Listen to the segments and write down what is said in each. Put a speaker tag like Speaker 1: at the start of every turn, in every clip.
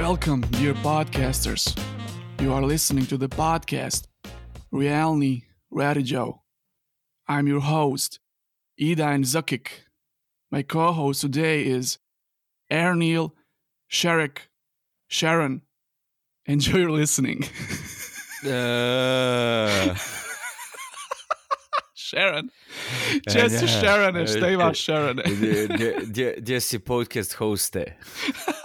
Speaker 1: Welcome, dear podcasters. You are listening to the podcast Realni Radio. I'm your host, Idan Zukik. My co-host today is Erneil Sherrick Sharon. Enjoy your listening.
Speaker 2: Uh,
Speaker 1: Sharon. Sharon, šta ima Sharon?
Speaker 2: gdje, gdje, gdje, gdje si podcast hoste?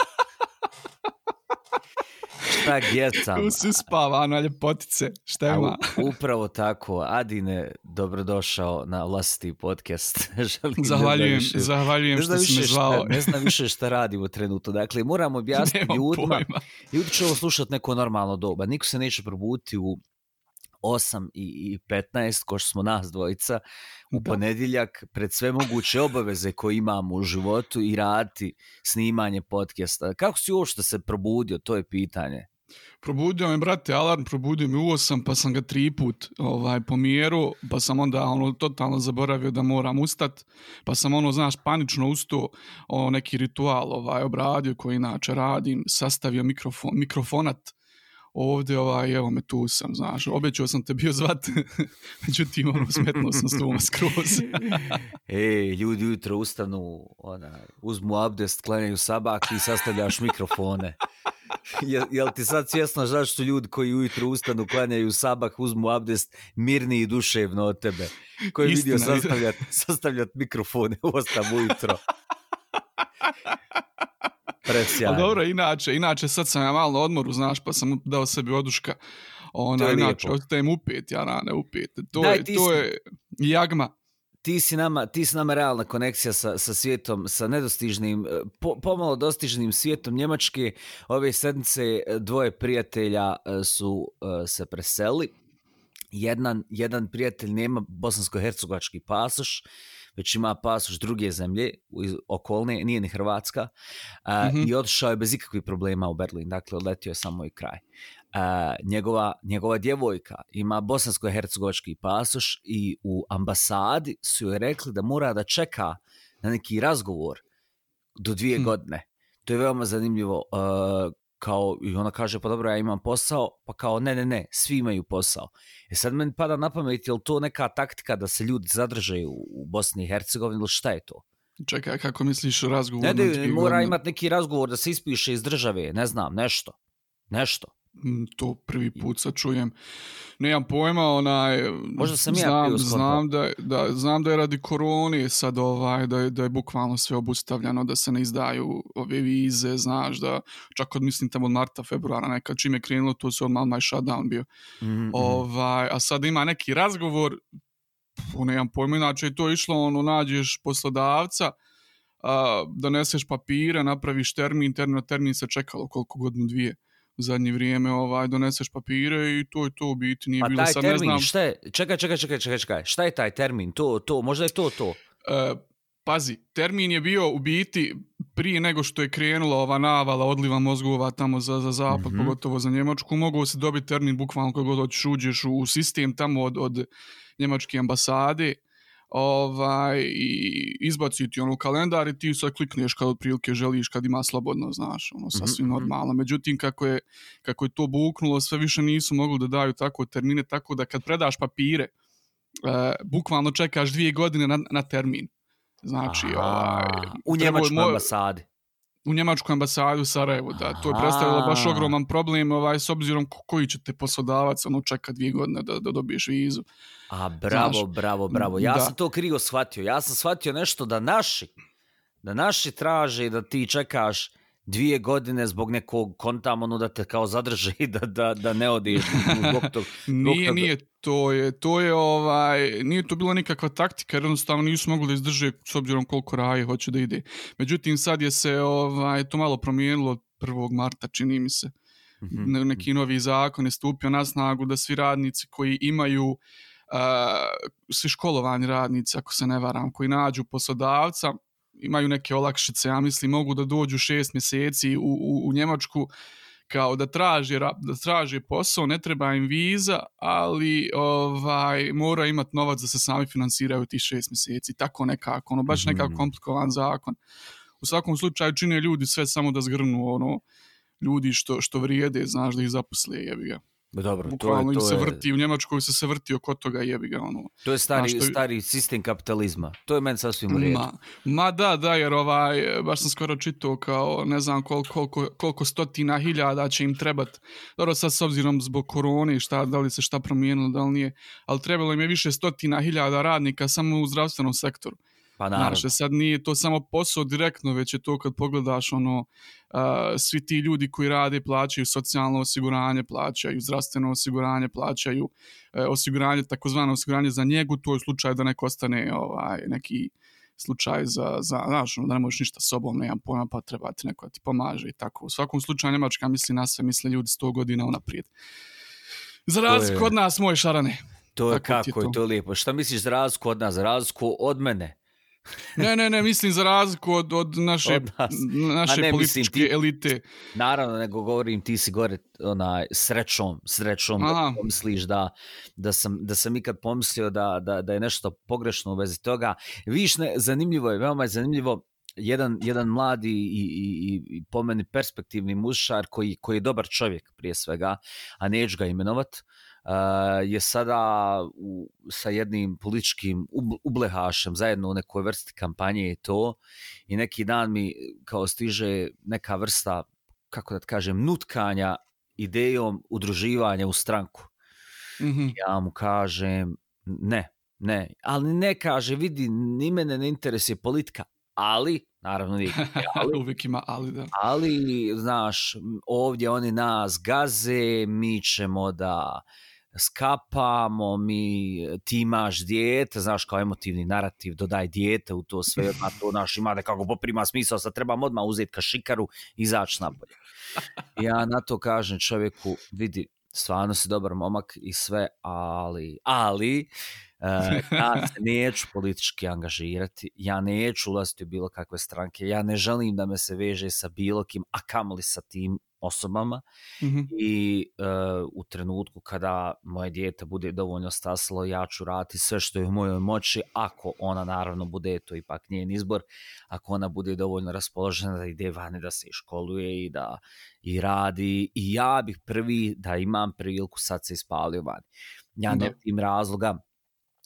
Speaker 2: Šta gecam?
Speaker 1: Tu si spava na ljepotice. Šta ima?
Speaker 2: upravo tako, Adine, dobrodošao na vlastiti podcast. Želim da
Speaker 1: Zahvaljujem,
Speaker 2: više-
Speaker 1: zahvaljujem što si me zvao.
Speaker 2: ne znam više šta radimo trenutno. Dakle, moramo objasniti
Speaker 1: Nemam
Speaker 2: ljudima.
Speaker 1: pojma.
Speaker 2: Ljudi će ovo slušati neko normalno doba. Niko se neće probuditi u 8 i i 15, ko što smo nas dvojica, u
Speaker 1: Da.
Speaker 2: ponedjeljak, pred sve moguće obaveze koje imamo u životu i raditi snimanje podcasta. Kako si uopšte se probudio, to je pitanje.
Speaker 1: Probudio me, brate, alarm, probudio me u osam, pa sam ga tri put ovaj, pomjeru, pa sam onda ono, totalno zaboravio da moram ustat, pa sam ono, znaš, panično ustao, ono, neki ritual ovaj, obradio koji inače radim, sastavio mikrofon, mikrofonat, ovdje, ovaj, evo me tu sam, znaš, obećao sam te bio zvat, međutim, ono, smetnuo sam s tuma skroz.
Speaker 2: E, ljudi ujutro ustanu, ona, uzmu abdest, klanjaju sabak i sastavljaš mikrofone. Jel, jel ti sad svjesno zašto ljudi koji ujutro ustanu, klanjaju sabak, uzmu abdest, mirni i duševno od tebe? Koji je vidio
Speaker 1: Istina.
Speaker 2: sastavljat, mikrofone u osam ujutro? Presjajno.
Speaker 1: Ali dobro, inače, inače sad sam ja malo na odmoru, znaš, pa sam dao sebi oduška. Ona,
Speaker 2: To je
Speaker 1: inače,
Speaker 2: lijepo.
Speaker 1: ostajem upet, ja rane, upet. To,
Speaker 2: Daj,
Speaker 1: je, to je jagma.
Speaker 2: Ti si nama, ti si nama realna konekcija sa, sa svijetom, sa nedostižnim, eh, po, pomalo dostižnim svijetom Njemačke. Ove sedmice eh, dvoje prijatelja eh, su se preseli. Jedan, jedan prijatelj nema bosansko-hercegovački pasoš, već ima pasoš druge zemlje, okolne, nije ni Hrvatska, a,
Speaker 1: Mhm.
Speaker 2: i otišao je bez ikakvih problema u Berlin, dakle odletio je samo i kraj. A, njegova, njegova djevojka ima bosansko-hercegovački pasoš i u ambasadi su joj rekli da mora da čeka na neki razgovor do dvije
Speaker 1: Hm.
Speaker 2: godine. To je veoma zanimljivo. Uh, kao, I ona kaže, pa dobro, ja imam posao, pa kao, ne, ne, ne, svi imaju posao. E sad meni pada na pamet, je li to neka taktika da se ljudi zadrže u, Bosni i Hercegovini ili šta je to?
Speaker 1: Čekaj, kako misliš razgovor?
Speaker 2: Ne, da
Speaker 1: dvije
Speaker 2: mora imati neki razgovor da se ispiše iz države, ne znam, nešto. Nešto.
Speaker 1: Mm, To prvi put sad čujem. Nemam pojma, onaj...
Speaker 2: Možda sam ja
Speaker 1: znam,
Speaker 2: skontao.
Speaker 1: znam da, da, znam da je radi korone sad ovaj, da je, da je bukvalno sve obustavljeno, da se ne izdaju ove vize, znaš, da čak od, mislim, tamo od marta, februara, nekad čim je krenulo, to se odmah je shutdown bio.
Speaker 2: Mm -hmm.
Speaker 1: Ovaj, a sad ima neki razgovor, pff, nemam pojma, inače je to išlo, ono, nađeš poslodavca, a, doneseš papire, napraviš termin, termin, termin se čekalo koliko godinu dvije u zadnje vrijeme, ovaj, doneseš papire i to je to u biti, nije
Speaker 2: Pa
Speaker 1: bilo
Speaker 2: taj
Speaker 1: sad, ne
Speaker 2: termin,
Speaker 1: znam,
Speaker 2: šta je? Čekaj, čekaj, čekaj, čekaj, čekaj. Šta je taj termin? To, to, možda je to to.
Speaker 1: E, pazi, termin je bio u biti prije nego što je krenula ova navala odliva mozgova tamo za, za zapad, mm. -hmm. pogotovo za Njemačku, mogao se dobiti termin bukvalno kako god hoćeš uđeš u, u sistem tamo od, od njemačke ambasade ovaj, i izbaci ti ono kalendar i ti sad klikneš kad otprilike želiš kad ima slobodno, znaš, ono sasvim
Speaker 2: Mhm, mhm.
Speaker 1: normalno. Međutim, kako je, kako je to buknulo, sve više nisu mogli da daju tako termine, tako da kad predaš papire, e, bukvalno čekaš dvije godine na, na termin. Znači,
Speaker 2: Aha,
Speaker 1: ovaj,
Speaker 2: u Njemačkoj
Speaker 1: moj-
Speaker 2: ambasadi.
Speaker 1: U njemačku ambasadu u Sarajevu, da, to je predstavilo baš ogroman problem, ovaj, s obzirom ko- koji će te poslodavac ono, čeka dvije godine da, da dobiješ vizu.
Speaker 2: A bravo,
Speaker 1: Znaš,
Speaker 2: bravo, bravo. Ja
Speaker 1: da.
Speaker 2: sam to krivo shvatio. Ja sam shvatio nešto da naši, da naši traže da ti čekaš dvije godine zbog nekog kontam, ono da te kao zadrže i da, da, da ne odeš zbog tog.
Speaker 1: Nije,
Speaker 2: toga-
Speaker 1: nije, to je, to je ovaj, nije to bila nikakva taktika, jer jednostavno nisu mogli da izdrže s obzirom koliko raje hoće da ide. Međutim, sad je se ovaj, to malo promijenilo od 1. marta, čini mi se.
Speaker 2: Mhm.
Speaker 1: ne- neki novi zakon je stupio na snagu da svi radnici koji imaju uh, svi školovani radnici, ako se ne varam, koji nađu poslodavca, imaju neke olakšice, ja mislim, mogu da dođu šest mjeseci u, u, u Njemačku kao da traže, ra- da traže posao, ne treba im viza, ali ovaj mora imati novac da se sami finansiraju tih šest mjeseci, tako nekako, ono, baš
Speaker 2: Mhm.
Speaker 1: nekako komplikovan zakon. U svakom slučaju čine ljudi sve samo da zgrnu ono, ljudi što, što vrijede, znaš da ih zaposle, jebi ga.
Speaker 2: Dobro,
Speaker 1: Bukvalno
Speaker 2: to je, to
Speaker 1: se
Speaker 2: je,
Speaker 1: vrti, u Njemačkoj se se vrti oko toga, jebi ga, ono.
Speaker 2: to je stari,
Speaker 1: Znaš, to je-
Speaker 2: stari sistem kapitalizma. To je meni sasvim u redu.
Speaker 1: Ma, ma da, da, jer ovaj, baš sam skoro čitao kao ne znam koliko, koliko, koliko stotina hiljada će im trebat. Dobro, sad s obzirom zbog korone i šta, da li se šta promijenilo, da li nije, ali trebalo im je više stotina hiljada radnika samo u zdravstvenom sektoru.
Speaker 2: Pa naravno.
Speaker 1: Znaš, sad nije to samo posao direktno, već je to kad pogledaš ono, uh, svi ti ljudi koji rade plaćaju socijalno osiguranje, plaćaju zdravstveno osiguranje, plaćaju uh, osiguranje, takozvano osiguranje za njegu, to je u slučaju da neko ostane ovaj, neki slučaj za, za znaš, ono, da ne možeš ništa sobom, nemam pojma, pa treba ti neko da ti pomaže i tako. U svakom slučaju Njemačka misli na sve, misle ljudi 100 godina unaprijed. Za razliku
Speaker 2: je-
Speaker 1: od nas, moje šarane.
Speaker 2: To je
Speaker 1: Tako ti je
Speaker 2: kako je
Speaker 1: to.
Speaker 2: to lijepo. Šta misliš za razliku od nas, za razliku od mene?
Speaker 1: Ne, ne, ne, mislim za razliku od, od naše,
Speaker 2: Od nas.
Speaker 1: naše
Speaker 2: ne, mislim,
Speaker 1: političke
Speaker 2: ti-
Speaker 1: elite.
Speaker 2: Naravno, nego govorim ti si gore onaj, srećom, srećom da
Speaker 1: Aha.
Speaker 2: pomisliš da, da, sam, da sam ikad pomislio da, da, da je nešto pogrešno u vezi toga. Viš, ne, zanimljivo je, veoma je zanimljivo, jedan, jedan mladi i, i, i- i po meni perspektivni mušar koji, koji je dobar čovjek prije svega, a neću ga imenovat, uh, je sada u, sa jednim političkim ub- ublehašem zajedno u nekoj vrsti kampanje i to i neki dan mi kao stiže neka vrsta kako da kažem, nutkanja idejom udruživanja u stranku.
Speaker 1: Mhm.
Speaker 2: Ja mu kažem, ne, ne, ali ne kaže, vidi, ni mene ne interesuje politika, ali, naravno nije, ali,
Speaker 1: Uvijek ima ali, da.
Speaker 2: ali, znaš, ovdje oni nas gaze, mi ćemo da skapamo, mi, ti imaš dijete, znaš, kao emotivni narativ, dodaj dijete u to sve, pa to naš ima nekako poprima smisao, sad trebam odmah uzeti kašikaru i izaći napolje. Ja na to kažem čovjeku, vidi, stvarno si dobar momak i sve, ali, ali, uh, ja se neću politički angažirati, ja neću ulaziti u bilo kakve stranke, ja ne želim da me se veže sa bilo kim, a kamoli sa tim osobama
Speaker 1: Mhm.
Speaker 2: i uh, u trenutku kada moje dijete bude dovoljno staslo, ja ću raditi sve što je u mojoj moći, ako ona naravno bude, to ipak njen izbor, ako ona bude dovoljno raspoložena da ide vani, da se i školuje i da i radi i ja bih prvi da imam priliku sad se ispalio vani. Ja ne vidim razloga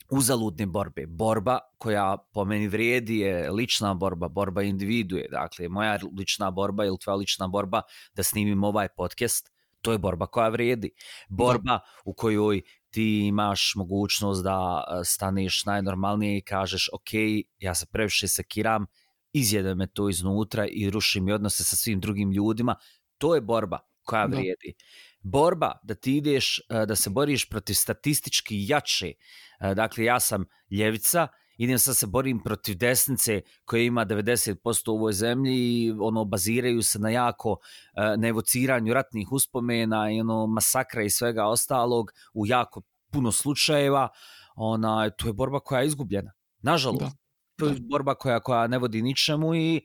Speaker 2: uzaludne borbe. Borba koja po meni vrijedi je lična borba, borba individue. Dakle, moja lična borba ili tvoja lična borba da snimim ovaj podcast, to je borba koja vrijedi. Borba u kojoj ti imaš mogućnost da e, staneš najnormalnije i kažeš ok, ja se previše sekiram, izjede me to iznutra i ruši mi odnose sa svim drugim ljudima. To je borba koja
Speaker 1: Da.
Speaker 2: Borba da ti ideš, e, da se boriš protiv statistički jače. E, dakle, ja sam ljevica, idem sad se borim protiv desnice koja ima 90% u ovoj zemlji i ono baziraju se na jako e, na evociranju ratnih uspomena i ono masakra i svega ostalog u jako puno slučajeva. Ona, to je borba koja je izgubljena. Nažalost.
Speaker 1: Da.
Speaker 2: To je borba koja, koja ne vodi ničemu i e,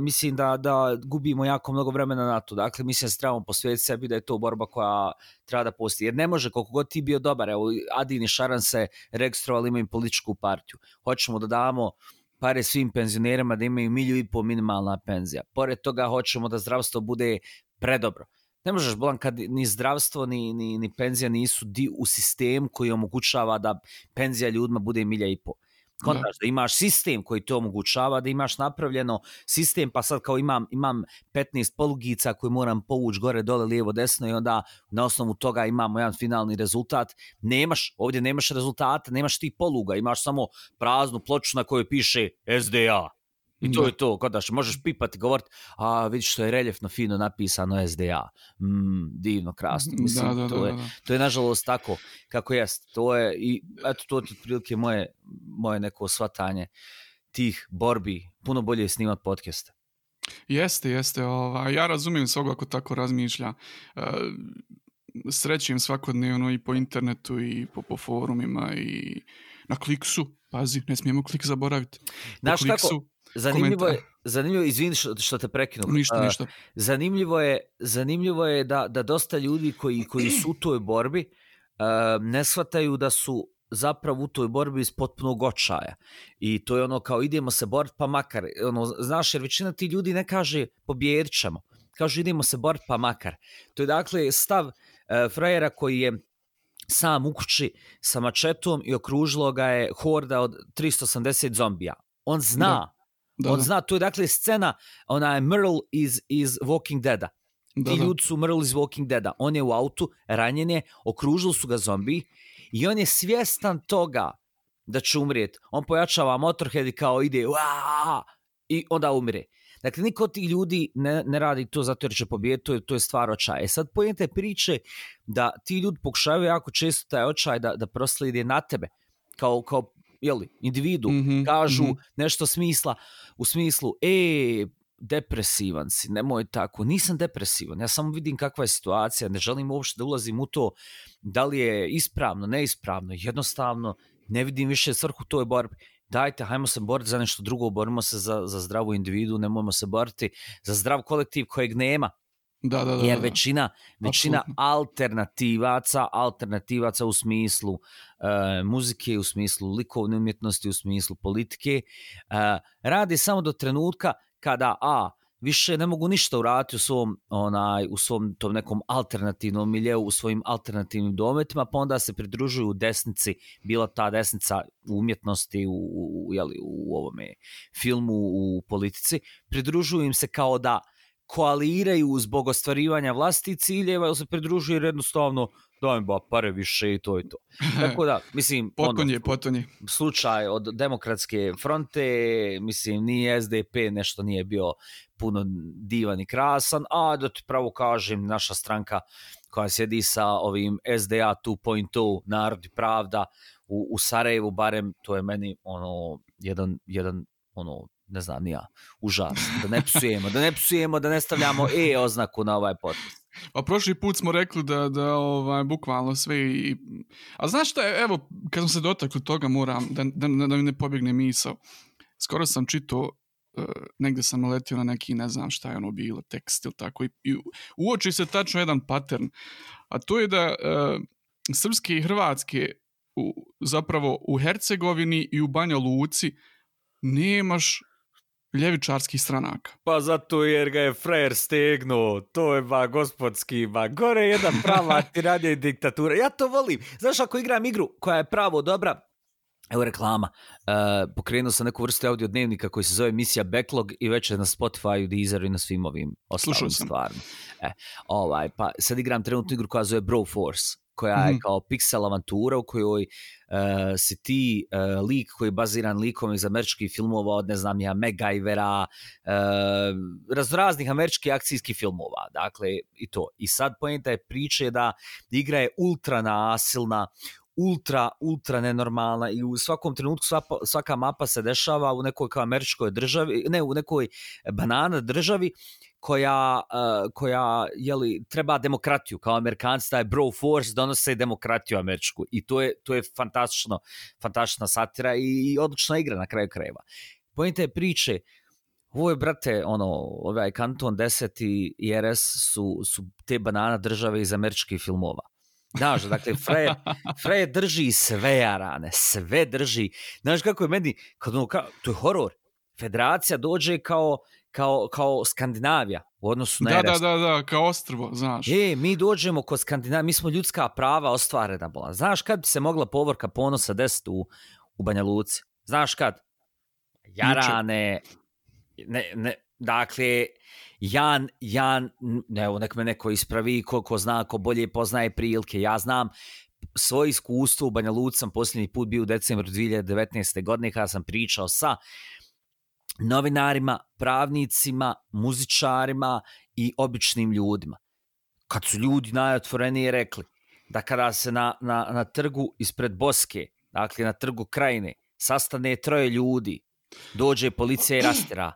Speaker 2: mislim da, da gubimo jako mnogo vremena na to. Dakle, mislim da se trebamo posvetiti sebi da je to borba koja treba da postoji. Jer ne može, koliko god ti bio dobar, evo, Adin i Šaran se registrovali, imaju političku partiju. Hoćemo da damo pare svim penzionerima da imaju milju i po minimalna penzija. Pored toga hoćemo da zdravstvo bude predobro. Ne možeš, Bolan, kad ni zdravstvo ni, ni, ni penzija nisu di u sistem koji omogućava da penzija ljudima bude milja i po. Kontaš, da imaš sistem koji to omogućava, da imaš napravljeno sistem, pa sad kao imam, imam 15 polugica koje moram povući gore, dole, lijevo, desno i onda na osnovu toga imamo jedan finalni rezultat. Nemaš, ovdje nemaš rezultata, nemaš ti poluga, imaš samo praznu ploču na kojoj piše SDA. I to
Speaker 1: Da.
Speaker 2: je to, kada možeš pipati govoriti, a vidiš što je reljefno fino napisano SDA. Mm, divno, krasno. Mislim,
Speaker 1: da, da,
Speaker 2: to
Speaker 1: da,
Speaker 2: je,
Speaker 1: da.
Speaker 2: to je nažalost tako kako jest. To je i eto to je otprilike moje moje neko shvatanje tih borbi. Puno bolje je snimat podcaste.
Speaker 1: Jeste, jeste. Ovaj, ja razumijem svog ako tako razmišlja. E, srećem svakodnevno i po internetu i po, po forumima i na kliksu. Pazi, ne smijemo klik zaboraviti.
Speaker 2: Znaš kako, zanimljivo je,
Speaker 1: komentar.
Speaker 2: zanimljivo, izvini što, što te prekinu.
Speaker 1: ništa, ništa.
Speaker 2: zanimljivo je, zanimljivo je da, da dosta ljudi koji, koji su u toj borbi uh, ne shvataju da su zapravo u toj borbi iz potpunog očaja. I to je ono kao idemo se boriti pa makar. Ono, znaš, jer većina ti ljudi ne kaže pobjedit ćemo. kažu idemo se boriti pa makar. To je dakle stav uh, frajera koji je sam u kući sa mačetom i okružilo ga je horda od 380 zombija. On zna, da. Da, on da. zna, to je dakle scena, ona je Merle iz, iz Walking Deada. Da, Ti ljudi su Merle iz Walking Deada. On je u autu, ranjen je, okružili su ga zombi i on je svjestan toga da će umrijeti. On pojačava Motorhead i kao ide Uaa! i onda umire. Dakle, niko od tih ljudi ne, ne radi to zato jer će pobijeti, to je, to je stvar očaja. E sad pojente priče da ti ljudi pokušavaju jako često taj očaj da, da proslede na tebe, kao, kao jeli, individu, mm -hmm, kažu mm -hmm. nešto smisla, u smislu, e, depresivan si, nemoj tako, nisam depresivan, ja samo vidim kakva je situacija, ne želim uopšte da ulazim u to da li je ispravno, neispravno, jednostavno ne vidim više svrhu toj borbi dajte, hajmo se boriti za nešto drugo, borimo se za, za zdravu individu, ne nemojmo se boriti za zdrav kolektiv kojeg nema.
Speaker 1: Da, da, da,
Speaker 2: Jer većina, većina alternativaca, alternativaca u smislu uh, muzike, u smislu likovne umjetnosti, u smislu politike, uh, radi samo do trenutka kada A, više ne mogu ništa uraditi u svom onaj u svom tom nekom alternativnom miljeu u svojim alternativnim dometima pa onda se pridružuju desnici bila ta desnica u umjetnosti u u jeli, u ovome filmu u politici pridružuju im se kao da koaliraju zbog ostvarivanja vlasti ciljeva ili se pridružuju jednostavno daj ba pare više i to i to. Tako da, mislim,
Speaker 1: potonje, ono, potonje.
Speaker 2: slučaj od demokratske fronte, mislim, ni SDP nešto nije bio puno divan i krasan, a da ti pravo kažem, naša stranka koja sjedi sa ovim SDA 2.0, Narod i Pravda, u, u Sarajevu, barem, to je meni ono, jedan, jedan ono, ne znam, nija, užas, da ne psujemo, da ne psujemo, da ne stavljamo E oznaku na ovaj podcast.
Speaker 1: Pa prošli put smo rekli da, da ovaj, bukvalno sve i... A znaš šta, evo, kad sam se dotakli toga, moram da, da, da mi ne pobjegne misao. Skoro sam čitao, e, uh, negde sam letio na neki, ne znam šta je ono bilo, tekst ili tako, i, i uoči se tačno jedan pattern, a to je da uh, srpske i hrvatske u, zapravo u Hercegovini i u Banja Luci nemaš ljevičarskih stranaka.
Speaker 2: Pa zato jer ga je frajer stegnuo, to je ba gospodski, ba gore jedna prava tiranija i diktatura. Ja to volim. Znaš, ako igram igru koja je pravo dobra, Evo reklama. Uh, pokrenuo sam neku vrstu audio dnevnika koji se zove emisija Backlog i već je na Spotify, Deezeru i na svim ovim ostalim stvarima. E, ovaj, pa sad igram trenutnu igru koja zove Bro Force koja je mm. kao pixel avantura u kojoj uh, si ti uh, lik koji je baziran likom iz američkih filmova od, ne znam ja, Megaivera, uh, raznoraznih američkih akcijskih filmova, dakle, i to. I sad pojenta je priče da igra je ultra nasilna, ultra, ultra nenormalna i u svakom trenutku svaka, svaka mapa se dešava u nekoj kao američkoj državi, ne, u nekoj banana državi koja, uh, koja jeli, treba demokratiju, kao amerikanci, taj bro force donose demokratiju američku i to je, to je fantastično, fantastična satira i, i odlična igra na kraju krajeva. Pojente je priče, ovo je, brate, ono, ovaj Kanton 10 i RS su, su te banana države iz američkih filmova. Znaš, dakle, Fred, Fred drži sve arane, sve drži. Znaš kako je meni, kad ono, kao, to je horor. Federacija dođe kao, kao, kao Skandinavija u odnosu na
Speaker 1: da, Da, da, da, kao ostrvo, znaš.
Speaker 2: E, mi dođemo kod Skandinavije, mi smo ljudska prava ostvarena bola. Znaš kad bi se mogla povorka ponosa desiti u, u Banja Luci? Znaš kad? Jarane, ne, ne, dakle, Jan, Jan, evo nek me neko ispravi, ko, ko zna, ko bolje poznaje prilike, ja znam svoje iskustvo u Banja Luci sam posljednji put bio u decembru 2019. godine kada sam pričao sa novinarima, pravnicima, muzičarima i običnim ljudima. Kad su ljudi najotvorenije rekli da kada se na, na, na trgu ispred Boske, dakle na trgu krajine, sastane troje ljudi, dođe policija i rastira.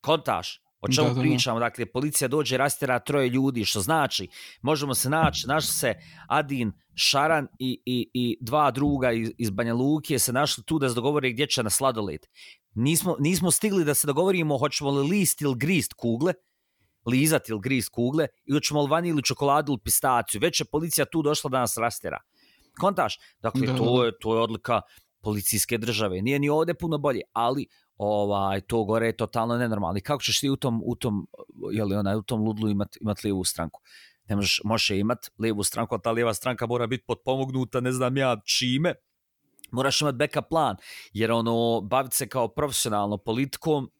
Speaker 2: Kontaš, o čemu da, da, pričamo, dakle, policija dođe, rastira troje ljudi, što znači, možemo se naći, naš se Adin, Šaran i, i, i dva druga iz, iz Banja Luke se našli tu da se dogovore gdje će na sladoled nismo, nismo stigli da se dogovorimo hoćemo li list ili grist kugle, lizat ili grist kugle, i hoćemo li vanilju ili čokoladu ili pistaciju. Već je policija tu došla da nas rastera. Kontaš? Dakle, da, to, je, to je odlika policijske države. Nije ni ovde puno bolje, ali ovaj to gore je totalno nenormalno. I kako ćeš ti u tom, u tom je li onaj u tom ludlu imat, imat lijevu stranku. Ne možeš, može imat lijevu stranku, ali ta lijeva stranka mora biti potpomognuta, ne znam ja čime, moraš imati backup plan, jer ono, baviti se kao profesionalno politikom,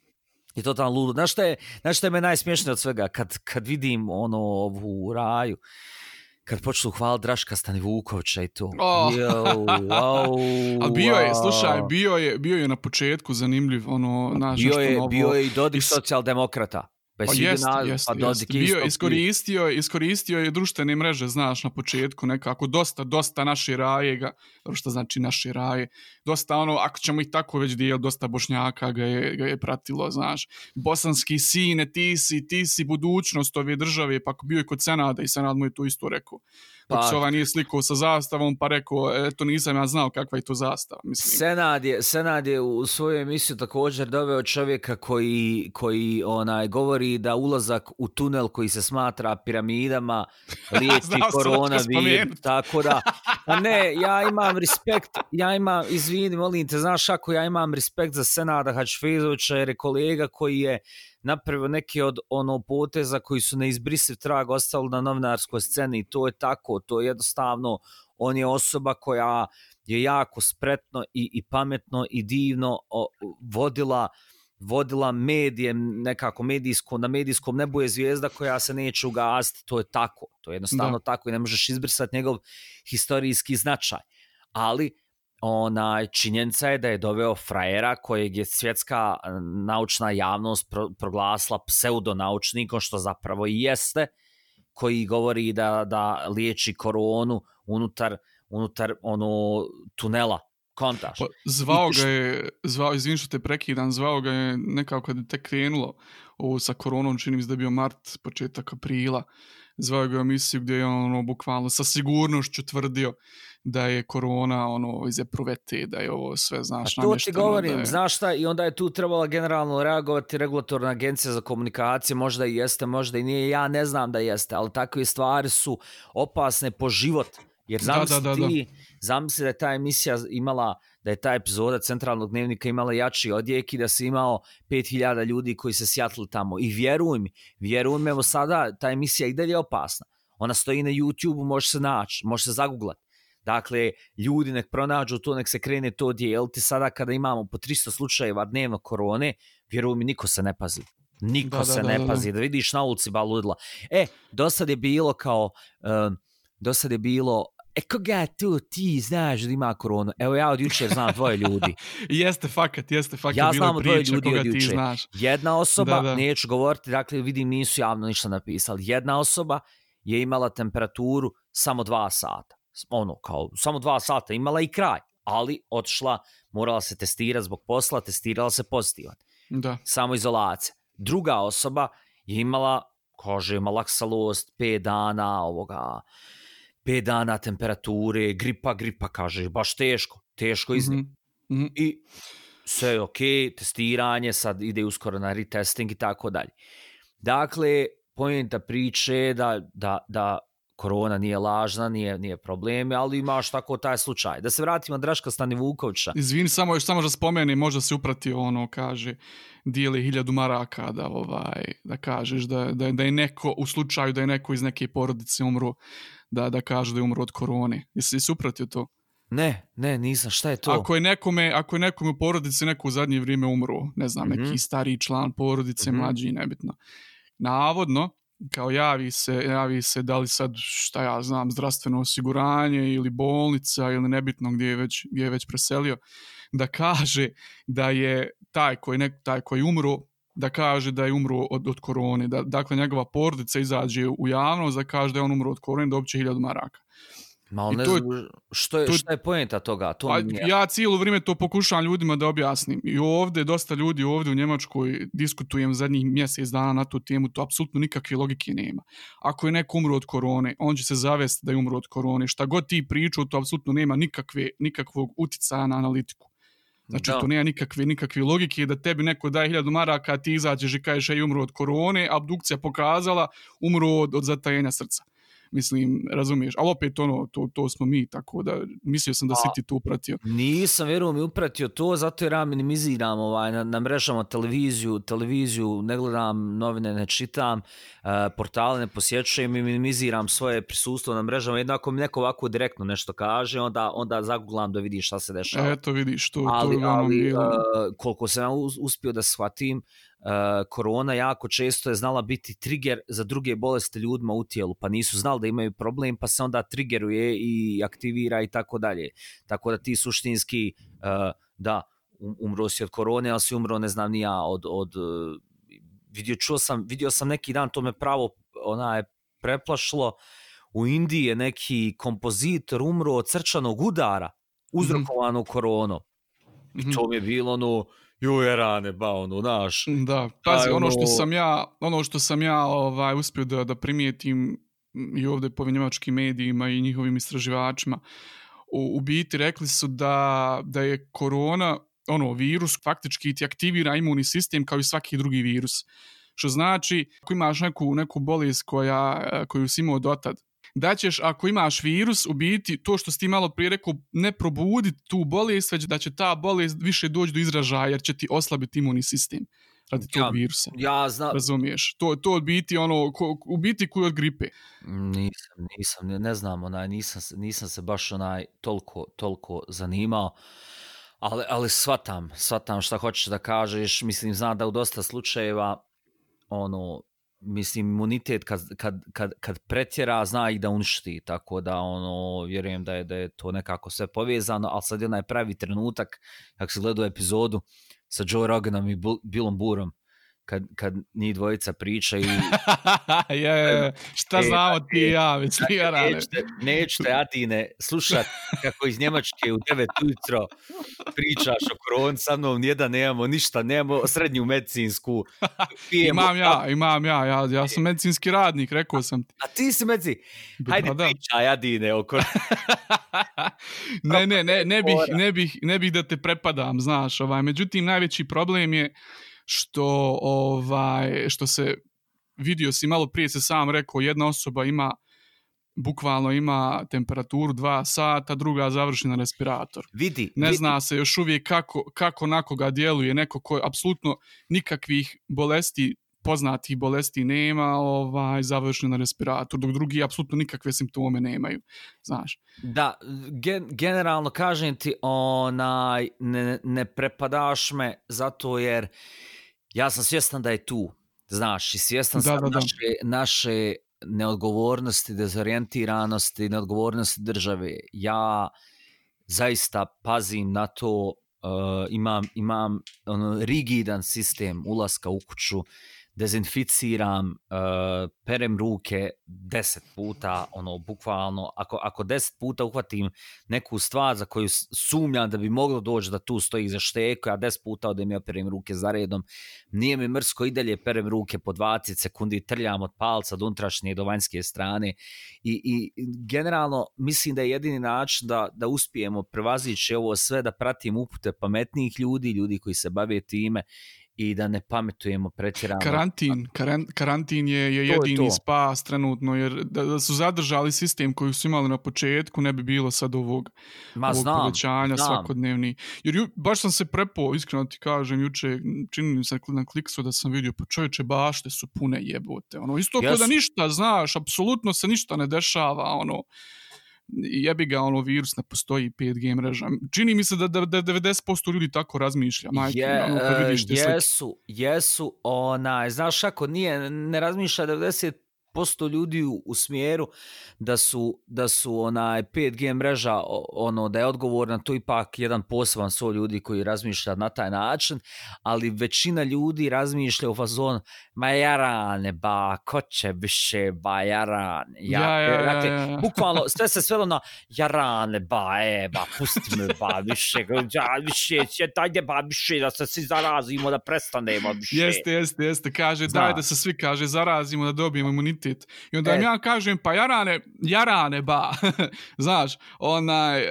Speaker 2: je totalno ludo. Znaš šta je, znaš šta je me najsmiješnije od svega? Kad, kad vidim ono, ovu raju, kad počnu hvala Draška Stani Vukovića i to.
Speaker 1: Oh.
Speaker 2: Yo, wow,
Speaker 1: A bio je,
Speaker 2: wow.
Speaker 1: slušaj, bio je, bio je na početku zanimljiv, ono, naš
Speaker 2: bio je,
Speaker 1: novo.
Speaker 2: bio je i Dodik
Speaker 1: Is-
Speaker 2: socijaldemokrata.
Speaker 1: Pa
Speaker 2: ide
Speaker 1: jest,
Speaker 2: na-
Speaker 1: jest,
Speaker 2: pa
Speaker 1: jest. Bio, iskoristio, iskoristio je društvene mreže, znaš, na početku nekako, dosta, dosta naše raje ga, dobro što znači naše raje, dosta ono, ako ćemo ih tako već dijel, dosta bošnjaka ga je, ga je pratilo, znaš, bosanski sine, ti si, ti si budućnost ove države, pa bio je kod Senada i Senad mu je to isto rekao. Dok
Speaker 2: Pa-
Speaker 1: se ovaj nije slikao sa zastavom, pa rekao, eto nisam ja znao kakva je to zastava, mislim.
Speaker 2: Senad je, Senad je u svoju emisiju također doveo čovjeka koji, koji onaj govori da ulazak u tunel koji se smatra piramidama liječi koronavirus.
Speaker 1: spomenut.
Speaker 2: Tako da, a ne, ja imam respekt, ja imam, izvini, molim te, znaš ako ja imam respekt za Senada Hačfezovića jer je kolega koji je napravio neke od ono poteza koji su neizbrisiv trag ostavili na novinarskoj sceni i to je tako, to je jednostavno, on je osoba koja je jako spretno i, i pametno i divno o, vodila vodila medije nekako medijsko, na medijskom nebu je zvijezda koja se neće ugasiti, to je tako, to je jednostavno da. tako i ne možeš izbrisati njegov historijski značaj. Ali onaj činjenica je da je doveo frajera kojeg je svjetska eh, naučna javnost pro, proglasila pseudonaučnikom, što zapravo i jeste, koji govori da, da liječi koronu unutar, unutar ono tunela kontaš.
Speaker 1: Pa, zvao ga je, zvao, izvim što te prekidam, zvao ga je nekako kad je tek krenulo ovo sa koronom, čini mi se da je bio mart, početak aprila, zvao ga je u emisiju gdje je on ono, bukvalno sa sigurnošću tvrdio da je korona ono iz epruvete, da je ovo sve, znaš,
Speaker 2: A to ti
Speaker 1: namješteno,
Speaker 2: govorim,
Speaker 1: da je...
Speaker 2: znaš šta, i onda je tu trebala generalno reagovati regulatorna agencija za komunikacije, možda i jeste, možda i nije, ja ne znam da jeste, ali takve stvari su opasne po život. Jer zamisli
Speaker 1: da, da, da.
Speaker 2: ti, zamisli da je ta emisija imala, da je ta epizoda centralnog dnevnika imala jači odjek i da se imao 5000 ljudi koji se sjatili tamo. I vjeruj mi, vjeruj mi, evo sada ta emisija i dalje je opasna. Ona stoji na YouTube-u, može se naći, može se zaguglat. Dakle, ljudi nek pronađu to, nek se krene to dijeliti. Sada kada imamo po 300 slučajeva dnevno korone, vjeruj mi, niko se ne pazi. Niko
Speaker 1: Da,
Speaker 2: se
Speaker 1: da,
Speaker 2: ne
Speaker 1: da, da.
Speaker 2: pazi. Da vidiš na ulici ba ludila. E, do sad je bilo kao... Um, do sad je bilo E koga tu ti znaš da ima koronu? Evo ja od jučer znam dvoje ljudi.
Speaker 1: Jeste fakat, jeste fakat,
Speaker 2: Ja znam dvoje ljudi
Speaker 1: koga
Speaker 2: od
Speaker 1: ti
Speaker 2: juče.
Speaker 1: znaš.
Speaker 2: Jedna osoba,
Speaker 1: Da, da.
Speaker 2: neću govoriti, dakle vidim nisu javno ništa napisali. Jedna osoba je imala temperaturu samo dva sata. Ono, kao, samo dva sata, imala i kraj. Ali otišla, morala se testirati zbog posla, testirala se pozitivan.
Speaker 1: Da.
Speaker 2: Samo izolacija. Druga osoba je imala, kaže, malaksalost, 5 dana ovoga, 5 dana temperature, gripa, gripa, kaže, baš teško, teško iznijeti.
Speaker 1: Mhm, mhm.
Speaker 2: I sve je ok, testiranje, sad ide uskoro na retesting i tako dalje. Dakle, pojenta priče je da, da, da korona nije lažna, nije, nije problem, ali imaš tako taj slučaj. Da se vratimo Draška Stani Vukovića.
Speaker 1: Izvini, samo još samo da spomeni, možda se upratio ono, kaže, dijeli hiljadu maraka da, ovaj, da kažeš da, da, da je neko, u slučaju da je neko iz neke porodice umro, da, da kaže da je umro od korone. Jesi se upratio to?
Speaker 2: Ne, ne, nisam, šta je to?
Speaker 1: Ako je nekome, ako je nekome u porodici neko u zadnje vrijeme umro, ne znam,
Speaker 2: Mhm.
Speaker 1: neki stariji član porodice,
Speaker 2: Mhm.
Speaker 1: mlađi, nebitno. Navodno, kao javi se, javi se da li sad, šta ja znam, zdravstveno osiguranje ili bolnica ili nebitno gdje je već, gdje je već preselio, da kaže da je taj koji, ne, taj koji umro, da kaže da je umro od, od korone. Da, dakle, njegova porodica izađe u javnost da kaže da je on umro od korone, da opće hiljadu maraka.
Speaker 2: Ma, ne
Speaker 1: to
Speaker 2: znam, što je,
Speaker 1: to
Speaker 2: šta je pojenta toga? To
Speaker 1: Pa,
Speaker 2: nije-
Speaker 1: ja cijelo vrijeme to pokušavam ljudima da objasnim. I ovdje, dosta ljudi ovdje u Njemačkoj diskutujem zadnjih mjesec dana na tu temu, to apsolutno nikakve logike nema. Ako je neko umro od korone, on će se zavesti da je umro od korone. Šta god ti priču, to apsolutno nema nikakve, nikakvog uticaja na analitiku. Znači,
Speaker 2: Da.
Speaker 1: to nema nikakve, nikakve logike da tebi neko daje hiljadu maraka, ti izađeš i kažeš ej umro od korone, abdukcija pokazala umro od, od zatajenja srca. Mislim, razumiješ, ali opet ono, to, to smo mi, tako da mislio sam da si ti to upratio.
Speaker 2: Nisam, vjerujem, upratio to, zato jer ja minimiziram ovaj, na, na mrežama televiziju, televiziju, ne gledam novine, ne čitam, uh, portale ne posjećujem i minimiziram svoje prisustvo na mrežama. Jednako mi neko ovako direktno nešto kaže, onda, onda zaguglam da vidiš šta se dešava.
Speaker 1: Eto, vidiš, to,
Speaker 2: ali,
Speaker 1: to je
Speaker 2: ali, uh, koliko sam uspio da shvatim, uh, korona jako često je znala biti trigger za druge bolesti ljudima u tijelu, pa nisu znali da imaju problem, pa se onda triggeruje i aktivira i tako dalje. Tako da ti suštinski, uh, da, um, umro si od korone, ali si umro, ne znam ni ja, od, od uh, vidio, čuo sam, vidio sam neki dan, to me pravo ona je preplašlo, u Indiji je neki kompozitor umro od crčanog udara, uzrokovano mm -hmm. koronom. I to mi je bilo ono, juje rane, ba, ono, naš.
Speaker 1: Da, pazi, ono što sam ja, ono što sam ja ovaj, uspio da, da primijetim i ovdje po njemačkim medijima i njihovim istraživačima, u, u biti rekli su da, da je korona, ono, virus, faktički ti aktivira imunni sistem kao i svaki drugi virus. Što znači, ako imaš neku, neku bolest koja, koju si imao dotad, da ćeš, ako imaš virus, u biti to što si ti malo prije rekao, ne probuditi tu bolest, već da će ta bolest više doći do izražaja, jer će ti oslabiti imunni sistem radi tog
Speaker 2: ja,
Speaker 1: virusa.
Speaker 2: Ja znam.
Speaker 1: Razumiješ? To, to od biti ono, ko, u biti koji od gripe.
Speaker 2: Nisam, nisam, ne, ne znam, onaj, nisam, nisam se baš onaj toliko, toliko zanimao. Ali, ali shvatam, shvatam šta hoćeš da kažeš. Mislim, znam da u dosta slučajeva ono, mislim imunitet kad, kad, kad, kad pretjera zna i da uništi tako da ono vjerujem da je da je to nekako sve povezano al sad je onaj pravi trenutak kako se gleda epizodu sa Joe Roganom i Billom Burom kad, kad ni dvojica priča i...
Speaker 1: je, je, šta e, znamo ti i ja, već ti ja
Speaker 2: Nećete, nećete Adine slušat kako iz Njemačke u 9 ujutro pričaš o koroni sa mnom, nijedan nemamo ništa, nemamo srednju medicinsku.
Speaker 1: Pijemo, imam ja, imam ja, ja, ja sam medicinski radnik, rekao sam ti.
Speaker 2: A ti si medici? Hajde da, pričaj Adine o koroni.
Speaker 1: ne, ne, ne, ne bih, ne, bih, ne bih da te prepadam, znaš, ovaj, međutim, najveći problem je što ovaj što se vidio si malo prije se sam rekao jedna osoba ima bukvalno ima temperaturu 2 sata, druga završi na respirator.
Speaker 2: Vidi.
Speaker 1: Ne
Speaker 2: vidi.
Speaker 1: zna se još uvijek kako, kako na koga djeluje neko ko apsolutno nikakvih bolesti poznatih bolesti nema, ovaj završen na respirator, dok drugi apsolutno nikakve simptome nemaju, znaš.
Speaker 2: Da, gen, generalno kažem ti, onaj, ne, ne prepadaš me zato jer ja sam svjestan da je tu, znaš, i svjestan da, sam da, da. naše, naše neodgovornosti, dezorijentiranosti, neodgovornosti države. Ja zaista pazim na to, uh, imam, imam ono, rigidan sistem ulaska u kuću, dezinficiram, uh, perem ruke deset puta, ono, bukvalno, ako, ako deset puta uhvatim neku stvar za koju sumnjam da bi moglo doći da tu stoji za šteku, ja deset puta odem i operem ruke za redom, nije mi mrsko i dalje perem ruke po 20 sekundi, trljam od palca do unutrašnje do vanjske strane. I, i generalno mislim da je jedini način da, da uspijemo prevazići ovo sve, da pratim upute pametnijih ljudi, ljudi koji se bave time i da ne pametujemo pretjerano.
Speaker 1: Karantin, karan, karantin je, je jedini je spas trenutno, jer da, da su zadržali sistem koji su imali na početku, ne bi bilo sad ovog,
Speaker 2: Ma,
Speaker 1: ovog
Speaker 2: znam,
Speaker 1: povećanja
Speaker 2: znam.
Speaker 1: svakodnevni. Jer ju, baš sam se prepo, iskreno ti kažem, juče činim se na kliksu da sam vidio, pa čovječe, bašte su pune jebote. Ono, isto yes. da ništa, znaš, apsolutno se ništa ne dešava, ono, jebi ga ono virus ne postoji 5G mreža. Čini mi se da, da, da 90% ljudi tako razmišlja. Majke,
Speaker 2: Je,
Speaker 1: ono, kad vidiš
Speaker 2: jesu, jesu, onaj, znaš ako nije, ne razmišlja 90 posto ljudi u, u smjeru da su da su onaj 5G mreža ono da je odgovorna to ipak jedan poseban so ljudi koji razmišlja na taj način ali većina ljudi razmišlja u fazon ma jarane ba ko će više ba jarane
Speaker 1: ja, ja, ja, ja,
Speaker 2: dakle,
Speaker 1: ja, ja.
Speaker 2: bukvalno sve se svelo na jarane ba e ba pusti me ba više ja više će dajde ba više da se svi zarazimo da prestanemo više
Speaker 1: jeste jeste jeste kaže Zna. daj da se svi kaže zarazimo da dobijemo imunitet imunitet. I onda e. ja kažem, pa jarane, jarane ba, znaš, onaj,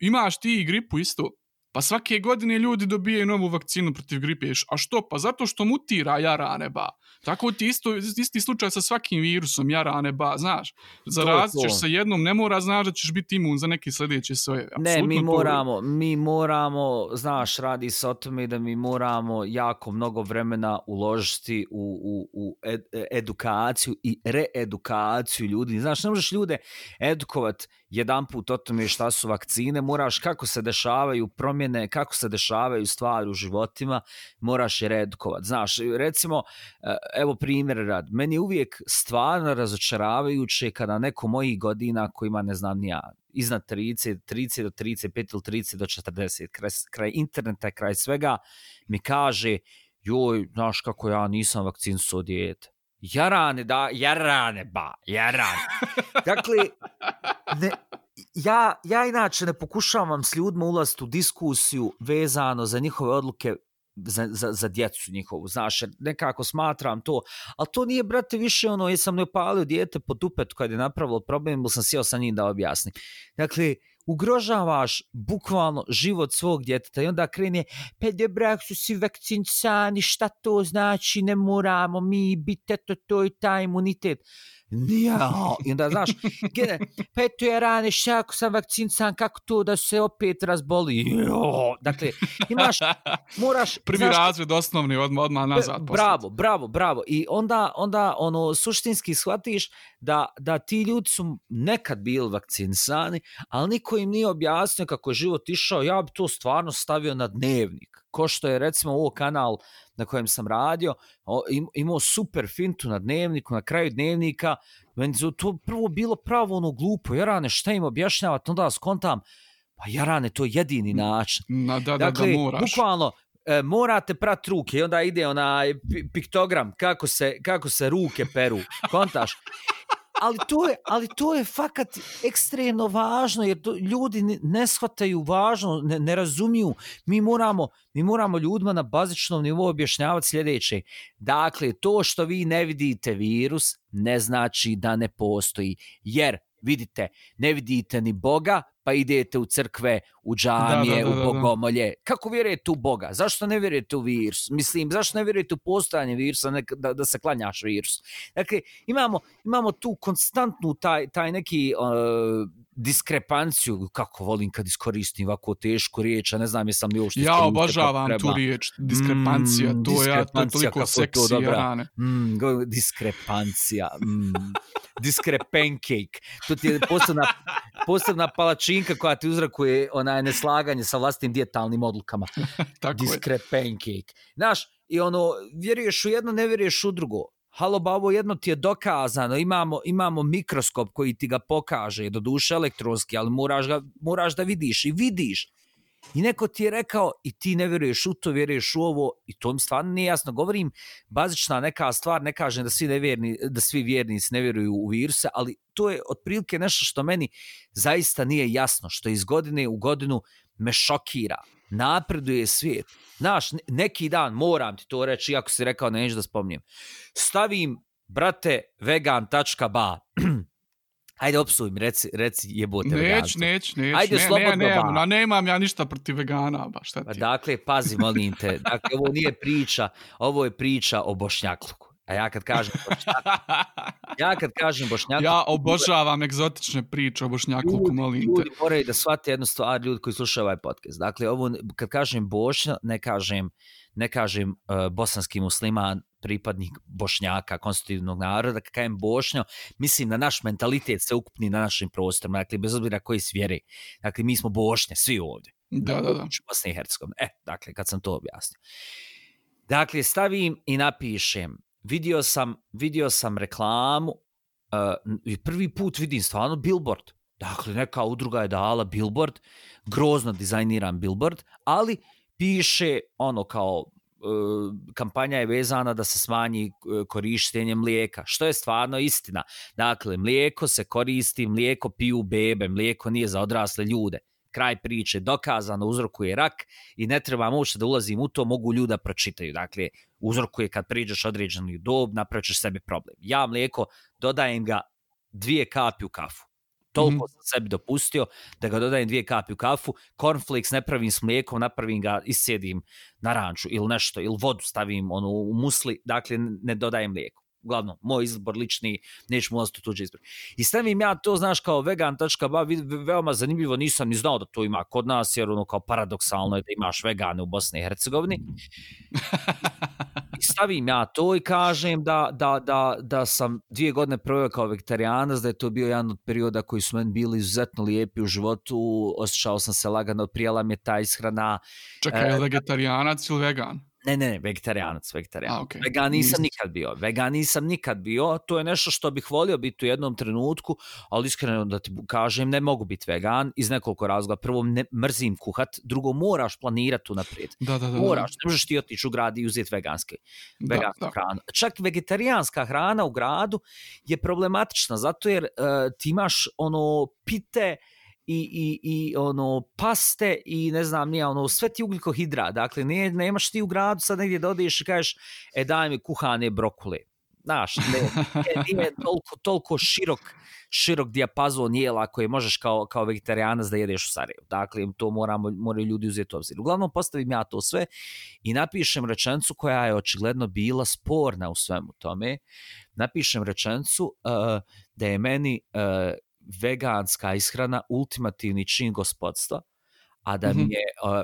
Speaker 1: imaš ti gripu isto, Pa svake godine ljudi dobijaju novu vakcinu protiv gripe. A što? Pa zato što mutira jara neba. Tako ti isto, isti slučaj sa svakim virusom, jara neba, znaš. Zarazit ćeš se jednom, ne mora znaš da ćeš biti imun za neki sljedeći svoje.
Speaker 2: Ne, mi moramo, mi moramo, znaš, radi se o tome da mi moramo jako mnogo vremena uložiti u, u, u ed, edukaciju i reedukaciju ljudi. Znaš, ne možeš ljude edukovat jedan put o tome šta su vakcine, moraš kako se dešavaju promjene, kako se dešavaju stvari u životima, moraš je redkovat. Znaš, recimo, eh, evo primjer rad, meni je uvijek stvarno razočaravajuće kada neko mojih godina kojima ne znam, nija, iznad 30, 30 do 35 ili 30 do 40, kraj, kraj interneta, kraj svega, mi kaže, joj, znaš kako ja nisam vakcin su dijete. Jarane, da, jarane, ba, jarane. Dakle, ne, ja, ja inače ne pokušavam s ljudima ulaziti u diskusiju vezano za njihove odluke za, za, za djecu njihovu, znaš, nekako smatram to, ali to nije, brate, više ono, jesam ne opalio dijete po dupetu kad je napravilo problem, ili sam sjeo sa njim da objasnim. Dakle, ugrožavaš bukvalno život svog djeteta i onda krene, pa dobra, su si vakcincani, šta to znači, ne moramo mi biti, to, to i taj imunitet. Ja, i onda znaš, gdje, pa eto je rane, šta ako sam vakcincan, kako to da se opet razboli? Jo, dakle, imaš, moraš...
Speaker 1: Prvi znaš, razred osnovni, odmah, odmah nazad.
Speaker 2: Bravo, postati. bravo, bravo. I onda, onda ono, suštinski shvatiš da, da ti ljudi su nekad bili vakcinsani, ali niko im nije objasnio kako je život išao, ja bi to stvarno stavio na dnevnik. Ko što je, recimo, ovo kanal na kojem sam radio, imao super fintu na dnevniku, na kraju dnevnika, meni to prvo bilo pravo ono glupo, jarane, šta im objašnjavati, onda skontam, pa jarane, to je jedini način.
Speaker 1: Na, da, da, dakle, da, moraš.
Speaker 2: Bukvalno, e, morate prat ruke i onda ide onaj piktogram kako se, kako se ruke peru, kontaš? Ali to je, ali to je fakat ekstremno važno jer to, ljudi ne, ne shvataju važno, ne, ne razumiju. Mi moramo, mi moramo ljudima na bazičnom nivou objašnjavati sljedeće. Dakle, to što vi ne vidite virus ne znači da ne postoji. Jer, vidite, ne vidite ni Boga, pa idete u crkve, u džamije, da, da, da, u bogomolje. Kako vjerujete u Boga? Zašto ne vjerujete u virus? Mislim, zašto ne vjerujete u postojanje virusa, ne, da, da se klanjaš virus? Dakle, imamo, imamo tu konstantnu taj, taj neki uh, diskrepanciju, kako volim kad iskoristim ovako tešku riječ, a ne znam jesam li uopšte...
Speaker 1: Ja obožavam tu riječ, diskrepancija, mm, to, diskrepancija, ja, to je toliko seksi, to, Rane.
Speaker 2: Mm, diskrepancija, mm, diskrepancake, to ti je posebna, posebna palačinka koja ti uzrakuje onaj neslaganje sa vlastnim dijetalnim odlukama. Diskrepancake. Znaš, i ono, vjeruješ u jedno, ne vjeruješ u drugo halo ba ovo jedno ti je dokazano, imamo, imamo mikroskop koji ti ga pokaže, do duše elektronski, ali moraš, ga, moraš da vidiš i vidiš. I neko ti je rekao i ti ne vjeruješ u to, vjeruješ u ovo i to mi stvarno nije jasno. Govorim, bazična neka stvar, ne kažem da svi, nevjerni, da svi vjernici ne vjeruju u viruse, ali to je otprilike nešto što meni zaista nije jasno, što iz godine u godinu me šokira napreduje svijet. Znaš, neki dan, moram ti to reći, iako si rekao, neću da spomnijem. Stavim, brate, vegan.ba. Ajde, opsuj mi, reci, reci jebote
Speaker 1: neć,
Speaker 2: veganstvo.
Speaker 1: Neć, neć, Ajde, ne, slobodno ne, ne, ba. Ne, nemam ja ništa protiv vegana, ba, šta ti?
Speaker 2: Pa dakle, pazi, molim te. Dakle, ovo nije priča, ovo je priča o bošnjakluku. A ja kad kažem bošnjak, ja kad kažem bošnjak,
Speaker 1: ja obožavam egzotične priče o bošnjaku, molim te.
Speaker 2: Ljudi moraju da shvate jednu stvar, ljudi koji slušaju ovaj podcast. Dakle, ovo, kad kažem bošnja, ne kažem, ne kažem uh, bosanski musliman, pripadnik bošnjaka, konstitutivnog naroda, kad kažem bošnja, mislim na naš mentalitet se ukupni na našim prostorima, dakle, bez obzira koji svjeri. Dakle, mi smo bošnje, svi ovdje.
Speaker 1: Da, da, da.
Speaker 2: Bosne i Hercegovine. E, dakle, kad sam to objasnio. Dakle, stavim i napišem vidio sam, vidio sam reklamu uh, i prvi put vidim stvarno billboard. Dakle, neka udruga je dala billboard, grozno dizajniran billboard, ali piše ono kao Eh, kampanja je vezana da se smanji eh, korištenje mlijeka, što je stvarno istina. Dakle, mlijeko se koristi, mlijeko piju bebe, mlijeko nije za odrasle ljude kraj priče, dokazano uzrokuje rak i ne treba uopšte da ulazim u to, mogu ljuda pročitaju. Dakle, uzrokuje kad priđeš određenu dob, napraviš sebi problem. Ja mlijeko dodajem ga dvije kapi u kafu. Toliko mm-hmm. sam sebi dopustio da ga dodajem dvije kapi u kafu, cornflakes ne pravim s mlijekom, napravim ga, isjedim na ranču ili nešto, ili vodu stavim ono, u musli, dakle ne dodajem mlijeko uglavnom, moj izbor lični, neću mu ulaziti u tuđe izbor. I stavim ja to, znaš, kao vegan.ba, veoma zanimljivo, nisam ni znao da to ima kod nas, jer ono kao paradoksalno je da imaš vegane u Bosni i Hercegovini. Stavim ja to i kažem da, da, da, da sam dvije godine proveo kao vegetarijanac, da je to bio jedan od perioda koji su meni bili izuzetno lijepi u životu, osjećao sam se lagano, prijela mi je ta ishrana.
Speaker 1: Čekaj, je e, vegetarijanac ili vegan?
Speaker 2: Ne, ne, ne, vegetarijanac, vegetarijanac. Okay. Vegan nisam nikad bio. Vegan nisam nikad bio. To je nešto što bih volio biti u jednom trenutku, ali iskreno da ti kažem, ne mogu biti vegan iz nekoliko razloga. Prvo, ne mrzim kuhat. Drugo, moraš planirati unaprijed.
Speaker 1: Da, da, da.
Speaker 2: Moraš, ne možeš ti otići u grad i uzeti veganske, vegansku da, da. hranu. Čak vegetarijanska hrana u gradu je problematična, zato jer uh, ti imaš ono pite, i, i, i ono paste i ne znam nije ono sve ti ugljikohidra dakle ne, nemaš ti u gradu sad negdje da odeš i kažeš e daj mi kuhane brokule znaš ne, je nije toliko, toliko širok širok dijapazon jela koje možeš kao, kao vegetarijanac da jedeš u Sarajevu. Dakle, to moramo, moraju ljudi uzeti u obzir. Uglavnom, postavim ja to sve i napišem rečencu koja je očigledno bila sporna u svemu tome. Napišem rečencu uh, eh, da je meni uh, veganska ishrana ultimativni čin gospodstva, a da mm -hmm. mi je uh,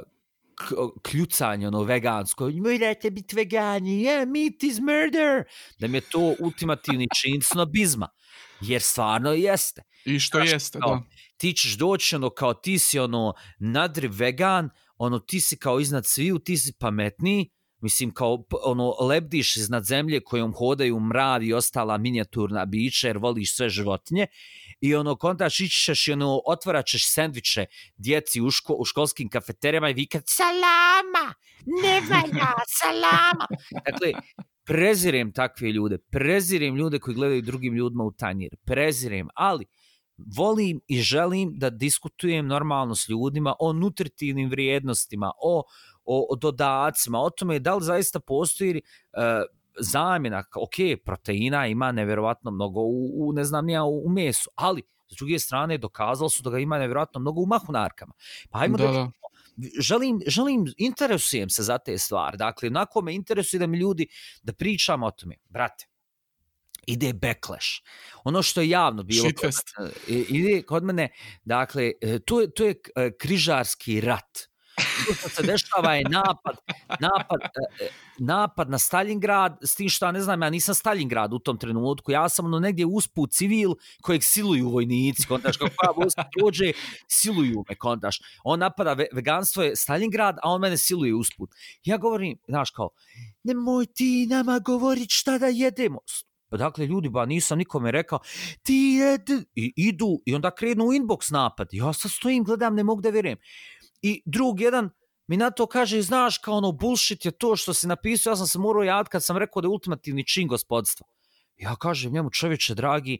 Speaker 2: kljucanje ono vegansko, morate biti vegani, yeah, meat is murder, da mi je to ultimativni čin snobizma, jer stvarno jeste.
Speaker 1: I što Znaš, jeste, kao, da.
Speaker 2: Ti ćeš doći ono kao ti si ono nadri vegan, ono ti si kao iznad sviju, ti si pametniji, mislim kao ono lebdiš iznad zemlje kojom hodaju mravi i ostala minijaturna bića jer voliš sve životinje i ono kontaš ići ćeš i ono otvarat ćeš sendviče djeci u, ško, u školskim kafeterijama i vikat salama, ne valja, salama. Dakle, prezirem takve ljude, prezirem ljude koji gledaju drugim ljudima u tanjir, prezirem, ali volim i želim da diskutujem normalno s ljudima o nutritivnim vrijednostima, o, o, o dodacima, o tome da li zaista postoji uh, zamjena, ok, proteina ima nevjerovatno mnogo u, u ne znam nija, u, u mesu, ali s druge strane dokazalo su da ga ima nevjerovatno mnogo u mahunarkama. Pa hajmo da, da, želim, želim, interesujem se za te stvari. Dakle, onako me interesuje da mi ljudi, da pričamo o tome. Brate, ide backlash. Ono što je javno bilo kod, ide kod mene, dakle, e, to je, to je e, križarski rat to što se dešava je napad, napad, e, e, napad na Stalingrad, s tim što ne znam, ja nisam Stalingrad u tom trenutku, ja sam ono negdje usput civil kojeg siluju vojnici, kontaš, kako ja vojska dođe, siluju me, kontaš. On napada, veganstvo je Stalingrad, a on mene siluje usput. Ja govorim, znaš kao, nemoj ti nama govorit šta da jedemo. Pa dakle, ljudi, ba, nisam nikome rekao, ti jed, i idu, i onda krenu u inbox napad. Ja sad stojim, gledam, ne mogu da vjerujem. I drug jedan mi na to kaže, znaš, kao ono bullshit je to što si napisao, ja sam se morao jad kad sam rekao da je ultimativni čin gospodstva. Ja kažem njemu, čovječe, dragi,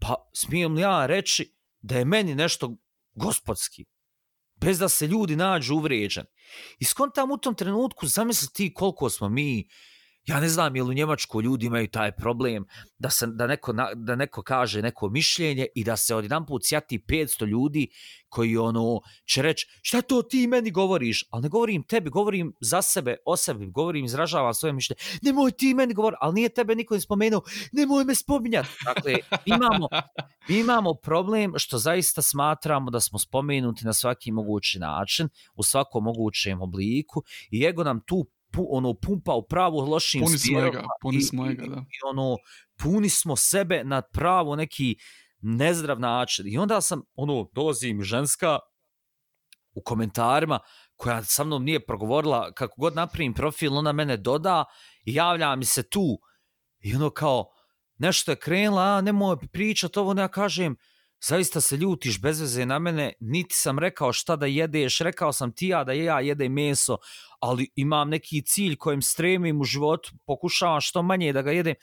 Speaker 2: pa smijem li ja reći da je meni nešto gospodski, bez da se ljudi nađu uvrijeđeni. I skontam u tom trenutku, zamisli ti koliko smo mi, ja ne znam je li u Njemačkoj ljudi imaju taj problem da se da neko da neko kaže neko mišljenje i da se odjedan put sjati 500 ljudi koji ono će reći šta to ti meni govoriš? Al ne govorim tebi govorim za sebe o sebi govorim izražavam svoje mišljenje. Nemoj ti meni govor al nije tebe niko ne spomenuo nemoj me spominjati dakle imamo imamo problem što zaista smatramo da smo spomenuti na svaki mogući način u svakom mogućem obliku i ego nam tu pu, ono pumpa u pravu lošim
Speaker 1: puni smo ga, puni smo ga, da.
Speaker 2: I, ono puni smo sebe na pravo neki nezdrav način. I onda sam ono dolazim ženska u komentarima koja sa mnom nije progovorila kako god napravim profil, ona mene doda i javlja mi se tu. I ono kao nešto je krenula, a nemoj pričati ovo, ne ja kažem, zaista se ljutiš bez veze na mene, niti sam rekao šta da jedeš, rekao sam ti ja da ja jedem meso, ali imam neki cilj kojem stremim u životu, pokušavam što manje da ga jedem,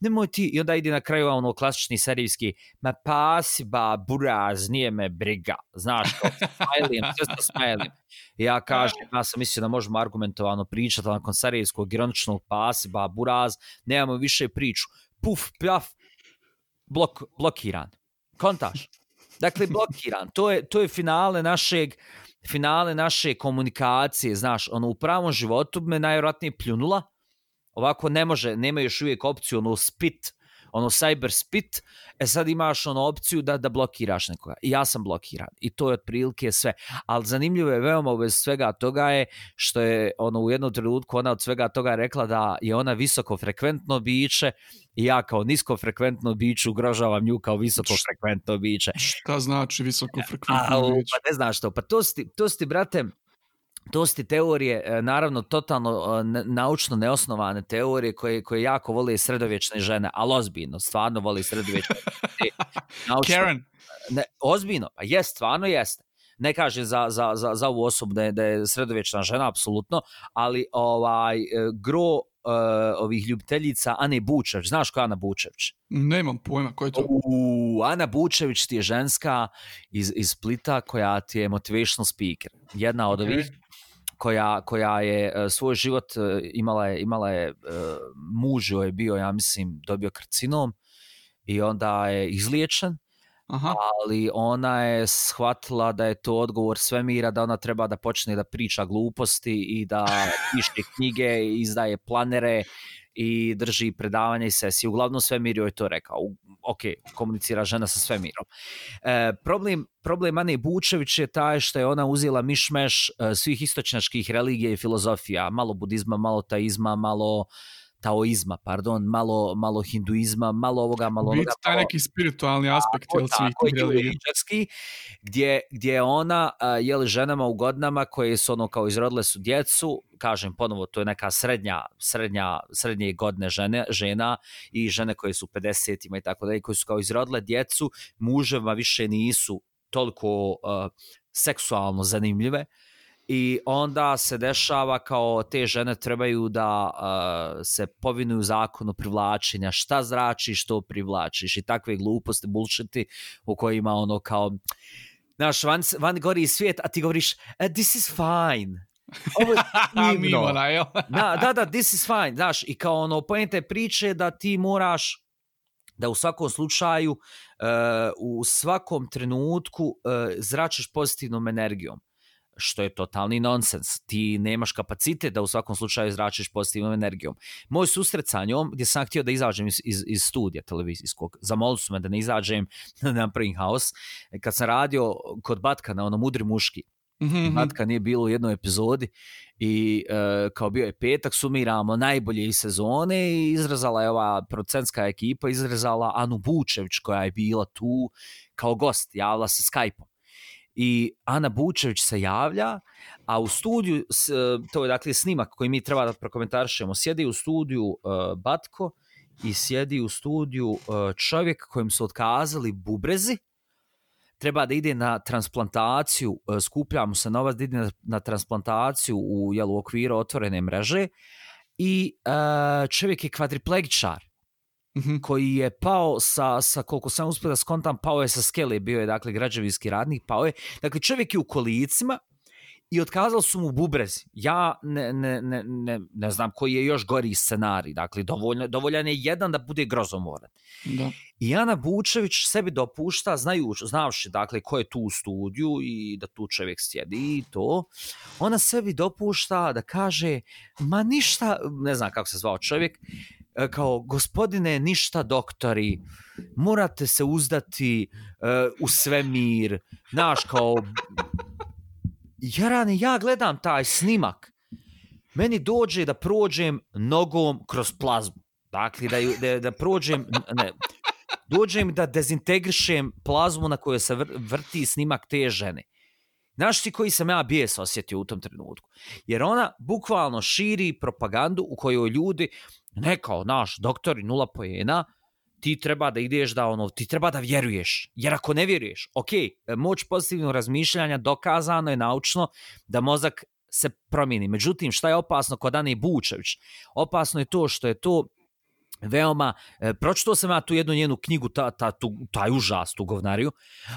Speaker 2: nemoj ti, i onda ide na kraju ono klasični serijski, ma pasi ba buraz, nije me briga, znaš, kao smajlim, sve to smajlim. Ja kažem, ja sam mislio da možemo argumentovano pričati nakon serijskog ironičnog pasi ba buraz, nemamo više priču, puf, pjaf, blok, blokiran. Kontaš? Dakle, blokiran. To je, to je finale našeg finale naše komunikacije, znaš, ono, u pravom životu me najvjerojatnije pljunula, ovako ne može, nema još uvijek opciju, ono, spit, ono cyber spit, e sad imaš ono opciju da da blokiraš nekoga. I ja sam blokiran. I to je otprilike sve. Ali zanimljivo je veoma bez svega toga je što je ono u jednom trenutku ona od svega toga rekla da je ona visoko frekventno biće i ja kao nisko frekventno biće ugrožavam nju kao visoko frekventno biće.
Speaker 1: Šta znači visoko frekventno biće?
Speaker 2: Pa ne znaš što. Pa to sti, to sti brate, to su ti teorije, e, naravno, totalno e, naučno neosnovane teorije koje, koje jako vole sredovječne žene, ali ozbiljno, stvarno vole sredovječne
Speaker 1: naučno, Karen.
Speaker 2: Ne, ozbiljno, pa jest, stvarno jeste. Ne kaže za, za, za, za ovu osobu da je, da je sredovječna žena, apsolutno, ali ovaj e, gro uh, ovih ljubiteljica Ane Bučević, znaš ko je Ana Bučević?
Speaker 1: Nemam pojma, ko je to?
Speaker 2: U, Ana Bučević ti je ženska iz, iz Splita koja ti je motivational speaker. Jedna od okay. ovih koja, koja je uh, svoj život uh, imala je, imala je uh, muž je bio, ja mislim, dobio karcinom i onda je izliječen, Aha. ali ona je shvatila da je to odgovor svemira, da ona treba da počne da priča gluposti i da piše knjige, izdaje planere i drži predavanja i sesije. Uglavnom svemir joj to rekao. Ok, komunicira žena sa svemirom. E, problem, problem Ane Bučević je taj što je ona uzela mišmeš e, svih istočnjačkih religija i filozofija. Malo budizma, malo taizma, malo taoizma, pardon, malo, malo hinduizma, malo ovoga, malo onoga.
Speaker 1: Biti taj neki spiritualni aspekt, jel, svih tih religija.
Speaker 2: Gdje, gdje ona, jel, ženama u godinama koje su ono kao izrodile su djecu, kažem ponovo, to je neka srednja, srednja, srednje godine žene, žena i žene koje su 50-ima i tako dalje, koje su kao izrodile djecu, muževa više nisu toliko uh, seksualno zanimljive, i onda se dešava kao te žene trebaju da uh, se povinuju zakonu privlačenja, šta zrači, što privlačiš? I takve gluposti, bullshiti u kojima ono kao, znaš, van, van gori svijet, a ti govoriš, e, this is fine. Ovo je divno. da, da, da, this is fine, znaš, i kao ono, pojente priče da ti moraš da u svakom slučaju, uh, u svakom trenutku uh, zračiš pozitivnom energijom što je totalni nonsens. Ti nemaš kapacitet da u svakom slučaju izračiš pozitivnom energijom. Moj susret sa njom, gdje sam htio da izađem iz, iz, iz studija televizijskog, zamolili su me da ne izađem na Pring House, kad sam radio kod Batka na onom Mudri muški, Mm -hmm. Batka nije bilo u jednoj epizodi i e, kao bio je petak, sumiramo najbolje iz sezone i izrezala je ova procentska ekipa, izrezala Anu Bučević koja je bila tu kao gost, javila se Skype-om i Ana Bučević se javlja, a u studiju, e, to je dakle snimak koji mi treba da prokomentarišemo, sjedi u studiju uh, Batko i sjedi u studiju uh, čovjek kojem su otkazali bubrezi, treba da ide na transplantaciju, uh, skuplja mu se novac da ide na, na transplantaciju u, jel, u okviru otvorene mreže. I uh, čovjek je kvadriplegičar mm -hmm. koji je pao sa, sa koliko sam uspio da skontam, pao je sa skele, bio je dakle građevinski radnik, pao je. Dakle, čovjek je u kolicima i otkazali su mu bubrezi. Ja ne, ne, ne, ne, ne znam koji je još gori scenarij, dakle, dovoljno, dovoljan je jedan da bude grozomoran. Da. I Ana Bučević sebi dopušta, znaju, znavši dakle, ko je tu u studiju i da tu čovjek sjedi i to, ona sebi dopušta da kaže, ma ništa, ne znam kako se zvao čovjek, E, kao gospodine ništa doktori. Morate se uzdati uh, u svemir. Naš kao Jarane ja gledam taj snimak. Meni dođe da prođem nogom kroz plazmu. Dakle da, da, da prođem ne, dođem da dezintegrišem plazmu na kojoj se vrti snimak te žene. Znaš ti koji sam ja bijes osjetio u tom trenutku? Jer ona bukvalno širi propagandu u kojoj ljudi, ne kao naš doktori nula pojena, ti treba da ideš da ono, ti treba da vjeruješ. Jer ako ne vjeruješ, ok, moć pozitivnog razmišljanja dokazano je naučno da mozak se promijeni. Međutim, šta je opasno kod Ane Bučević? Opasno je to što je to veoma, e, pročitao sam ja tu jednu njenu knjigu, ta, ta, tu, taj užas, tu govnariju,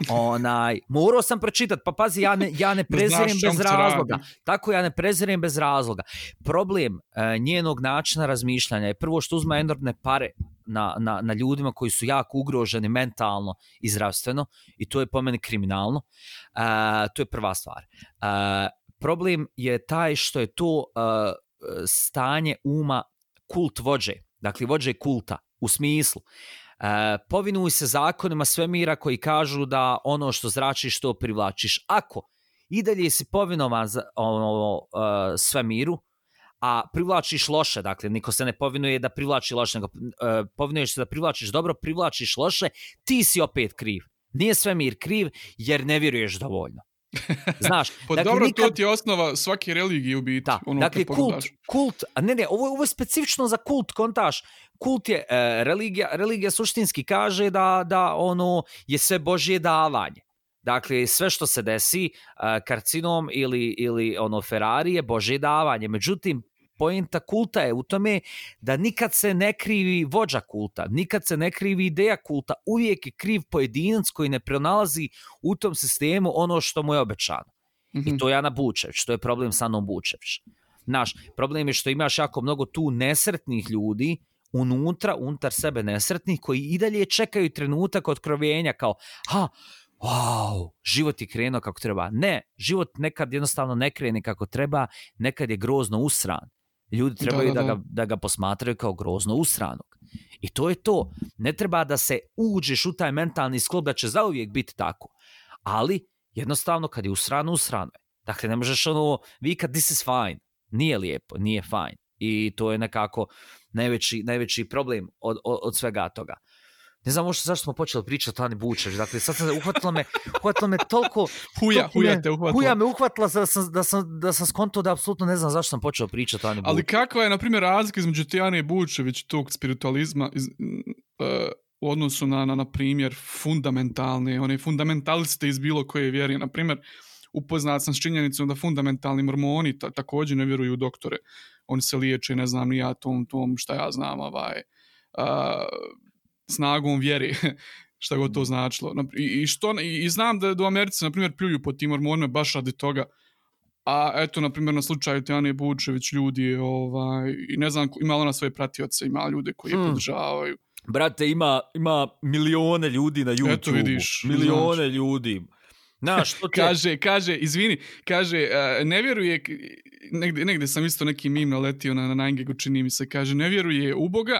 Speaker 2: onaj, morao sam pročitat, pa pazi, ja ne, ja ne prezirem bez razloga, tako ja ne prezirem bez razloga. Problem e, njenog načina razmišljanja je prvo što uzma enormne pare na, na, na ljudima koji su jako ugroženi mentalno i zdravstveno i to je po meni kriminalno. Uh, to je prva stvar. Uh, problem je taj što je to uh, stanje uma kult vođe, dakle vođe kulta u smislu. Uh, povinuj se zakonima svemira koji kažu da ono što zračiš to privlačiš. Ako i dalje si povinovan za ono, uh, svemiru, a privlačiš loše, dakle, niko se ne povinuje da privlači loše, nego e, povinuješ se da privlačiš dobro, privlačiš loše, ti si opet kriv. Nije svemir kriv jer ne vjeruješ dovoljno. Znaš,
Speaker 1: pa dakle, dobro, nikad... to ti je osnova svake religije u biti.
Speaker 2: Da, ono dakle, kult, kult, a ne, ne, ovo, ovo je specifično za kult, kontaš, kult je, e, religija, religija suštinski kaže da, da ono je sve Božje davanje. Dakle, sve što se desi uh, karcinom ili, ili ono Ferrari je Božje davanje. Međutim, poenta kulta je u tome da nikad se ne krivi vođa kulta, nikad se ne krivi ideja kulta, uvijek je kriv pojedinac koji ne pronalazi u tom sistemu ono što mu je obećano. Mm -hmm. I mhm. to je Ana Bučević, to je problem sa Anom Bučević. Naš, problem je što imaš jako mnogo tu nesretnih ljudi unutra, unutar sebe nesretnih, koji i dalje čekaju trenutak otkrovenja kao, ha, wow, život je krenuo kako treba. Ne, život nekad jednostavno ne krene kako treba, nekad je grozno usran. Ljudi trebaju da, da, da. da, ga, da ga posmatraju kao grozno usranog. I to je to. Ne treba da se uđeš u taj mentalni sklop da će zauvijek biti tako. Ali, jednostavno, kad je usrano, usrano je. Dakle, ne možeš ono, vi kad this is fine. Nije lijepo, nije fine. I to je nekako najveći, najveći problem od, od, od svega toga ne znam možda zašto smo počeli pričati o Ani Bučević, dakle sad se uhvatilo me, uhvatilo me toliko...
Speaker 1: Huja, huja te uhvatila.
Speaker 2: Huja me uhvatila da sam, da sam, da sam skonto da apsolutno ne znam zašto sam počeo pričati o Ani Bučević.
Speaker 1: Ali kakva je, na primjer, razlika između te Ane Bučević tog spiritualizma iz, uh, u odnosu na, na, na primjer, fundamentalne, one fundamentaliste iz bilo koje vjere, na primjer, upoznat sam s činjenicom da fundamentalni mormoni ta, također ne vjeruju u doktore. Oni se liječe, ne znam, ni ja tom, tom, šta ja znam, ovaj, uh, snagom vjere, šta god to mm. značilo. I, i, što, i, i znam da, do Americi, na primjer, pljuju po tim hormonima baš radi toga. A eto, na primjer, na slučaju Tijane Bučević, ljudi, ovaj, i ne znam, ima ona svoje pratioce, ima ljude koji je hmm. podržavaju.
Speaker 2: Brate, ima, ima milione ljudi na YouTube. Eto vidiš. Milione znači. ljudi. Znaš, što te...
Speaker 1: kaže, kaže, izvini, kaže, uh, ne vjeruje, negde, negde sam isto neki mim naletio na, na Nangegu, čini mi se, kaže, ne vjeruje u Boga,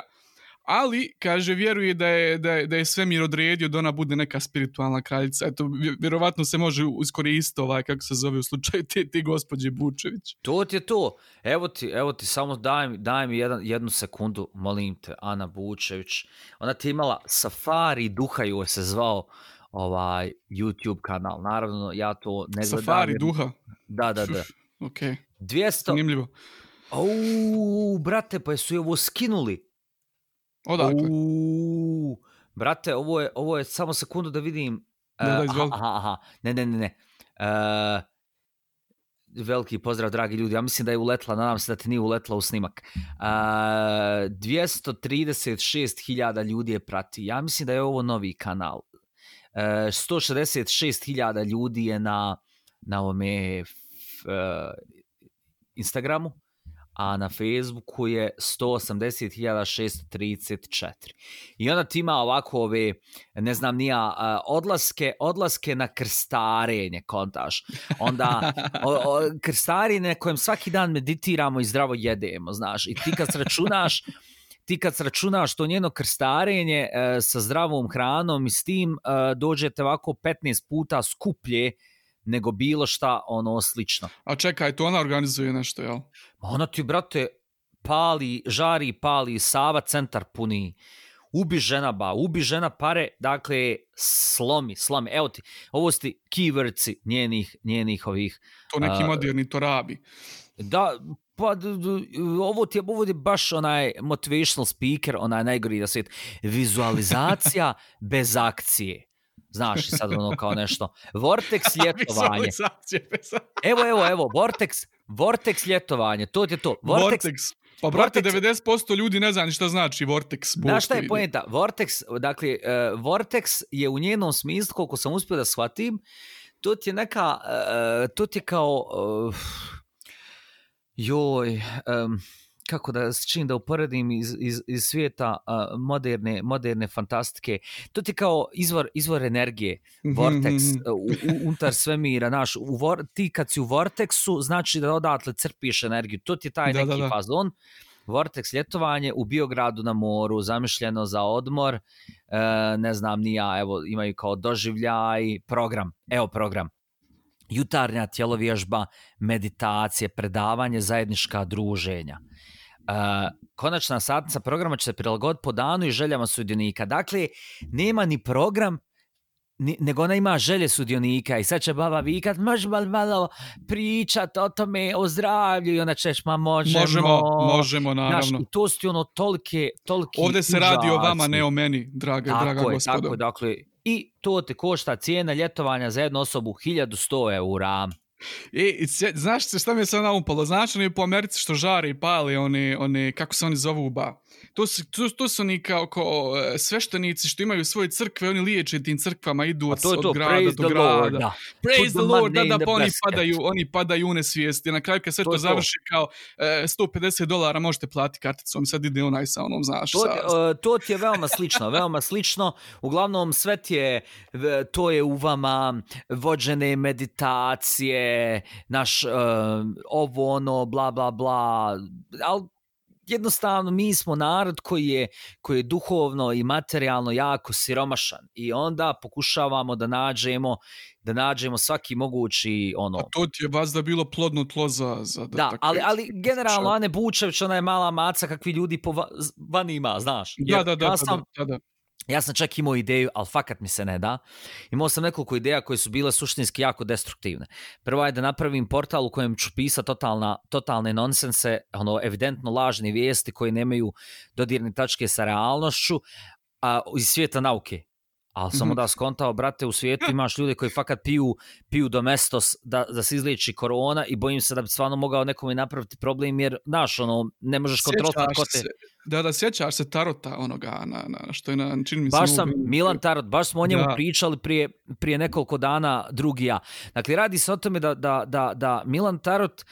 Speaker 1: ali kaže vjeruje da je da je da je svemir odredio da ona bude neka spiritualna kraljica. Eto vjerovatno se može iskoristiti ovaj kako se zove u slučaju te te gospođe Bučević.
Speaker 2: To ti je to. Evo ti, evo ti samo daj mi daj mi jedan jednu sekundu, molim te, Ana Bučević. Ona ti imala Safari duha ju se zvao ovaj YouTube kanal. Naravno ja to ne
Speaker 1: gledam. Safari duha.
Speaker 2: Da, da, da.
Speaker 1: Okej.
Speaker 2: Okay. 200
Speaker 1: Zanimljivo.
Speaker 2: Au, brate, pa su je ovo skinuli.
Speaker 1: Odakle?
Speaker 2: Uuu, brate, ovo je, ovo je samo sekundu da vidim.
Speaker 1: Da, da,
Speaker 2: aha, aha, aha, ne, ne, ne, ne. Uh, veliki pozdrav, dragi ljudi. Ja mislim da je uletla, nadam se da ti nije uletla u snimak. Uh, 236.000 ljudi je prati. Ja mislim da je ovo novi kanal. Uh, 166.000 ljudi je na, na ovome uh, Instagramu a na Facebooku je 180.634. I onda ti ima ovako ove, ne znam, nija, odlaske, odlaske na krstarenje, kontaš. Onda o, o, krstarenje kojem svaki dan meditiramo i zdravo jedemo, znaš. I ti kad sračunaš, ti kad sračunaš to njeno krstarenje e, sa zdravom hranom i s tim e, dođete ovako 15 puta skuplje nego bilo šta ono slično.
Speaker 1: A čekaj, to ona organizuje nešto, jel?
Speaker 2: Ona ti, brate, pali, žari, pali, Sava centar puni, ubi žena ba, ubi žena pare, dakle, slomi, slomi. Evo ti, ovo su ti keywords njenih, njenih ovih...
Speaker 1: To neki uh, moderni to rabi.
Speaker 2: Da, pa ovo ti je, ovo je baš onaj motivational speaker, onaj najgori da svijet. Vizualizacija bez akcije. Znaš, sad ono kao nešto. Vortex ljetovanje. evo, evo, evo, Vortex, Vortex ljetovanje, to je to.
Speaker 1: Vortex, Vortex. Pa brate, Vortex, 90% ljudi ne zna ni šta znači Vortex.
Speaker 2: Znaš šta je pojenta? Vortex, dakle, uh, Vortex je u njenom smislu, koliko sam uspio da shvatim, to ti je neka, uh, to ti je kao, uh, joj, um, nikako da se čim da uporedim iz, iz, iz svijeta uh, moderne, moderne fantastike. To ti kao izvor, izvor energije,
Speaker 1: Mhm,
Speaker 2: vortex,
Speaker 1: mhm.
Speaker 2: uh, u, u, unutar svemira, naš, u vor, ti kad si u vorteksu, znači da odatle crpiš energiju. To ti je taj
Speaker 1: Da,
Speaker 2: neki
Speaker 1: da, da.
Speaker 2: fazon. Vortex ljetovanje u Biogradu na moru, zamišljeno za odmor, e, ne znam ni ja, evo imaju kao doživljaj, program, evo program. Jutarnja tjelovježba, meditacije, predavanje, zajednička druženja. Konačna satnica programa će se prilagoditi po danu i željama sudionika. Dakle, nema ni program, ni, nego ona ima želje sudionika i sad će baba vikat, može malo, malo pričat o tome, o zdravlju i ona ćeš, ma možemo.
Speaker 1: Možemo, možemo,
Speaker 2: Znaš,
Speaker 1: naravno.
Speaker 2: i to su ono tolike, toliki
Speaker 1: Ovdje se radi o vama, ne o meni, draga,
Speaker 2: tako
Speaker 1: draga
Speaker 2: je,
Speaker 1: gospodo.
Speaker 2: Tako je, dakle, i to te košta cijena ljetovanja za jednu osobu 1100 eura.
Speaker 1: E, i znaš se šta mi je sad naumpalo? Znaš oni po Americi što žare i pale, one, one kako se oni zovu ba? To su, to, to su oni kao, kao e, sveštenici što imaju svoje crkve, oni liječe tim crkvama, idu od,
Speaker 2: to to,
Speaker 1: od grada do grada.
Speaker 2: Lord, da.
Speaker 1: Praise
Speaker 2: Put
Speaker 1: the Lord, da, da, pa oni padaju, oni padaju u nesvijesti. Na kraju kad sve
Speaker 2: To
Speaker 1: to,
Speaker 2: to.
Speaker 1: završi kao e, 150 dolara možete platiti karticom, sad ide onaj sa onom, znaš,
Speaker 2: To,
Speaker 1: sa,
Speaker 2: uh, to ti je veoma slično, veoma slično. Uglavnom, sve ti je, to je u vama vođene meditacije, naš uh, ovo, ono, bla, bla, bla. Ali jednostavno mi smo narod koji je, koji je duhovno i materijalno jako siromašan i onda pokušavamo da nađemo da nađemo svaki mogući ono
Speaker 1: A to ti je vas da bilo plodno tlo za... za
Speaker 2: Da,
Speaker 1: tako
Speaker 2: ali, ali generalno Ane Bučević, ona je mala maca kakvi ljudi po va- z- van ima, znaš.
Speaker 1: Da,
Speaker 2: Jer
Speaker 1: da, da,
Speaker 2: ja
Speaker 1: da,
Speaker 2: sam,
Speaker 1: da, da
Speaker 2: ja sam čak imao ideju, ali fakat mi se ne da. Imao sam nekoliko ideja koje su bile suštinski jako destruktivne. Prva je da napravim portal u kojem ću pisati totalna, totalne nonsense, ono, evidentno lažne vijesti koje nemaju dodirne tačke sa realnošću, a, iz svijeta nauke. Ali
Speaker 1: Mhm.
Speaker 2: onda skontao, brate, u svijetu imaš ljude koji fakat piju, piju domestos da, da se izliječi korona i bojim se da bi stvarno mogao nekome napraviti problem jer, znaš, ono, ne možeš kontrolisati
Speaker 1: Sjećaš
Speaker 2: ko te...
Speaker 1: se, da, da, sjećaš se Tarota onoga, na, na, što je na, čini mi se...
Speaker 2: Baš sam,
Speaker 1: ubijenju.
Speaker 2: Milan Tarot, baš smo o njemu
Speaker 1: Da.
Speaker 2: pričali prije, prije nekoliko dana drugi ja. Dakle, radi se o tome da, da, da, da Milan Tarot e,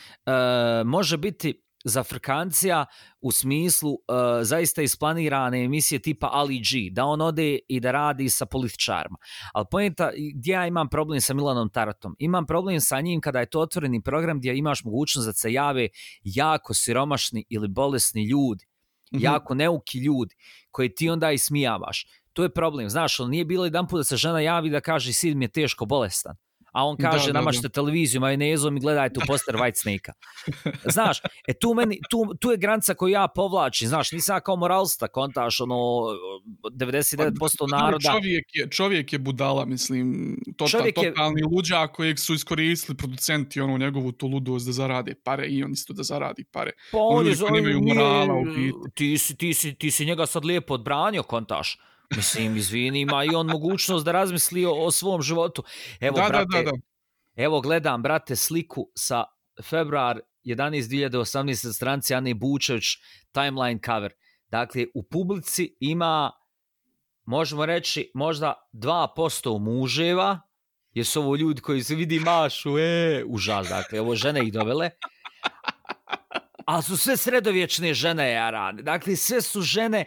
Speaker 2: može biti za Frkancija u smislu e, zaista isplanirane emisije tipa Ali G, da on ode i da radi sa političarima. Ali pojenta, gdje ja imam problem sa Milanom Tarotom? Imam problem sa njim kada je to otvoreni program gdje imaš mogućnost da se jave jako siromašni ili bolesni ljudi
Speaker 1: Mhm.
Speaker 2: jako neuki ljudi koji ti onda ismijavaš. To je problem. Znaš, on nije bilo jedan put da se žena javi da kaže sin mi je teško bolestan. A on kaže,
Speaker 1: Da, da,
Speaker 2: namažite televiziju majonezom i gledajte u poster White Snake-a. Znaš, e tu, meni, tu, tu je granica koju ja povlačim. Znaš, nisam kao moralista, kontaš, ono, 99%
Speaker 1: Pa,
Speaker 2: naroda.
Speaker 1: Čovjek je, čovjek je budala, mislim, total,
Speaker 2: Čovjek je-
Speaker 1: totalni luđa kojeg su iskoristili producenti ono njegovu tu ludost da zarade pare i on isto da zaradi pare.
Speaker 2: Pa
Speaker 1: Oni
Speaker 2: je
Speaker 1: koji
Speaker 2: za-
Speaker 1: nemaju
Speaker 2: nije-
Speaker 1: morala u biti.
Speaker 2: Ti si, ti, si, ti si njega sad lijepo odbranio, kontaš. Mislim, izvini, ima i on mogućnost da razmisli o, o svom životu. Evo,
Speaker 1: da,
Speaker 2: brate,
Speaker 1: da, da, da.
Speaker 2: Evo gledam, brate, sliku sa februar 11. 2018. stranci Ane Bučević, timeline cover. Dakle, u publici ima, možemo reći, možda 2% muževa, jer su ovo ljudi koji se vidi mašu, e, užas, dakle, ovo žene ih dovele. Ali su sve sredovječne žene, jarane. Dakle, sve su žene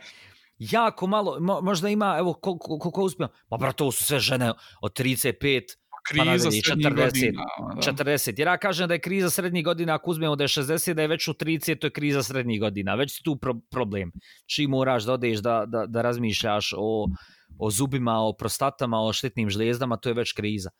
Speaker 2: jako malo, mo, možda ima, evo, koliko, koliko uspijem, pa brate, ovo su sve žene od 35,
Speaker 1: Kriza
Speaker 2: nadalje,
Speaker 1: srednjih
Speaker 2: 40,
Speaker 1: godina. ono, Da.
Speaker 2: 40. Jer ja kažem da je kriza srednjih godina, ako uzmemo da je 60, da je već u 30, to je kriza srednjih godina. Već si tu pro problem. Čim moraš da odeš da, da, da razmišljaš o, o zubima, o prostatama, o štetnim žlijezdama, to je već kriza.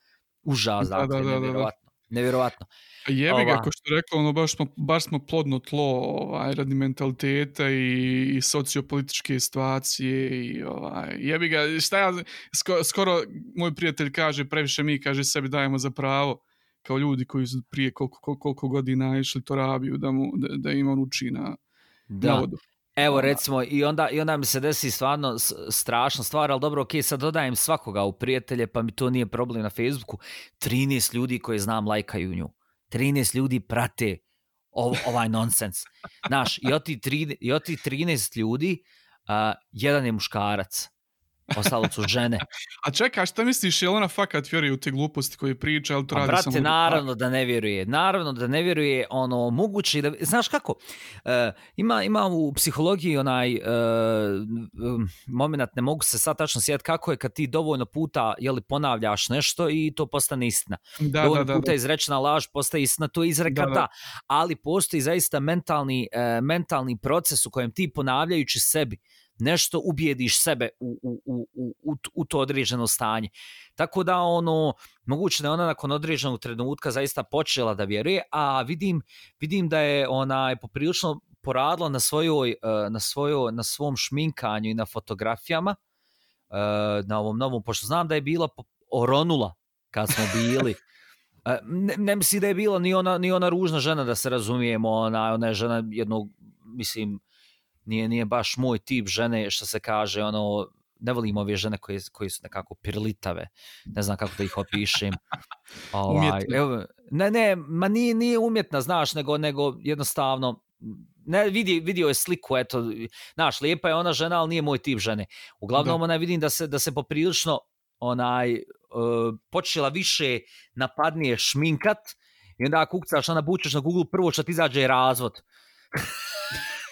Speaker 2: Užas,
Speaker 1: Da,
Speaker 2: dakle,
Speaker 1: da, da, da.
Speaker 2: nevjerovatno. Nevjerovatno.
Speaker 1: Jebi ga,
Speaker 2: Ova.
Speaker 1: ko što rekao, ono, baš, smo, baš smo plodno tlo ovaj, radi mentaliteta i, i sociopolitičke situacije i ovaj, jebi ga, šta ja, sko, skoro moj prijatelj kaže, previše mi, kaže, sebi dajemo za pravo kao ljudi koji su prije koliko, koliko, koliko godina išli to rabiju da, mu, da, da im on uči na, na
Speaker 2: Da.
Speaker 1: vodu.
Speaker 2: Evo
Speaker 1: Ona.
Speaker 2: recimo i onda, i onda mi se desi stvarno strašna stvar, ali dobro, ok, sad dodajem svakoga u prijatelje, pa mi to nije problem na Facebooku. 13 ljudi koje znam lajkaju nju. 13 ljudi prate ov, ovaj nonsens. Znaš, i od ti 13 ljudi, uh, jedan je muškarac. Ostalo su žene.
Speaker 1: A čekaj, šta misliš, je li ona fakat vjeruje u te gluposti koje priča, ili to
Speaker 2: A
Speaker 1: radi
Speaker 2: brate,
Speaker 1: samo...
Speaker 2: naravno da ne vjeruje. Naravno da ne vjeruje, ono, moguće da... Znaš kako? E, ima, ima u psihologiji onaj e, moment, ne mogu se sad tačno sjetiti kako je kad ti dovoljno puta jeli, ponavljaš nešto i to postane istina.
Speaker 1: Da,
Speaker 2: dovoljno
Speaker 1: da, da,
Speaker 2: puta
Speaker 1: da.
Speaker 2: izrečena laž postaje istina, to je izreka Da,
Speaker 1: da.
Speaker 2: da. Ali postoji zaista mentalni, e, mentalni proces u kojem ti ponavljajući sebi nešto ubijediš sebe u, u, u, u, u, to određeno stanje. Tako da ono, moguće da je ona nakon određenog trenutka zaista počela da vjeruje, a vidim, vidim da je ona je poprilično poradila na svojoj, e, na svojoj, na svom šminkanju i na fotografijama, e, na ovom novom, pošto znam da je bila oronula kad smo bili. E, Ne, ne misli da je bila ni ona, ni ona ružna žena, da se razumijemo, ona, ona je žena jednog, mislim, nije, nije baš moj tip žene, što se kaže, ono, ne volim ove žene koje, koje su nekako pirlitave, ne znam kako da ih opišem. Ovaj, evo, ne, ne, ma nije, nije umjetna, znaš, nego, nego jednostavno, ne, vidi, vidio je sliku, eto, znaš, lijepa je ona žena, ali nije moj tip žene. Uglavnom,
Speaker 1: Da.
Speaker 2: ona vidim da se, da se poprilično onaj, uh, počela više napadnije šminkat i onda ako ukcaš, ona bučeš na Google, prvo što ti izađe je razvod.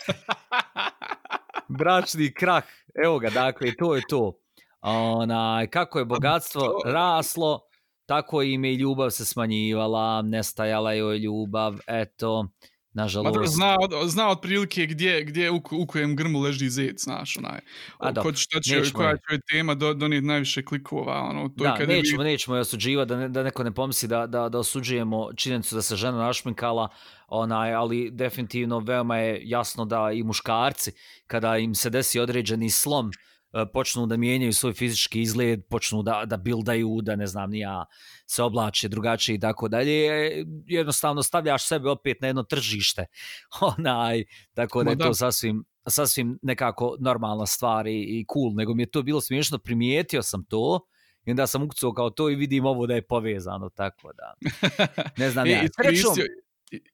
Speaker 2: Bračni krah, evo ga, dakle, to je to. Onaj, kako je bogatstvo raslo, tako im je i ljubav se smanjivala, nestajala joj ljubav, eto,
Speaker 1: Ma da,
Speaker 2: nažalost.
Speaker 1: zna, od, zna otprilike gdje, gdje u, u kojem grmu leži zec, znaš, onaj.
Speaker 2: A da,
Speaker 1: Ko, šta će,
Speaker 2: nećemo
Speaker 1: koja
Speaker 2: je.
Speaker 1: će tema do, donijeti najviše klikova, ono, to je
Speaker 2: Da,
Speaker 1: je
Speaker 2: nećemo, nećemo je osuđivati, da, ne, da neko ne pomisli da, da, da osuđujemo činjenicu da se žena našminkala, onaj, ali definitivno veoma je jasno da i muškarci, kada im se desi određeni slom, e, počnu da mijenjaju svoj fizički izgled, počnu da, da bildaju, da ne znam, ni ja, se oblače drugačije i tako dalje, e, jednostavno stavljaš sebe opet na jedno tržište, onaj, tako da je to sasvim, sasvim nekako normalna stvar i, i cool, nego mi je to bilo smiješno, primijetio sam to, i onda sam ukcuo kao to i vidim ovo da je povezano, tako da, ne znam ja.
Speaker 1: E,
Speaker 2: Srećom,
Speaker 1: iskoristio,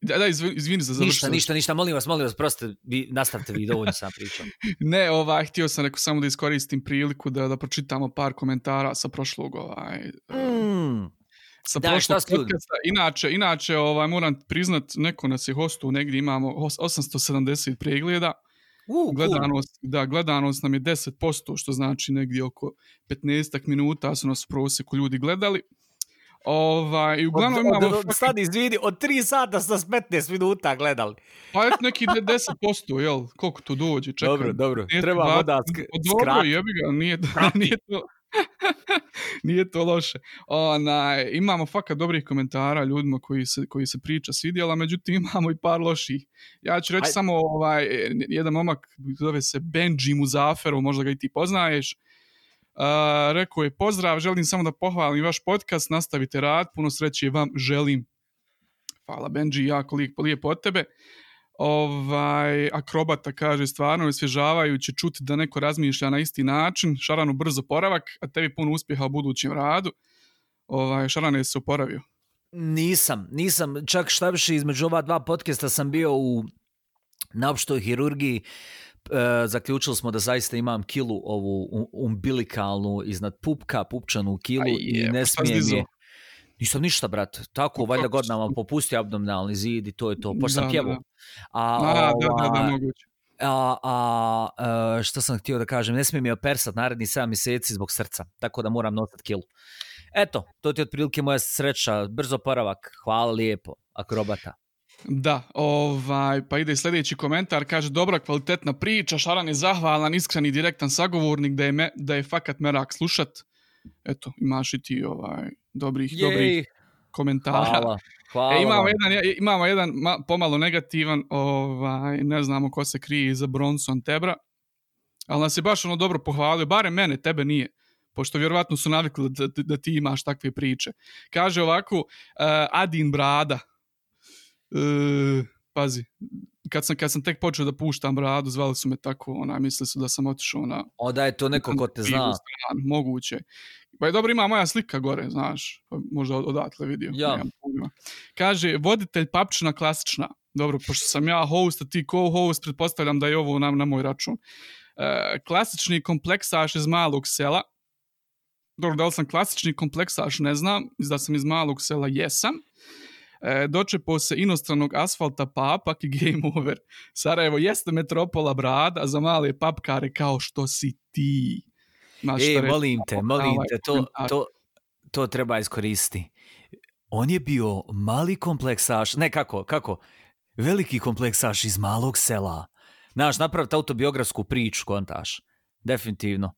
Speaker 1: da, da, izvini, izvini za
Speaker 2: ništa,
Speaker 1: završiti.
Speaker 2: ništa, ništa, molim vas, molim vas, proste, vi nastavite vi, dovoljno sam pričao.
Speaker 1: Ne, ovaj, htio sam rekao samo da iskoristim priliku da, da pročitamo par komentara sa prošlog, ovaj,
Speaker 2: Mm,
Speaker 1: sa
Speaker 2: šta
Speaker 1: prošlog
Speaker 2: ljudi?
Speaker 1: podcasta. Inače, inače ovaj, moram priznat, neko nas je hostu, negdje imamo os- 870 pregleda,
Speaker 2: uh, cool.
Speaker 1: gledanost, da, gledanost nam je 10%, što znači negdje oko 15 minuta su nas u prosjeku ljudi gledali. Ovaj, I uglavnom
Speaker 2: od,
Speaker 1: imamo...
Speaker 2: od, od, sad izvidi, od 3 sata sa 15 minuta gledali.
Speaker 1: Pa eto neki de- 10%, jel? Koliko to dođe? Čekaj.
Speaker 2: dobro, dobro,
Speaker 1: Nije
Speaker 2: treba
Speaker 1: dva-
Speaker 2: onda sk
Speaker 1: Pa Dobro,
Speaker 2: skrati.
Speaker 1: jebi ga, nije, nije to... nije to loše. Onaj, imamo fakat dobrih komentara ljudima koji se, koji se priča svidjela, međutim imamo i par loših. Ja ću reći
Speaker 2: Ajde.
Speaker 1: samo ovaj, jedan momak, zove se Benji Muzaferov, možda ga i ti poznaješ. A, rekao je, pozdrav, želim samo da pohvalim vaš podcast, nastavite rad, puno sreće vam želim. Hvala Benji, jako lijep, lijepo od tebe. Ovaj, akrobata kaže, stvarno je osvježavajuće čuti da neko razmišlja na isti način. Šaranu brzo poravak, a tebi puno uspjeha u budućem radu. Ovaj, Šaran je se oporavio.
Speaker 2: Nisam, nisam, čak šta više između ova dva podcasta sam bio u na opštoj hirurgiji, e, zaključili smo da zaista imam kilu ovu umbilikalnu iznad pupka, pupčanu kilu
Speaker 1: Aj,
Speaker 2: i
Speaker 1: je,
Speaker 2: ne
Speaker 1: pa šta
Speaker 2: smijem je. Nisam ništa, brat. Tako,
Speaker 1: Pa
Speaker 2: valjda
Speaker 1: kako
Speaker 2: godinama
Speaker 1: si-
Speaker 2: popustio abdominalni zid i to je to. Pošto sam
Speaker 1: Da,
Speaker 2: pjevao.
Speaker 1: da.
Speaker 2: A,
Speaker 1: A, da, da, da, moguće.
Speaker 2: a, a, a, što sam htio da kažem, ne smijem je opersat naredni 7 mjeseci zbog srca, tako da moram nositi kilu. Eto, to ti je otprilike moja sreća, brzo poravak, hvala lijepo, akrobata.
Speaker 1: Da, ovaj, pa ide sljedeći komentar, kaže dobra kvalitetna priča, Šaran je zahvalan, iskren i direktan sagovornik da je, me, da je fakat merak slušat. Eto, imaš i ti ovaj, dobrih, dobrih
Speaker 2: Jej,
Speaker 1: komentara.
Speaker 2: hvala, hvala
Speaker 1: E, imamo jedan, je- imamo jedan ma, pomalo negativan, ovaj, ne znamo ko se krije iza Bronson Tebra, ali nas je baš ono dobro pohvalio, barem mene, tebe nije, pošto vjerovatno su navikli da, da, da ti imaš takve priče. Kaže ovako, uh, Adin Brada, uh, pazi, kad sam, kad sam tek počeo da puštam bradu, zvali su me tako, ona, mislili su da sam otišao na
Speaker 2: Onda je to neko ko te zna.
Speaker 1: stranu, moguće. Pa je dobro, ima moja slika gore, znaš, pa možda od- odatle vidio.
Speaker 2: Ja.
Speaker 1: Kaže, voditelj papčina klasična. Dobro, pošto sam ja host, a ti co-host, pretpostavljam da je ovo na, na moj račun. klasični kompleksaš iz malog sela, dobro, da li sam klasični kompleksaš, ne znam, da sam iz malog sela, jesam, e, dočepo se inostranog asfalta papak i game over. Sarajevo jeste metropola brad, a za male papkare kao što si ti.
Speaker 2: Znaš, e, molim te, molim te, to, to, to treba iskoristiti. On je bio mali kompleksaš, ne kako, kako, veliki kompleksaš iz malog sela. Znaš, napraviti autobiografsku priču, kontaš. Definitivno.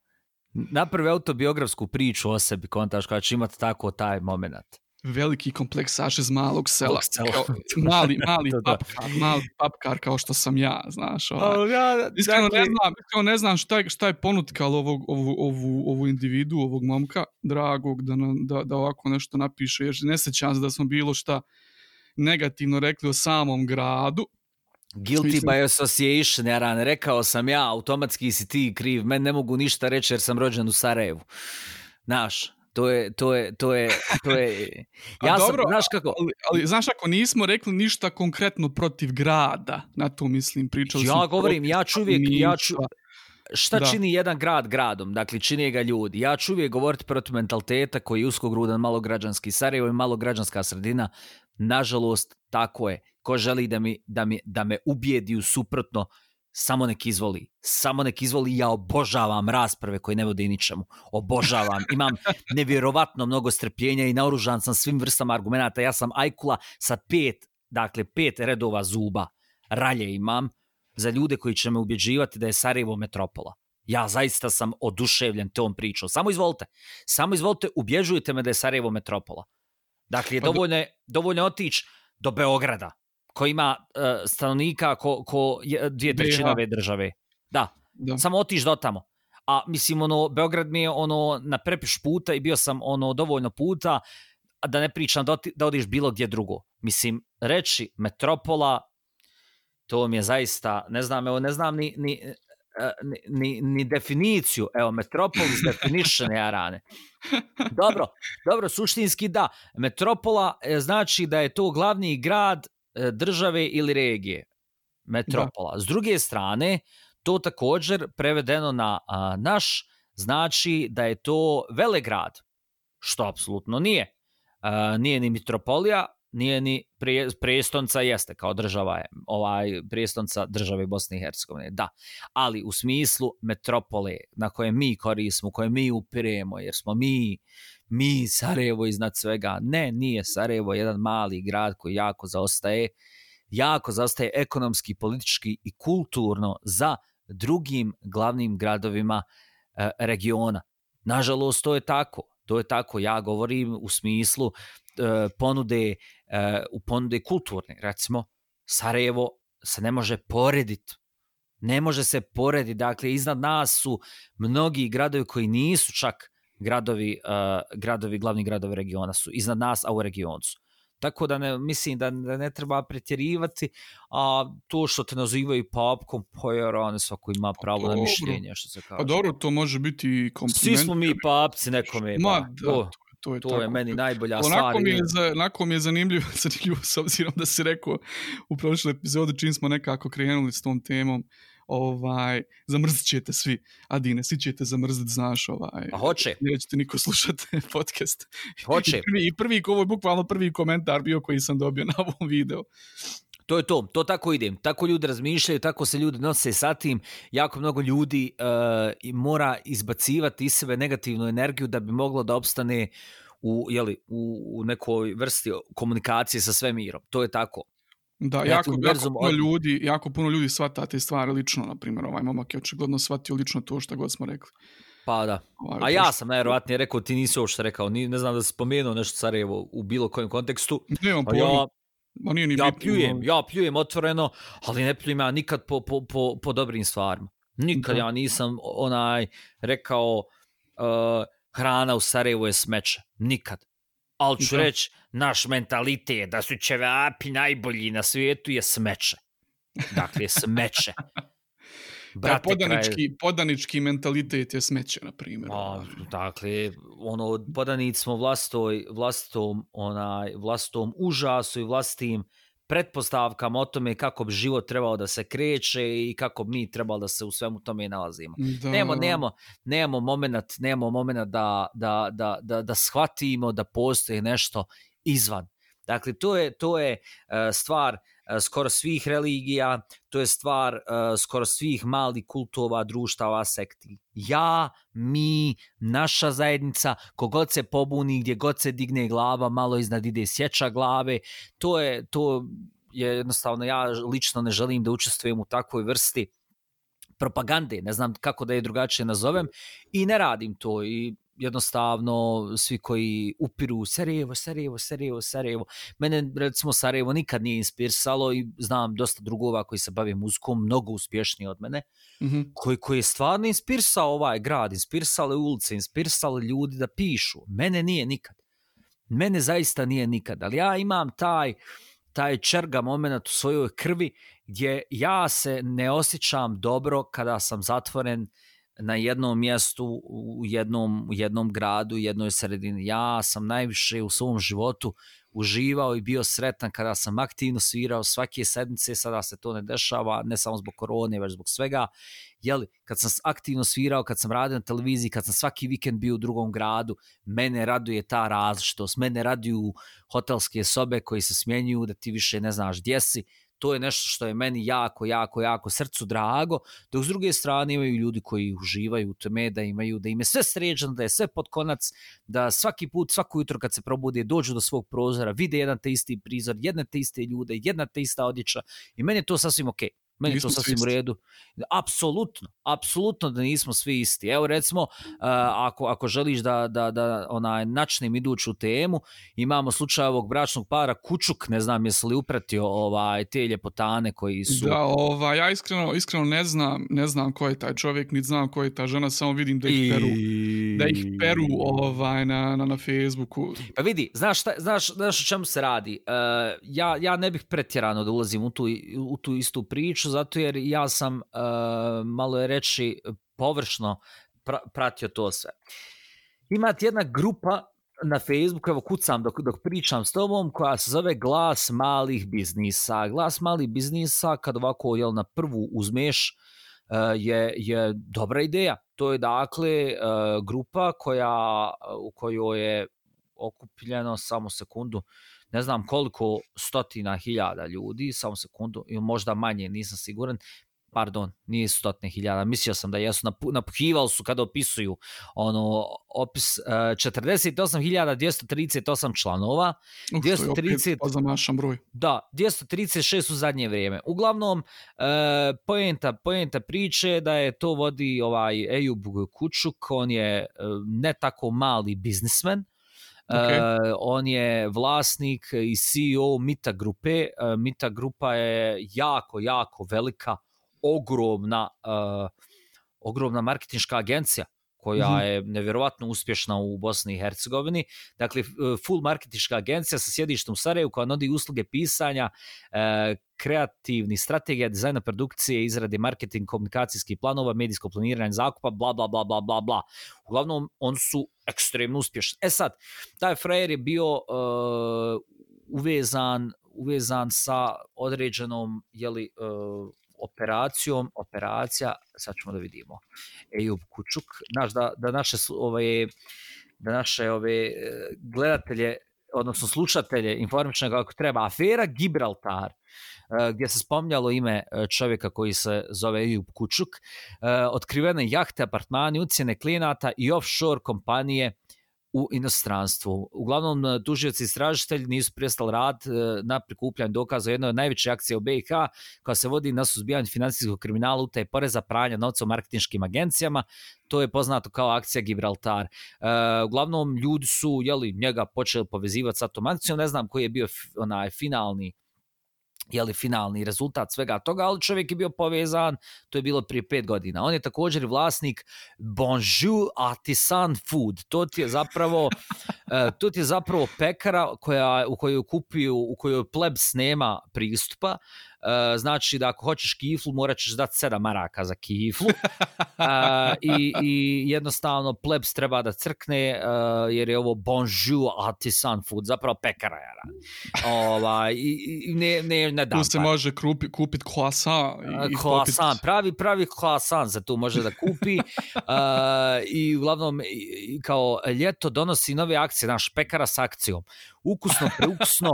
Speaker 2: Napravi autobiografsku priču o sebi, kontaš, kada će imati tako taj moment
Speaker 1: veliki kompleksaš iz malog sela. Kao, mali, mali, papkar, mali papkar kao što sam ja, znaš. Ovaj. Ja, iskreno, dakle... ne znam, iskreno ne znam šta je, šta je ponutkalo ovog, ovu, ovu, ovu individu, ovog momka, dragog, da, da, da ovako nešto napiše. Jer ne sećam se da smo bilo šta negativno rekli o samom gradu.
Speaker 2: Guilty Mislim... by association, Jaran, rekao sam ja, automatski si ti kriv, men ne mogu ništa reći jer sam rođen u Sarajevu. Znaš, to je, to je, to je, to je, ja sam, dobro, znaš kako...
Speaker 1: Ali, ali, znaš, ako nismo rekli ništa konkretno protiv grada, na to mislim, pričali
Speaker 2: Ja govorim, ja ću uvijek, ja ću, šta da. čini jedan grad gradom, dakle, čini ga ljudi. Ja ću uvijek govoriti protiv mentaliteta koji je uskogrudan, malograđanski Sarajevo i malograđanska sredina. Nažalost, tako je. Ko želi da, mi, da, mi, da me ubijedi u suprotno, samo nek izvoli, samo nek izvoli, ja obožavam rasprave koje ne vode ničemu, obožavam, imam nevjerovatno mnogo strpljenja i naoružan sam svim vrstama argumenta, ja sam ajkula sa pet, dakle pet redova zuba, ralje imam za ljude koji će me ubjeđivati da je Sarajevo metropola. Ja zaista sam oduševljen tom pričom. Samo izvolite, samo izvolite, ubježujte me da je Sarajevo metropola. Dakle, pa dovoljno je, dovoljno otići do Beograda, ko ima uh, stanovnika ko, ko je dvije trećine ove države. Da, da. samo otiš do tamo. A mislim, ono, Beograd mi je ono na prepiš puta i bio sam ono dovoljno puta da ne pričam da, da odiš bilo gdje drugo. Mislim, reći metropola, to mi je zaista, ne znam, evo, ne znam ni, ni, e, ni, ni, ni definiciju. Evo, Metropolis definition ja rane. Dobro, dobro, suštinski da. Metropola e, znači da je to glavni grad države ili regije, metropola. Da. S druge strane, to također prevedeno na a, naš znači da je to velegrad, što apsolutno nije. A, nije ni metropolija, nije ni prije, prijestonca jeste kao država je, ovaj prijestonca države Bosne i Hercegovine, da. Ali u smislu metropole na koje mi koristimo, koje mi upiremo, jer smo mi mi Sarajevo iznad svega. Ne, nije Sarajevo jedan mali grad koji jako zaostaje, jako zaostaje ekonomski, politički i kulturno za drugim glavnim gradovima e, regiona. Nažalost, to je tako. To je tako. Ja govorim u smislu e, ponude, e, u ponude kulturne. Recimo, Sarajevo se ne može porediti ne može se porediti, dakle iznad nas su mnogi gradovi koji nisu čak gradovi, uh, gradovi, glavni gradovi regiona su iznad nas, a u regionu su. Tako da ne, mislim da, da ne treba pretjerivati, a to što te nazivaju papkom, pa jer on svako ima pravo pa, na mišljenje, što se kaže.
Speaker 1: Pa dobro, to može biti kompliment.
Speaker 2: Svi smo mi papci nekome.
Speaker 1: Ma, pa, da, to, to, je,
Speaker 2: to
Speaker 1: tako.
Speaker 2: je meni najbolja onako stvar.
Speaker 1: Mi je, za, onako mi je zanimljivo, zanimljivo s obzirom da si rekao u prošloj epizodi čim smo nekako krenuli s tom temom, ovaj, zamrzit ćete svi. Adine, svi ćete zamrzit, znaš, ovaj.
Speaker 2: A hoće.
Speaker 1: Nećete niko slušati podcast.
Speaker 2: Hoće.
Speaker 1: I prvi, i prvi, ovo je bukvalno prvi komentar bio koji sam dobio na ovom videu.
Speaker 2: To je to, to tako ide. Tako ljudi razmišljaju, tako se ljudi nose sa tim. Jako mnogo ljudi uh, mora izbacivati iz sebe negativnu energiju da bi moglo da opstane u, jeli, u, u nekoj vrsti komunikacije sa svemirom. To je tako.
Speaker 1: Da, jako, jako, puno od... ljudi, jako puno ljudi shvata te stvari lično, na primjer, ovaj momak je očigledno shvatio lično to što god smo rekli.
Speaker 2: Pa da. Ovaj, A ja sam najvjerovatnije rekao, ti nisi ovo što rekao, ni, ne znam da si spomenuo nešto Sarajevo u bilo kojem kontekstu.
Speaker 1: Nemam pojma. Ja, Ma nije ni
Speaker 2: ja pljujem, ja pljujem otvoreno, ali ne pljujem ja nikad po, po, po, po dobrim stvarima. Nikad da. ja nisam onaj rekao uh, hrana u Sarajevu je smeće. Nikad. Ali ću reći, naš mentalitet da su ćevapi najbolji na svijetu je smeće. Dakle, smeće.
Speaker 1: Brate, da, podanički, kraj... podanički mentalitet je smeće, na primjer.
Speaker 2: A, dakle, ono, podanic smo vlastoj, vlastom, onaj, vlastom užasu i vlastim pretpostavkama o tome kako bi život trebao da se kreće i kako bi mi trebalo da se u svemu tome nalazimo. Da. Nemamo, nemamo, nemamo moment, nemamo moment da, da, da, da, da shvatimo da postoji nešto izvan. Dakle, to je, to je uh, stvar uh, E, skoro svih religija, to je stvar e, skoro svih malih kultova, društava, sekti. Ja, mi, naša zajednica, kogod se pobuni, gdje god se digne glava, malo iznad ide sjeća glave, to je, to je jednostavno, ja lično ne želim da učestvujem u takvoj vrsti propagande, ne znam kako da je drugačije nazovem, i ne radim to i jednostavno svi koji upiru Sarajevo, Sarajevo, Sarajevo, Sarajevo. Mene recimo Sarajevo nikad nije inspirisalo i znam dosta drugova koji se bave muzikom, mnogo uspješniji od mene, mm -hmm. koji, koji je stvarno inspirisao ovaj grad, inspirisale ulice, inspirisali ljudi da pišu. Mene nije nikad. Mene zaista nije nikad, ali ja imam taj taj čerga moment u svojoj krvi gdje ja se ne osjećam dobro kada sam zatvoren uh, na jednom mjestu u jednom u jednom gradu, u jednoj sredini. Ja sam najviše u svom životu uživao i bio sretan kada sam aktivno svirao svake sedmice, sada se to ne dešava, ne samo zbog korone, već zbog svega. Jeli, kad sam aktivno svirao, kad sam radio na televiziji, kad sam svaki vikend bio u drugom gradu, mene raduje ta različitost, mene raduju hotelske sobe koji se smjenjuju, da ti više ne znaš gdje si, to je nešto što je meni jako, jako, jako srcu drago, dok s druge strane imaju ljudi koji uživaju u tome, da imaju, da ime sve sređeno, da je sve pod konac, da svaki put, svako jutro kad se probude, dođu do svog prozora, vide jedan te isti prizor, jedne te iste ljude, jedna te ista odjeća i meni je to sasvim okej. Okay. Meni to sasvim u redu. Apsolutno, apsolutno da nismo svi isti. Evo recimo, uh, ako, ako želiš da, da, da onaj, načnem iduću temu, imamo slučaj ovog bračnog para Kučuk, ne znam jesi li upratio ovaj, te ljepotane koji su...
Speaker 1: Da, ovaj, ja iskreno, iskreno ne znam, ne znam ko je taj čovjek, ni znam ko je ta žena, samo vidim da ih peru, I... da ih peru ovaj, na, na, na Facebooku.
Speaker 2: Pa vidi, znaš, šta, znaš, znaš o čemu se radi? Uh, ja, ja ne bih pretjerano da ulazim u tu, u tu istu priču, zato jer ja sam uh, malo je reći površno pra, pratio to sve. Ima jedna grupa na Facebooku, evo kucam dok, dok pričam s tobom, koja se zove Glas malih biznisa. Glas malih biznisa, kad ovako jel, na prvu uzmeš, uh, je, je dobra ideja. To je dakle uh, grupa koja, u kojoj je okupljeno samo sekundu ne znam koliko stotina hiljada ljudi, samo sekundu, ili možda manje, nisam siguran, pardon, nije stotne hiljada, mislio sam da jesu, napuhivali su kada opisuju ono, opis uh, 48.238 članova,
Speaker 1: uh, 230, opet broj.
Speaker 2: Da, 236 u zadnje vrijeme. Uglavnom, uh, poenta, poenta priče da je to vodi ovaj Ejub Kučuk, on je uh, ne tako mali biznismen, Okay. Uh, on je vlasnik i CEO Mita grupe. Uh, Mita grupa je jako, jako velika, ogromna, uh, ogromna marketinška agencija koja mm -hmm. je nevjerovatno uspješna u Bosni i Hercegovini. Dakle, full marketinška agencija sa sjedištem u Sarajevu koja nudi usluge pisanja, e, kreativni strategija, dizajna produkcije, izrade marketing, komunikacijskih planova, medijsko planiranje zakupa, bla, bla, bla, bla, bla, bla. Uglavnom, on su ekstremno uspješni. E sad, taj frajer je bio uh, uvezan, uvezan sa određenom, jeli, uh, operacijom, operacija, sad ćemo da vidimo, Ejub Kučuk, naš, da, da naše, ove, da naše ove e, gledatelje, odnosno slušatelje informične kako treba, afera Gibraltar, e, gdje se spomnjalo ime e, čovjeka koji se zove Ejub Kučuk, otkrivene jahte, apartmani, ucijene klijenata i offshore kompanije u inostranstvu. Uglavnom, e, tužioc i istražitelji nisu prestali rad e, na prikupljanju dokaza jednoj od najveće akcije u BiH koja se vodi na suzbijanju financijskog kriminala, utaje poreza, pranja novca u marketinškim agencijama. To je poznato kao akcija Gibraltar. E, uglavnom, ljudi su jeli, njega počeli povezivati sa tom akcijom. Ne znam koji je bio onaj finalni je li finalni rezultat svega toga, ali čovjek je bio povezan, to je bilo prije pet godina. On je također vlasnik Bonjour Artisan Food. To ti je zapravo E, tu ti je zapravo pekara koja, u kojoj kupiju, u kojoj plebs nema pristupa, Uh, znači da ako hoćeš kiflu morat ćeš dati sedam maraka za kiflu. Uh, i, i jednostavno plebs treba da crkne uh, jer je ovo bonjour artisan food zapravo pekara je ovaj, i, i ne, ne, ne dam
Speaker 1: tu se pa. može krupi, kupit croissant
Speaker 2: i croissant, pravi, pravi croissant se tu može da kupi. Uh, i uglavnom i, kao ljeto donosi nove akcije naš pekara s akcijom ukusno, preukusno,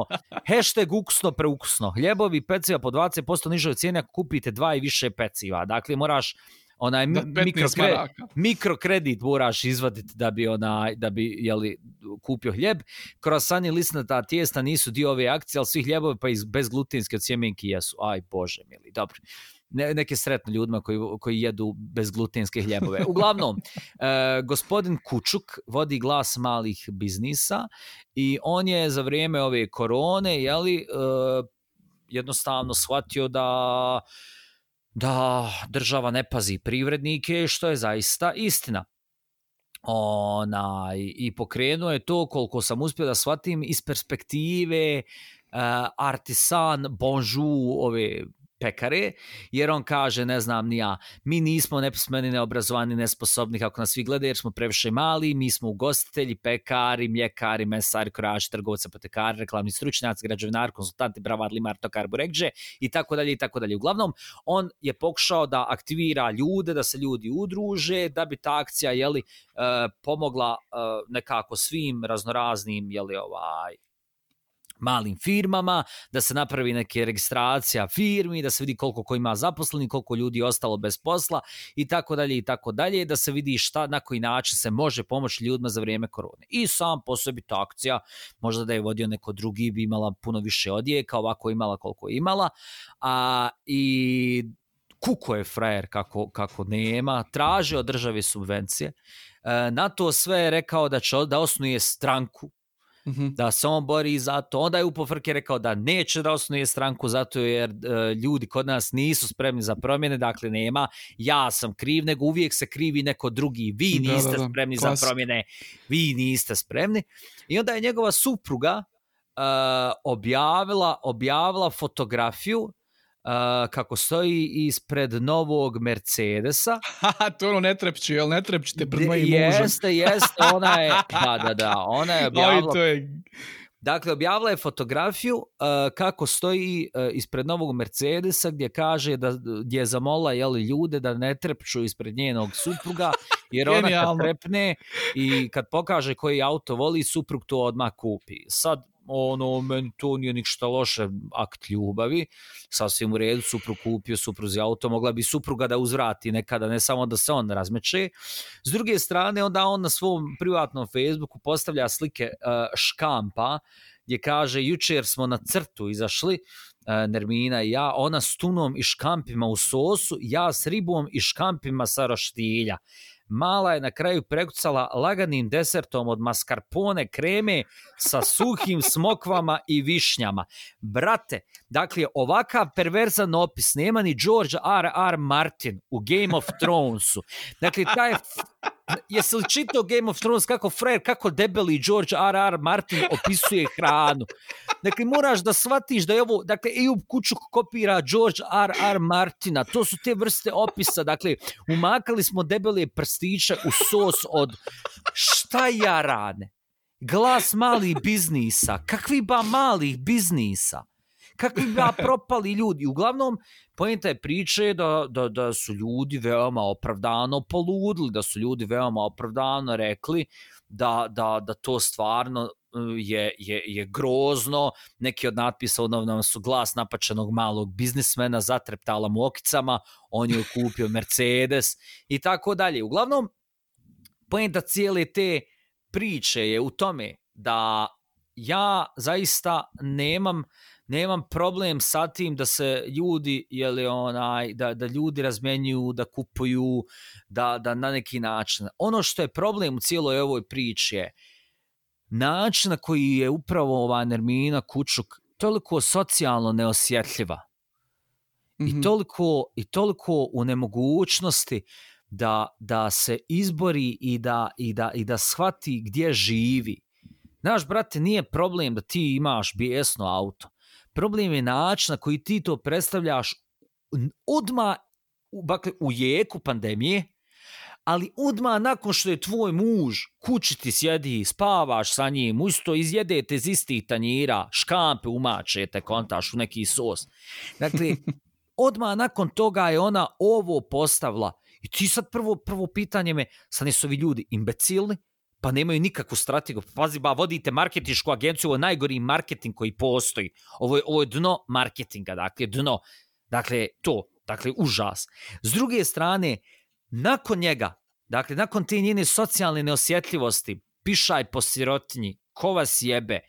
Speaker 2: hashtag ukusno, preukusno. Hljebovi, peciva po 20% niže cijene ako kupite dva i više peciva. Dakle, moraš onaj mikrokredit, mikrokredit moraš izvaditi da bi onaj da bi jeli, kupio hljeb. Krosani lisnata tijesta nisu dio ove akcije, ali svi hljebovi pa iz bezglutenske od sjemenki jesu. Aj bože mili, dobro ne, neke sretne ljudima koji, koji jedu bezglutenske hljebove. Uglavnom, e, gospodin Kučuk vodi glas malih biznisa i on je za vrijeme ove korone jeli, e, jednostavno shvatio da da država ne pazi privrednike, što je zaista istina. Ona, I pokrenuo je to, koliko sam uspio da shvatim, iz perspektive uh, artisan, bonjour, ove pekare, jer on kaže, ne znam ni ja, mi nismo nepismeni, neobrazovani, nesposobni kako nas svi gledaju, jer smo previše mali, mi smo ugostitelji, pekari, mljekari, mesari, korači, trgovci, apotekari, reklamni stručnjaci, građevinari, konsultanti, bravar, limar, tokar, burekđe i tako dalje i tako dalje. Uglavnom, on je pokušao da aktivira ljude, da se ljudi udruže, da bi ta akcija jeli, eh, pomogla eh, nekako svim raznoraznim jeli, ovaj, malim firmama, da se napravi neke registracija firmi, da se vidi koliko ko ima zaposleni, koliko ljudi ostalo bez posla i tako dalje i tako dalje, da se vidi šta, na koji način se može pomoći ljudima za vrijeme korone. I sam po sebi ta akcija, možda da je vodio neko drugi, bi imala puno više odjeka, ovako imala koliko je imala. A, I kuko je frajer kako, kako nema, traže od države subvencije, e, na to sve je rekao da će da osnuje stranku -hmm. da se on bori za to. Onda je Upofrke rekao da neće da osnuje stranku zato jer uh, ljudi kod nas nisu spremni za promjene, dakle nema ja sam kriv, nego uvijek se krivi neko drugi. Vi niste da, da, da. spremni Klas. za promjene, vi niste spremni. I onda je njegova supruga uh, objavila, objavila fotografiju uh, kako stoji ispred novog Mercedesa.
Speaker 1: to ono ne trepći, jel ne trepćite pred mojim mužem?
Speaker 2: Jeste, jeste, ona je, da, da, da, ona je objavila... to je... Dakle, objavila je fotografiju uh, kako stoji uh, ispred novog Mercedesa gdje kaže da gdje je zamola jeli, ljude da ne trepću ispred njenog supruga jer ona kad trepne i kad pokaže koji auto voli, suprug to odmah kupi. Sad, ono, meni to nije ništa loše akt ljubavi, sasvim u redu, suprug kupio supruzi auto, mogla bi supruga da uzvrati nekada, ne samo da se on razmeče. S druge strane, onda on na svom privatnom Facebooku postavlja slike uh, škampa, gdje kaže, jučer smo na crtu izašli, uh, Nermina i ja, ona s tunom i škampima u sosu, ja s ribom i škampima sa roštilja mala je na kraju prekucala laganim desertom od mascarpone kreme sa suhim smokvama i višnjama. Brate, dakle, ovakav perverzan opis nema ni George R. R. Martin u Game of Thronesu. Dakle, taj jesi li čitao Game of Thrones kako frajer, kako debeli George R. R. Martin opisuje hranu. Dakle, moraš da shvatiš da je ovo, dakle, Ejub Kučuk kopira George R. R. Martina, to su te vrste opisa, dakle, umakali smo debele prstiće u sos od šta ja rane? Glas malih biznisa, kakvi ba malih biznisa? Kakvi bi propali ljudi. Uglavnom, pojenta je priče da, da, da su ljudi veoma opravdano poludili, da su ljudi veoma opravdano rekli da, da, da to stvarno e, je, je, je grozno. Neki od natpisa odnovno su glas napačenog malog biznismena, zatreptala mu okicama, on je kupio Mercedes i tako dalje. Uglavnom, pojenta cijele te priče je u tome da ja zaista nemam uh, nemam problem sa tim da se ljudi je li onaj da da ljudi razmenjuju da kupuju da da na neki način ono što je problem u cijeloj ovoj priči je način na koji je upravo ova Nermina Kučuk toliko socijalno neosjetljiva mm -hmm. i mhm. toliko i toliko u nemogućnosti da da se izbori i da i da i da shvati gdje živi Znaš, brate, nije problem da ti imaš bijesno auto. Problem je način na koji ti to predstavljaš odma u, bakle, u jeku pandemije, ali odma nakon što je tvoj muž kući ti sjedi, spavaš sa njim, isto izjedete iz istih tanjira, škampe umačete, kontaš u neki sos. Dakle, odma nakon toga je ona ovo postavila. I ti sad prvo, prvo pitanje me, sad nisu ovi ljudi imbecilni, pa nemaju nikakvu strategiju. Pazi, ba, vodite marketinšku agenciju, ovo je najgori marketing koji postoji. Ovo je, ovo je dno marketinga, dakle, dno. Dakle, to, dakle, užas. S druge strane, nakon njega, dakle, nakon te njene socijalne neosjetljivosti, pišaj po sirotinji, ko vas jebe,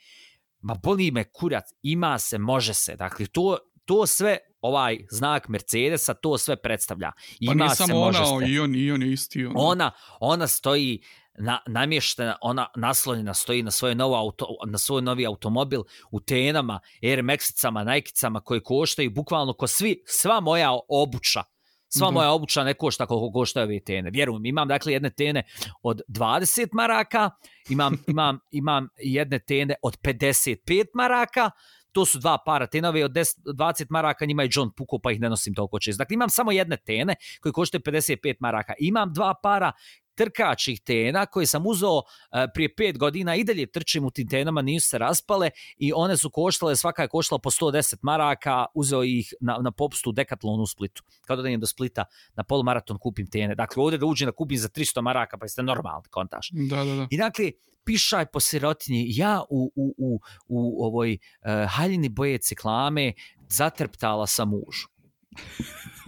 Speaker 2: ma boli me kurac, ima se, može se. Dakle, to, to sve ovaj znak Mercedesa to sve predstavlja.
Speaker 1: Ima pa nije samo ona, i on, i on je isti.
Speaker 2: On. Ona, ona stoji na, namještena, ona naslonjena stoji na svoj, novo auto, na svoj novi automobil u tenama, Air Maxicama, Nike-cama koje koštaju bukvalno ko svi, sva moja obuća. Sva da. moja obuća ne košta koliko koštaju ove tene. Vjerujem, imam dakle jedne tene od 20 maraka, imam, imam, imam jedne tene od 55 maraka, to su dva para tenove od 10, 20 maraka, njima je John Puko, pa ih ne nosim toliko čest. Dakle, imam samo jedne tene koje košte 55 maraka. Imam dva para trkačih tena koje sam uzeo uh, prije pet godina i dalje trčim u tim tenama, nisu se raspale i one su koštale, svaka je koštala po 110 maraka, uzeo ih na, na popustu Decathlonu u Splitu. Kao da idem do Splita na polumaraton kupim tene. Dakle, ovdje da uđem da kupim za 300 maraka, pa jeste normalni kontaž.
Speaker 1: Da, da, da.
Speaker 2: I dakle, pišaj po sirotinji, ja u, u, u, u ovoj uh, haljini boje ciklame zatrptala sam mužu.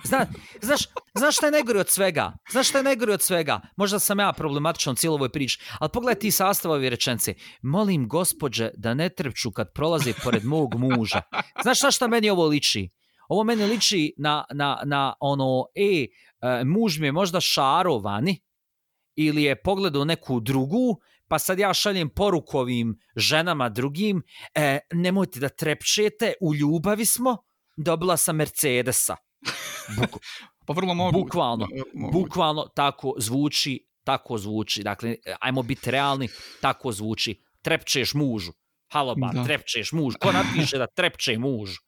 Speaker 2: Zna, znaš, znaš šta je najgori od svega? Znaš šta je najgori od svega? Možda sam ja problematičan cijelo ovoj priči, ali pogledaj ti sastav ove rečence. Molim gospođe da ne trepču kad prolaze pored mog muža. Znaš šta šta meni ovo liči? Ovo meni liči na, na, na ono, e, e, muž mi je možda šarovani ili je pogledao neku drugu, pa sad ja šaljem porukovim ženama drugim, e, nemojte da trepčete, u ljubavi smo, dobila sam Mercedesa.
Speaker 1: Buk, pa vrlo mogu.
Speaker 2: Bukvalno, mogu. bukvalno tako zvuči, tako zvuči. Dakle, ajmo biti realni, tako zvuči. Trepčeš mužu. Halo ba, trepčeš mužu. Ko napiše da trepče mužu?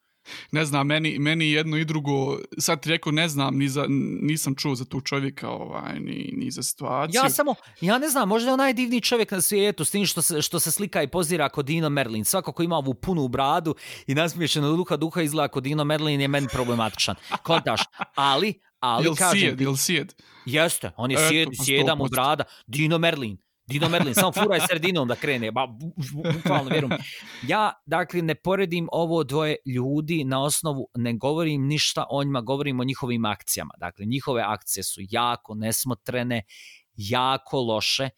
Speaker 1: Ne znam, meni, meni jedno i drugo, sad ti rekao, ne znam, ni za, nisam čuo za tu čovjeka, ovaj, ni, ni za situaciju.
Speaker 2: Ja samo, ja ne znam, možda je on najdivniji čovjek na svijetu, s tim što se, što se slika i pozira kod Dino Merlin. Svako ko ima ovu punu bradu i nasmiješeno duha duha izgleda kod Dino Merlin je meni problematičan. Kontaš, ali, ali
Speaker 1: jel
Speaker 2: kažem...
Speaker 1: Sijed, jel sjed?
Speaker 2: Jeste, on je sjed, pa sjedam u brada. Dino Merlin. Dino Merlin, samo furaj sredinom da krene, ba, bukvalno vjerujem. Ja, dakle, ne poredim ovo dvoje ljudi na osnovu, ne govorim ništa o njima, govorim o njihovim akcijama. Dakle, njihove akcije su jako nesmotrene, jako loše,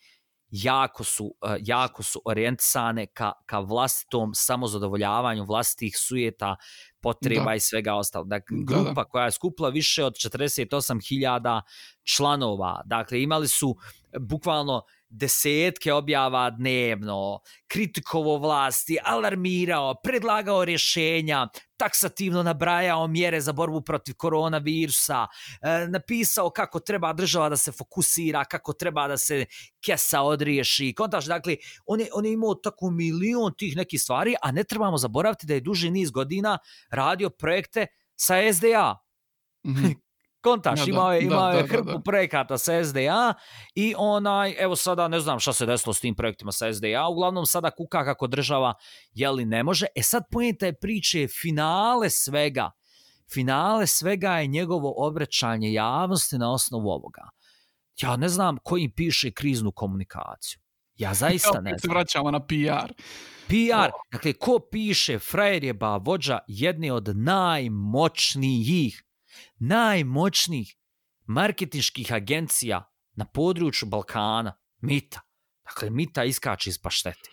Speaker 2: jako su, uh, jako su orijentisane ka, ka vlastitom samozadovoljavanju, vlastitih sujeta, potreba da. i svega ostalo. Dakle, grupa da, da. koja je skupila više od 48.000 članova, dakle, imali su bukvalno desetke objava dnevno, kritikovo vlasti, alarmirao, predlagao rješenja, taksativno nabrajao mjere za borbu protiv koronavirusa, e, napisao kako treba država da se fokusira, kako treba da se kesa odriješi. Kontaš, dakle, on je, on je imao tako milion tih nekih stvari, a ne trebamo zaboraviti da je duži niz godina radio projekte sa SDA. Mm -hmm. Kontaš, ja, imao je, imao da, je hrpu da, da. projekata sa SDA i onaj, evo sada ne znam šta se desilo s tim projektima sa SDA, uglavnom sada kuka kako država, jeli ne može. E sad pojenta je priče finale svega. Finale svega je njegovo obraćanje javnosti na osnovu ovoga. Ja ne znam ko im piše kriznu komunikaciju. Ja zaista ne znam.
Speaker 1: se vraćamo na PR.
Speaker 2: PR, dakle, ko piše, frajer je ba vođa jedne od najmoćnijih najmoćnijih marketinških agencija na području Balkana, Mita. Dakle, Mita iskače iz paštete.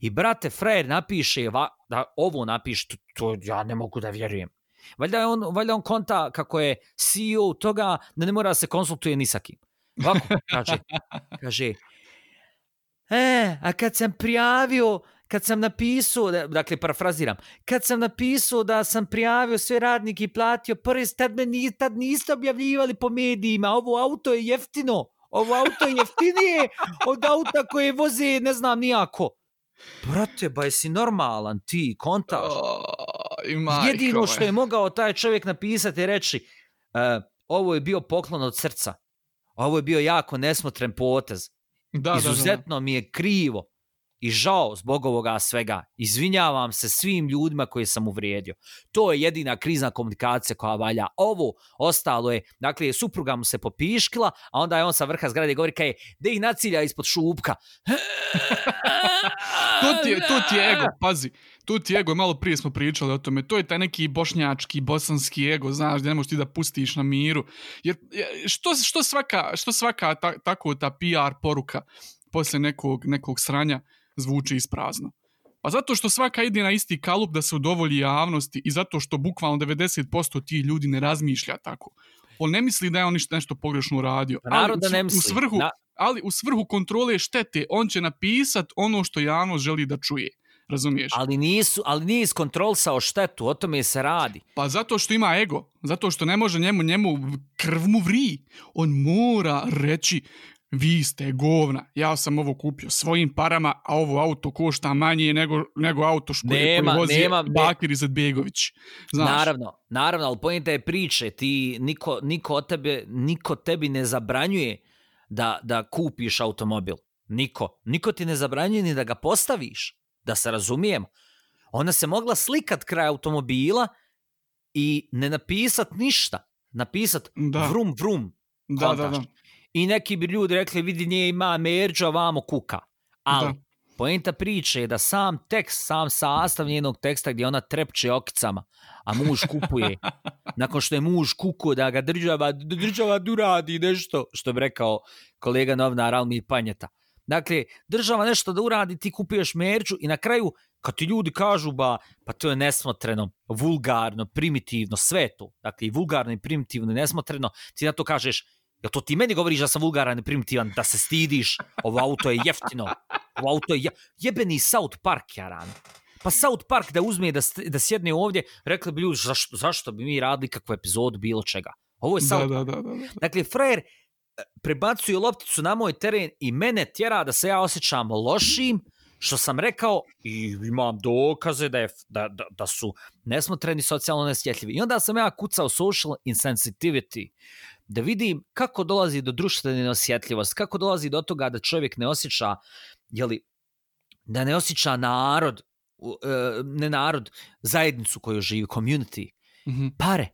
Speaker 2: I brate, frajer napiše, da ovo napiše, to, to ja ne mogu da vjerujem. Valjda je on, valjda on konta kako je CEO toga da ne mora da se konsultuje ni sa kim. Ovako, kaže, kaže, e, a kad sam prijavio kad sam napisao, dakle parafraziram, kad sam napisao da sam prijavio sve radnike i platio prvi, tad, me ni, tad niste objavljivali po medijima, ovo auto je jeftino, ovo auto je jeftinije od auta koje voze, ne znam, nijako. Brate, ba jesi normalan ti, kontaš?
Speaker 1: Oh,
Speaker 2: Jedino što je mogao taj čovjek napisati i reći, uh, ovo je bio poklon od srca. Ovo je bio jako nesmotren potez. Da, Izuzetno da, da. mi je krivo i žao zbog ovoga svega. Izvinjavam se svim ljudima koje sam uvrijedio. To je jedina krizna komunikacija koja valja. Ovo ostalo je, dakle, supruga mu se popiškila, a onda je on sa vrha zgrade govori kaj da ih nacilja ispod šupka.
Speaker 1: tu, ti je, tu ti je ego, pazi. Tu ti je ego, malo prije smo pričali o tome. To je taj neki bošnjački, bosanski ego, znaš, gdje ne možeš ti da pustiš na miru. Jer što, što svaka, što svaka ta, tako ta PR poruka poslije nekog, nekog sranja, zvuči isprazno. Pa zato što svaka ide na isti kalup da se udovolji javnosti i zato što bukvalno 90% tih ljudi ne razmišlja tako. On ne misli da je on ništa nešto pogrešno uradio.
Speaker 2: Ali da ne
Speaker 1: misli. U svrhu, Na... Ali u svrhu kontrole štete on će napisat ono što javnost želi da čuje. Razumiješ?
Speaker 2: Ali nisu, ali nije iskontrolisao štetu, o tome se radi.
Speaker 1: Pa zato što ima ego, zato što ne može njemu, njemu krv mu vri. On mora reći, vi ste govna, ja sam ovo kupio svojim parama, a ovo auto košta manje nego, nego auto što nema, koji vozi nema, Bakir Izetbegović.
Speaker 2: Znaš? Naravno, naravno, ali pojenta je priče, ti, niko, niko, od tebe, niko tebi ne zabranjuje da, da kupiš automobil. Niko. Niko ti ne zabranjuje ni da ga postaviš, da se razumijemo. Ona se mogla slikat kraj automobila i ne napisat ništa. Napisat da. vrum vrum.
Speaker 1: Da, da, da
Speaker 2: i neki bi ljudi rekli vidi nje ima merđa vamo kuka. Ali da. poenta priče je da sam tekst, sam sastav njenog teksta gdje ona trepče okicama, a muž kupuje. Nakon što je muž kuku da ga država, država duradi nešto, što bi rekao kolega novnar Almi Panjeta. Dakle, država nešto da uradi, ti kupuješ merđu i na kraju, kad ti ljudi kažu, ba, pa to je nesmotreno, vulgarno, primitivno, sve to, dakle, i vulgarno i primitivno i nesmotreno, ti na to kažeš, Ja to ti meni govoriš da sam vulgaran i primitivan, da se stidiš, ovo auto je jeftino, ovo auto je je... jebeni South Park, ja rano. Pa South Park da uzme da, da sjedne ovdje, rekli bi ljudi, zašto, zašto bi mi radili kakvu epizodu bilo čega? Ovo je South
Speaker 1: da, Park. Da, da, da, da.
Speaker 2: Dakle, frajer e, prebacuje lopticu na moj teren i mene tjera da se ja osjećam lošim, što sam rekao i imam dokaze da, je, da, da, da su nesmotreni socijalno nesjetljivi. I onda sam ja kucao social insensitivity da vidim kako dolazi do društvene neosjetljivosti, kako dolazi do toga da čovjek ne osjeća, jeli, da ne osjeća narod, e, ne narod, zajednicu koju živi, community, mm -hmm. pare,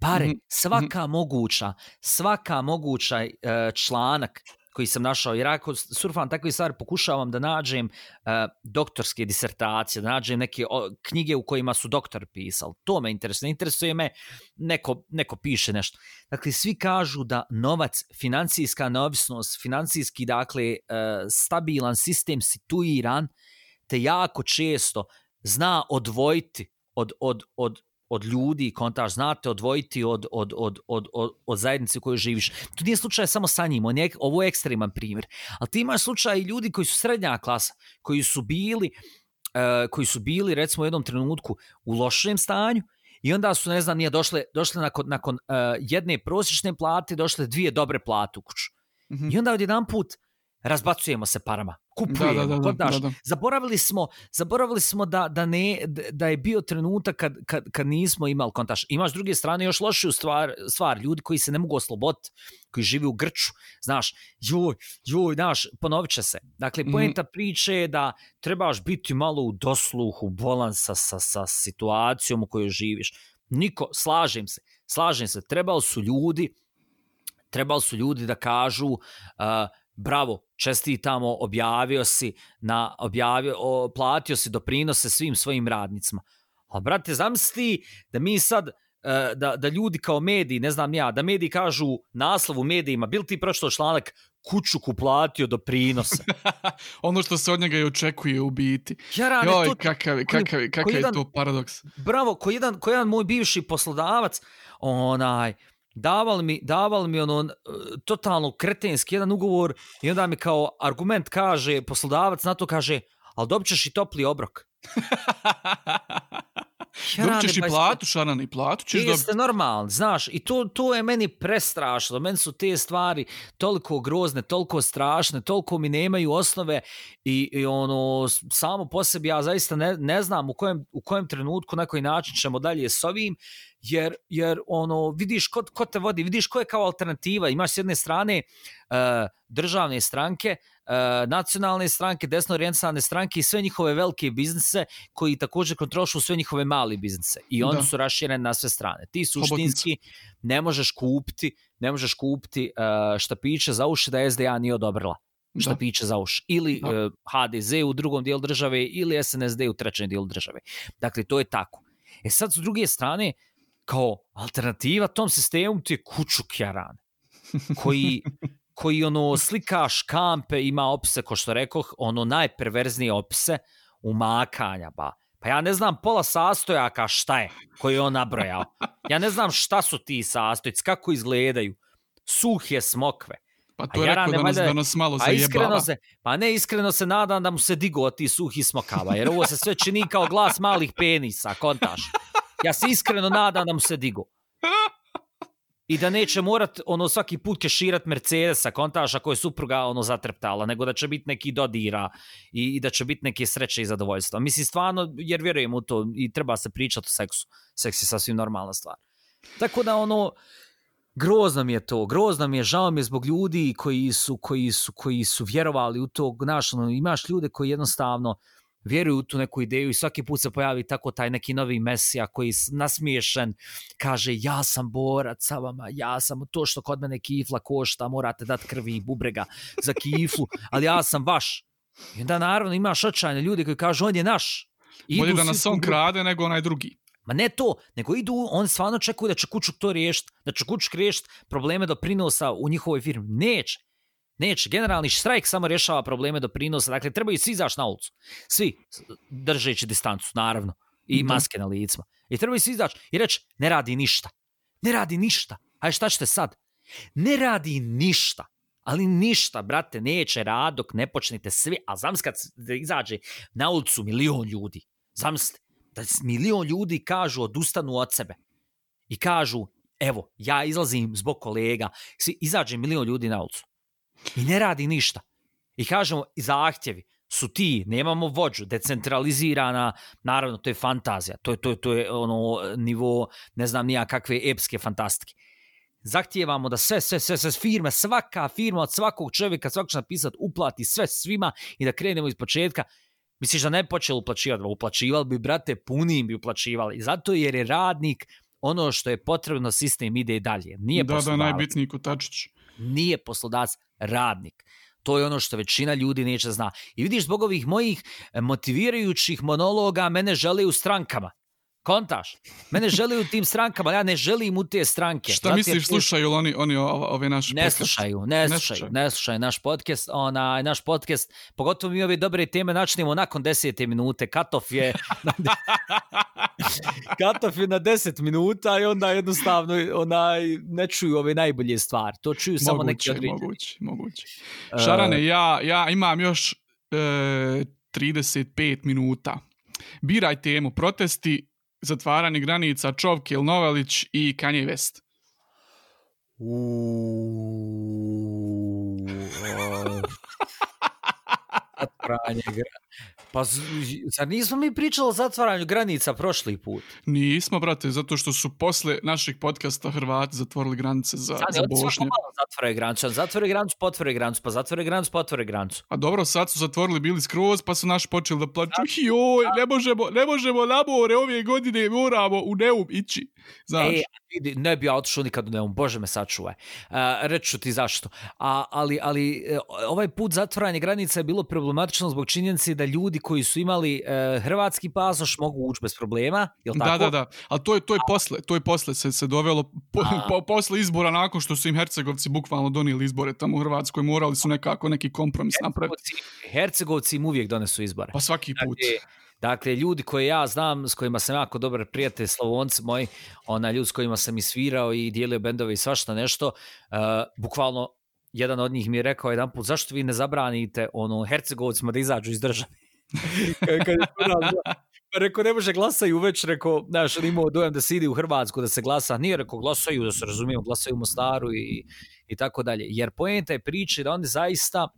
Speaker 2: pare, mm -hmm. svaka moguća, svaka moguća e, članak koji sam našao, jer ako surfam takve stvari, pokušavam da nađem uh, doktorske disertacije, da nađem neke o, knjige u kojima su doktor pisali. To me interesuje. Interesuje me, neko, neko piše nešto. Dakle, svi kažu da novac, financijska neovisnost, financijski, dakle, uh, stabilan sistem situiran, te jako često zna odvojiti od, od, od od ljudi, kontaž, znate odvojiti od, od, od, od, od, od zajednice u kojoj živiš. To nije slučaj samo sa njim, on je, ovo je ekstreman primjer. Ali ti imaš slučaj i ljudi koji su srednja klasa, koji su bili, uh, koji su bili recimo u jednom trenutku u lošem stanju i onda su, ne znam, nije došle, došle nakon, nakon uh, jedne prosječne plate, došle dvije dobre plate u kuću. Mm -hmm. I onda od jedan put razbacujemo se parama kupujemo, da, da, da, da, da. Zaboravili smo, zaboravili smo da, da, ne, da je bio trenutak kad, kad, kad nismo imali kontaš. Imaš s druge strane još lošiju stvar, stvar, ljudi koji se ne mogu osloboditi, koji živi u Grču, znaš, joj, joj, znaš, ponovit će se. Dakle, mhm. pojenta mm. priče je da trebaš biti malo u dosluhu, balansa sa, sa situacijom u kojoj živiš. Niko, slažem se, slažem se, trebali su ljudi, trebali su ljudi da kažu, uh, bravo, česti tamo, objavio si, na, objavio, o, platio si doprinose svim svojim radnicima. A brate, zamisli da mi sad, e, da, da ljudi kao mediji, ne znam ja, da mediji kažu naslovu medijima, bil ti pročito članak kuću platio do prinose.
Speaker 1: ono što se od njega i očekuje u biti.
Speaker 2: Ja rane,
Speaker 1: Joj, to, kakav, kakav, kakav je to paradoks.
Speaker 2: Bravo, ko jedan, ko jedan moj bivši poslodavac, onaj, davali mi, davali mi ono, totalno kretenski jedan ugovor i onda mi kao argument kaže, poslodavac na to kaže, ali dobit ćeš i topli obrok.
Speaker 1: Dobit ćeš i platu, Šaran, i platu ćeš dobiti.
Speaker 2: Jeste normalno, znaš, i to, to je meni prestrašno. Meni su te stvari toliko grozne, toliko strašne, toliko mi nemaju osnove i, i ono, samo po sebi ja zaista ne, ne znam u kojem, u kojem trenutku, na koji način ćemo dalje s ovim, jer, jer ono, vidiš ko, ko te vodi, vidiš ko je kao alternativa. Imaš s jedne strane uh, državne stranke, uh, nacionalne stranke, desno orijentalne stranke i sve njihove velike biznise koji također kontrolišu sve njihove mali biznise. I oni da. su rašireni na sve strane. Ti suštinski ne možeš kupiti ne možeš kupiti uh, štapiće za uši da SDA nije odobrila štapiće za uši. Ili uh, HDZ u drugom dijelu države ili SNSD u trećem dijelu države. Dakle, to je tako. E sad, s druge strane, kao alternativa tom sistemu ti je kučuk jaran koji, koji ono slika škampe ima opise, ko što rekoh, ono najperverznije opise umakanja, ba. Pa ja ne znam pola sastojaka šta je koji je on nabrojao. Ja ne znam šta su ti sastojci, kako izgledaju. Suhe smokve.
Speaker 1: Pa to je rekao da nas, da nas malo pa
Speaker 2: iskreno se, pa ne, iskreno se nadam da mu se digo ti suhi smokava, jer ovo se sve čini kao glas malih penisa, kontaš. Ja se iskreno nadam da mu se digo. I da neće morat ono svaki put keširat Mercedesa, kontaša koje je supruga ono zatrptala, nego da će biti neki dodira i, i da će biti neke sreće i zadovoljstva. Mislim, stvarno, jer vjerujem u to i treba se pričati o seksu. Seks je sasvim normalna stvar. Tako da ono, grozno mi je to, grozno mi je, žao mi je zbog ljudi koji su, koji su, koji su vjerovali u to, znaš, ono, imaš ljude koji jednostavno, vjeruju u tu neku ideju i svaki put se pojavi tako taj neki novi mesija koji je nasmiješen, kaže ja sam borac sa vama, ja sam to što kod mene kifla košta, morate dati krvi i bubrega za kiflu, ali ja sam vaš. I onda naravno imaš očajne ljudi koji kažu on je naš.
Speaker 1: Bolje da nas on krade nego onaj drugi.
Speaker 2: Ma ne to, nego idu, on stvarno čekuju da će Kučuk to riješiti, da će Kučuk riješiti probleme do prinosa u njihovoj firmi. Neće. Neće, generalni štrajk samo rješava probleme do prinosa, dakle trebaju svi izaći na ulicu. Svi, držeći distancu, naravno, i da. maske na licima. I trebaju svi izaći i reći, ne radi ništa. Ne radi ništa. A šta ćete sad? Ne radi ništa. Ali ništa, brate, neće rad dok ne počnete svi. A znam kad izađe na ulicu milion ljudi. Zamislite, da milion ljudi kažu odustanu od sebe. I kažu, evo, ja izlazim zbog kolega. Svi, izađe milion ljudi na ulicu i ne radi ništa. I kažemo, zahtjevi su ti, nemamo vođu, decentralizirana, naravno, to je fantazija, to je, to je, to je ono nivo, ne znam nija kakve epske fantastike. Zahtijevamo da sve, sve, sve, sve firme, svaka firma od svakog čovjeka, svakog će napisati, uplati sve svima i da krenemo iz početka. Misliš da ne počeli uplaćivati? Uplaćivali bi, brate, punim bi uplaćivali. Zato jer je radnik ono što je potrebno, sistem ide i dalje. Nije
Speaker 1: da, da, najbitniji kotačić.
Speaker 2: Nije poslodavac, radnik. To je ono što većina ljudi neće zna. I vidiš, zbog ovih mojih motivirajućih monologa mene žele u strankama. Kontaš? Mene žele u tim strankama, ja ne želim u te stranke.
Speaker 1: Šta Zato misliš, slušaju li oni, oni ove naše
Speaker 2: ne podcast? Slušaju, ne, ne slušaju, ne slušaju naš podcast. Ona, naš podcast, pogotovo mi ove dobre teme načnemo nakon desete minute. Katov je... Katov je na 10 minuta i onda jednostavno onaj, ne čuju ove najbolje stvari. To čuju moguće, samo neki određeni.
Speaker 1: Moguće, moguće. Šarane, ja, ja imam još e, 35 minuta. Biraj temu, protesti, zatvaranje granica, Čovke, Novelić i Kanye West.
Speaker 2: Uuuu... Zatvaranje granica. Pa zar nismo mi pričali o zatvaranju granica prošli put?
Speaker 1: Nismo, brate, zato što su posle naših podcasta Hrvati zatvorili granice za, sad, za Bošnje.
Speaker 2: Zatvore granicu, zatvore granicu, potvore granicu, pa zatvore granicu, potvore granicu.
Speaker 1: A dobro, sad su zatvorili bili skroz, pa su naši počeli da plaću. Joj, ne možemo, ne možemo na more ove godine, moramo u Neum ići. Znaš.
Speaker 2: E, ne bi ja otišao nikad u Neum, bože me sačuvaj. Uh, reću ti zašto. A, ali, ali e, ovaj put zatvaranje granica je bilo problematično zbog činjenice da ljudi koji su imali uh, hrvatski pasoš mogu ući bez problema, je li tako?
Speaker 1: Da, da, da. Ali to je, to je posle, to je posle se, se dovelo, po, po, posle izbora, nakon što su im Hercegovci bukvalno donijeli izbore tamo u Hrvatskoj, morali su nekako neki kompromis napraviti.
Speaker 2: Hercegovci im uvijek donesu izbore.
Speaker 1: Pa svaki put.
Speaker 2: Dakle, Dakle, ljudi koje ja znam, s kojima sam jako dobar prijatelj, slavonci moji, ona ljudi s kojima sam i svirao i dijelio bendove i svašta nešto, uh, bukvalno jedan od njih mi je rekao jedan put, zašto vi ne zabranite ono, Hercegovcima da izađu iz države? kad, kad, pa Rekao, ne može glasaju već, rekao, znaš, on imao dojam da se ide u Hrvatsku, da se glasa, nije rekao, glasaju, da se razumijemo, glasaju u Mostaru i, i tako dalje. Jer poenta je priče da oni zaista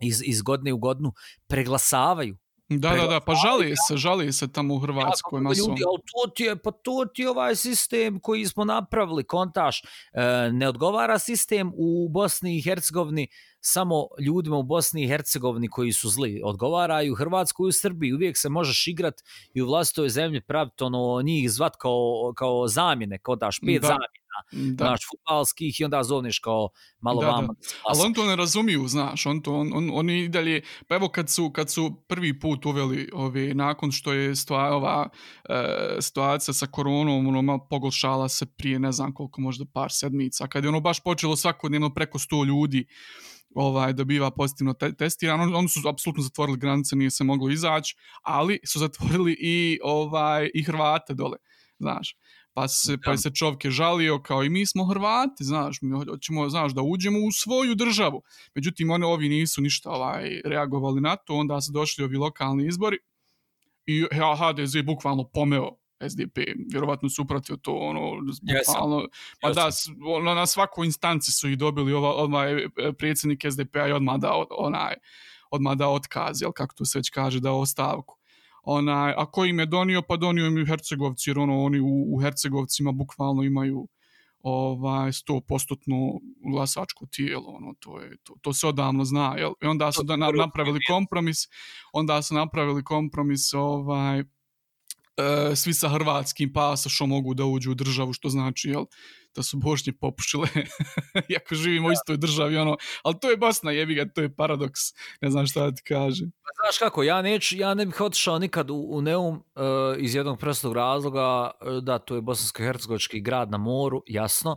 Speaker 2: iz, iz godine u godinu preglasavaju
Speaker 1: Da, da, da, pa žali se, žali se tamo u Hrvatskoj. Ja,
Speaker 2: ljudi, ali to ti je, pa to ti je ovaj sistem koji smo napravili, kontaš, e, ne odgovara sistem u Bosni i Hercegovini samo ljudima u Bosni i Hercegovini koji su zli. Odgovara i u Hrvatskoj i u Srbiji. Uvijek se možeš igrat i u vlastitoj zemlji praviti ono, njih zvat kao, kao zamjene, kao daš pet da. zamjene da. znaš, futbalskih i onda zovneš kao malo
Speaker 1: da,
Speaker 2: vama.
Speaker 1: Da. Ali on to ne razumiju, znaš, on to, on, on, oni dalje, pa evo kad su, kad su prvi put uveli ove, nakon što je stva, ova e, situacija sa koronom, ono, malo pogolšala se prije ne znam koliko, možda par sedmica, kad je ono baš počelo svakodnevno preko 100 ljudi ovaj da biva pozitivno te testirano. Oni su apsolutno zatvorili granice, nije se moglo izaći, ali su zatvorili i ovaj i Hrvate dole, znaš pa se, pa se čovjek je žalio kao i mi smo Hrvati, znaš, mi hoćemo, znaš, da uđemo u svoju državu. Međutim, oni ovi nisu ništa ovaj, reagovali na to, onda su došli ovi lokalni izbori i HDZ je bukvalno pomeo SDP, vjerovatno su upratio to, ono, bukvalno, pa da, ono, na svakoj instanci su ih dobili ova, ovaj e, predsjednik SDP-a i odmah da, onaj, odmah da otkaz, jel, kako to se već kaže, da ostavku. Onaj, a ko im je donio, pa donio im i Hercegovci, jer ono, oni u, u Hercegovcima bukvalno imaju ovaj 100% glasačko tijelo, ono, to, je, to, to se odavno zna, jel? I onda su da, napravili kompromis, onda su napravili kompromis, ovaj, e, svi sa hrvatskim pasošom mogu da uđu u državu, što znači, jel, da su bošnje popušile, iako živimo u istoj državi, ono, ali to je Bosna, jebi ga, to je paradoks, ne znam šta da ti kaže.
Speaker 2: Pa znaš kako, ja, neć, ja ne bih otišao nikad u, u Neum uh, iz jednog prostog razloga, uh, da, to je bosansko-hercegovički grad na moru, jasno,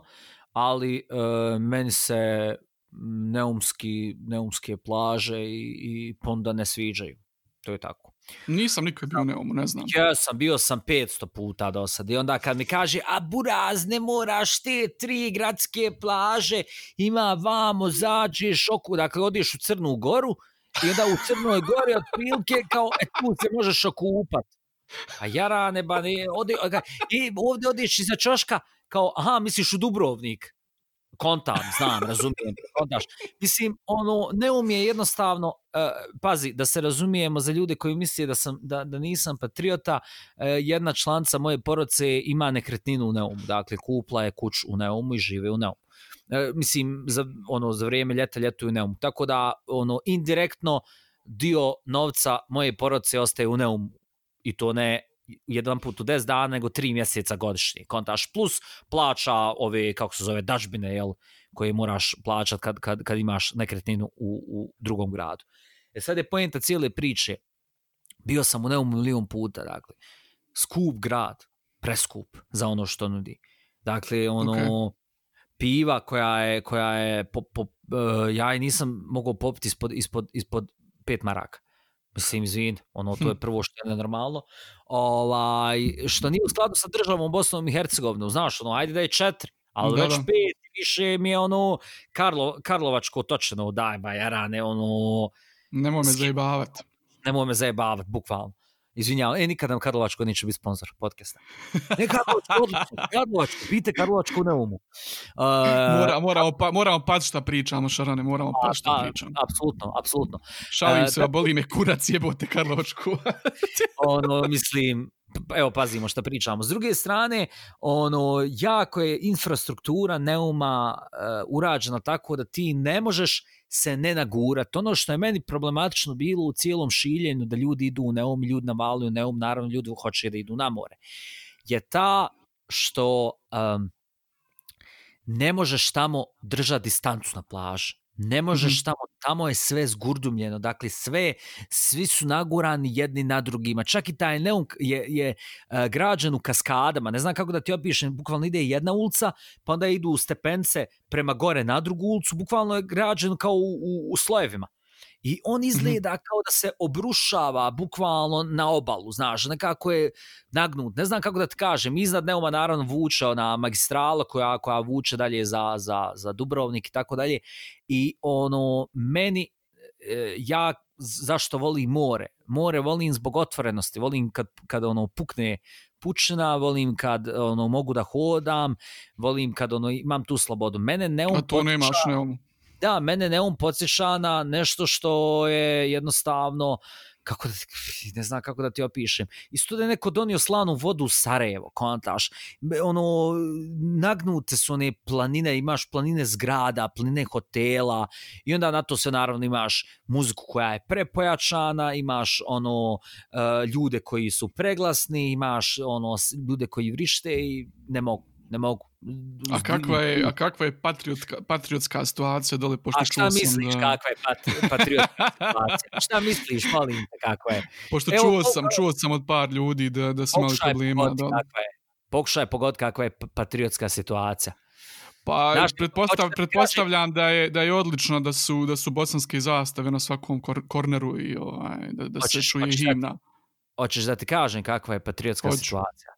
Speaker 2: ali uh, meni se neumski, neumske plaže i, i ponda ne sviđaju. To je tako.
Speaker 1: Nisam nikad bio u Neumu, ne znam.
Speaker 2: Ja sam, bio sam 500 puta do sad. I onda kad mi kaže, a buraz, ne moraš te tri gradske plaže, ima vamo, zađeš oku, dakle, odiš u Crnu Goru, i onda u Crnoj Gori otprilike kao, e, tu se možeš okupat. A jarane, ba, ne, odi, i ovdje odiš iza čoška, kao, aha, misliš u Dubrovnik kontam, znam, razumijem, kontaš. Mislim, ono, ne umije jednostavno, uh, pazi, da se razumijemo za ljude koji misle da, sam, da, da nisam patriota, uh, jedna članca moje poroce ima nekretninu u Neumu, dakle, kupla je kuć u Neumu i žive u Neumu. Uh, mislim, za, ono, za vrijeme ljeta ljetuju u Neumu. Tako da, ono, indirektno, dio novca moje poroce ostaje u Neumu i to ne jedan put u 10 dana, nego 3 mjeseca godišnje. Kontaš plus plaća ove, kako se zove, dažbine, jel, koje moraš plaćat kad, kad, kad imaš nekretninu u, u drugom gradu. E sad je pojenta cijele priče. Bio sam u neum milion puta, dakle. Skup grad, preskup za ono što nudi. Dakle, ono, okay. piva koja je, koja je po, po, uh, ja je nisam mogao popiti ispod, ispod, ispod pet maraka. Mislim, izvin, ono, to je hm. prvo što je nenormalno. Ovaj, što nije u skladu sa državom Bosnom i Hercegovinom, znaš, ono, ajde da je četiri, ali da, već da. pet, više mi je ono, Karlo, Karlovačko točeno, daj, ba, jarane, ono...
Speaker 1: Nemoj me zajebavati.
Speaker 2: Nemoj me zajebavati, bukvalno. Izvinjavam, e, nikad nam Karlovačko neće biti sponsor podcasta. Ne Karlovačko, odlično, Karlovačko, pite Karlovačko u neumu. Uh,
Speaker 1: Mora, moramo, pa, moramo pa šta pričamo, Šarane, moramo pa šta pričamo.
Speaker 2: Apsolutno, apsolutno.
Speaker 1: Šalim uh, se, da, boli me kurac, jebote Karlovačku.
Speaker 2: ono, mislim, evo pazimo šta pričamo. S druge strane, ono jako je infrastruktura Neuma uh, urađena tako da ti ne možeš se ne nagurat. Ono što je meni problematično bilo u cijelom šiljenju da ljudi idu u Neum, ljudi navaluju Neum, naravno ljudi hoće da idu na more, je ta što um, ne možeš tamo držati distancu na plaži. Ne možeš mm-hmm. tamo, tamo je sve zgurdumljeno, dakle sve, svi su nagurani jedni na drugima, čak i taj Neunk je, je uh, građen u kaskadama, ne znam kako da ti opišem, bukvalno ide jedna ulica, pa onda idu u stepence prema gore na drugu ulicu, bukvalno je građen kao u, u, u slojevima. I on mhm. izgleda mm -hmm. kao da se obrušava bukvalno na obalu, znaš, nekako je nagnut. Ne znam kako da ti kažem, iznad Neuma naravno vuče ona magistrala koja, koja vuče dalje za, za, za Dubrovnik i tako dalje. I ono, meni e, ja zašto volim more? More volim zbog otvorenosti, volim kad, kad ono pukne pučina, volim kad ono mogu da hodam, volim kad ono imam tu slobodu. Mene ne on
Speaker 1: A to nemaš, ne on.
Speaker 2: Da, mene Neum podsjeća na nešto što je jednostavno kako da, ne znam kako da ti opišem. Isto da je neko donio slanu vodu u Sarajevo, kontaš. Ono, nagnute su one planine, imaš planine zgrada, planine hotela i onda na to se naravno imaš muziku koja je prepojačana, imaš ono eh, ljude koji su preglasni, imaš ono ljude koji vrište i ne mogu, ne mogu.
Speaker 1: A kakva je, a kakva je patriotska, patriotska situacija dole? Pošto
Speaker 2: a šta misliš
Speaker 1: da...
Speaker 2: kakva je pat, patriotska situacija? Šta misliš, molim te, kakva je?
Speaker 1: Pošto Evo, čuo, sam, čuo sam od par ljudi da, da su imali problema.
Speaker 2: Da... Kakva je. Pokušaj pogod kakva je patriotska situacija.
Speaker 1: Pa Znaš, pretpostav, pretpostavljam da je da je odlično da su da su bosanske zastave na svakom kor, korneru i ovaj da da hoćeš, se čuje himna.
Speaker 2: Hoćeš da ti kažem kakva je patriotska Hoću. situacija.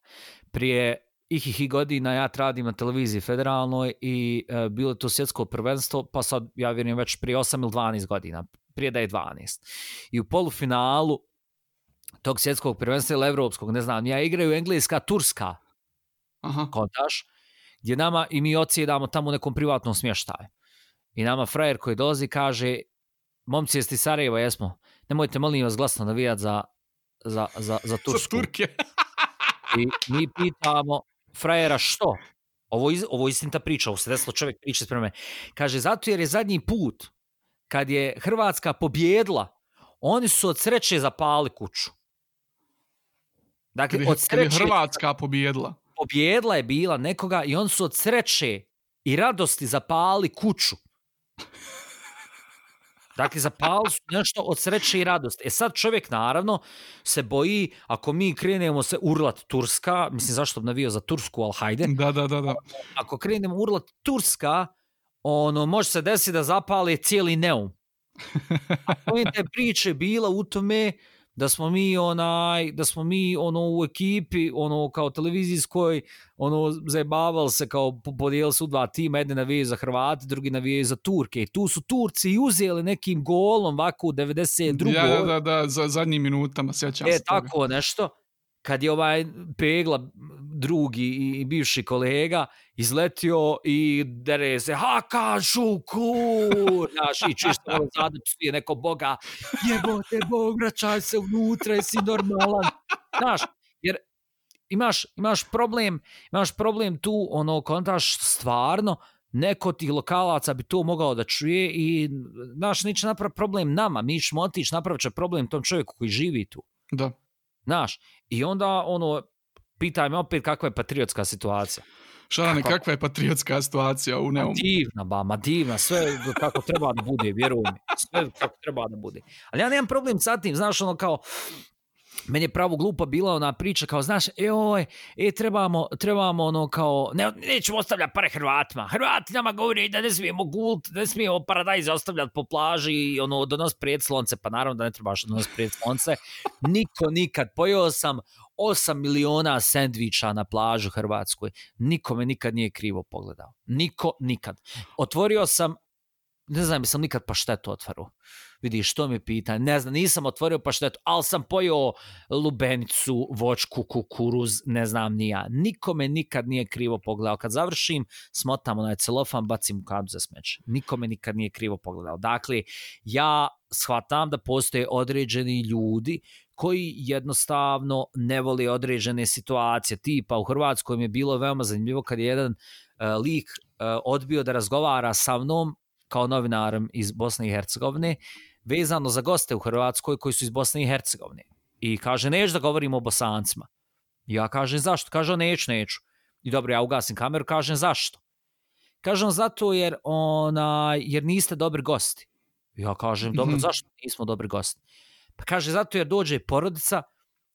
Speaker 2: Prije ih ih godina ja radim na televiziji federalnoj i uh, bilo to svjetsko prvenstvo, pa sad ja vjerujem već prije 8 ili 12 godina, prije da je 12. I u polufinalu tog svjetskog prvenstva ili evropskog, ne znam, ja igraju Engleska, Turska,
Speaker 1: Aha.
Speaker 2: kontaš, gdje nama i mi ocijedamo tamo u nekom privatnom smještaju. I nama frajer koji dolazi kaže, momci jeste Sarajeva, jesmo, nemojte molim vas glasno navijat za, za, za, za Tursku.
Speaker 1: Za Turke.
Speaker 2: I mi pitamo, frajera što? Ovo, iz, ovo istinta priča, ovo se desilo čovjek priča s prema Kaže, zato jer je zadnji put, kad je Hrvatska pobjedla, oni su od sreće zapali kuću.
Speaker 1: Dakle, kad je, od sreće... Kad je Hrvatska pobjedla.
Speaker 2: Pobjedla je bila nekoga i oni su od sreće i radosti zapali kuću. Dakle, zapali su nešto od sreće i radosti. E sad čovjek, naravno, se boji, ako mi krenemo se urlat Turska, mislim, zašto bi navio za Tursku, ali hajde.
Speaker 1: Da, da, da, da.
Speaker 2: Ako krenemo urlat Turska, ono, može se desiti da zapali cijeli neum. A pojente priče bila u tome, da smo mi onaj da smo mi ono u ekipi ono kao televizijskoj ono zajebavali se kao podijeli su dva tima jedan navije za Hrvate drugi navije za Turke i tu su Turci uzeli nekim golom ovako u 92.
Speaker 1: Ja, da, da, za zadnjim minutama sjećam
Speaker 2: e,
Speaker 1: se
Speaker 2: toga. tako nešto kad je ovaj pegla drugi i bivši kolega izletio i dere se haka šuku znaš i čisto ono zadu je neko boga jebote bog vraćaj se unutra jesi normalan. Znaš jer imaš, imaš problem imaš problem tu ono kontaš stvarno neko tih lokalaca bi to mogao da čuje i naš neće napraviti problem nama mi ćemo otići napravit će problem tom čovjeku koji živi tu.
Speaker 1: Da.
Speaker 2: Znaš, i onda ono, pitaj me opet kakva je patriotska situacija.
Speaker 1: Šarane, kako? kakva je patriotska situacija u Neumu?
Speaker 2: Divna, ba, ma divna, sve kako treba da bude, vjeruj mi, sve kako treba da bude. Ali ja nemam problem sa tim, znaš, ono kao, meni je pravo glupa bila ona priča kao znaš e oj e trebamo trebamo ono kao ne nećemo ostavljati pare Hrvatima. Hrvati nama govore da ne smijemo gult da ne smijemo paradajz ostavljati po plaži i ono do nas pred slonce. Pa naravno da ne trebaš do nas pred slonce. Niko nikad pojeo sam 8 miliona sendviča na plažu Hrvatskoj. Nikome nikad nije krivo pogledao. Niko nikad. Otvorio sam ne znam sam nikad pa štetu otvaru vidi što mi pita, ne znam, nisam otvorio pa što ali sam pojeo lubenicu, vočku, kukuruz, ne znam ni ja. Nikome nikad nije krivo pogledao. Kad završim, smotam onaj celofan, bacim u kadu za smeće. Nikome nikad nije krivo pogledao. Dakle, ja shvatam da postoje određeni ljudi koji jednostavno ne voli određene situacije. Tipa u Hrvatskoj mi je bilo veoma zanimljivo kad je jedan uh, lik uh, odbio da razgovara sa mnom kao novinarom iz Bosne i Hercegovine vezano za goste u Hrvatskoj koji su iz Bosne i Hercegovine. I kaže, neću da govorimo o bosancima. Ja kažem, zašto? Kaže, neću, neću. I dobro, ja ugasim kameru, kažem, zašto? Kažem, zato jer, ona, jer niste dobri gosti. Ja kažem, dobro, mm -hmm. zašto nismo dobri gosti? Pa kaže, zato jer dođe porodica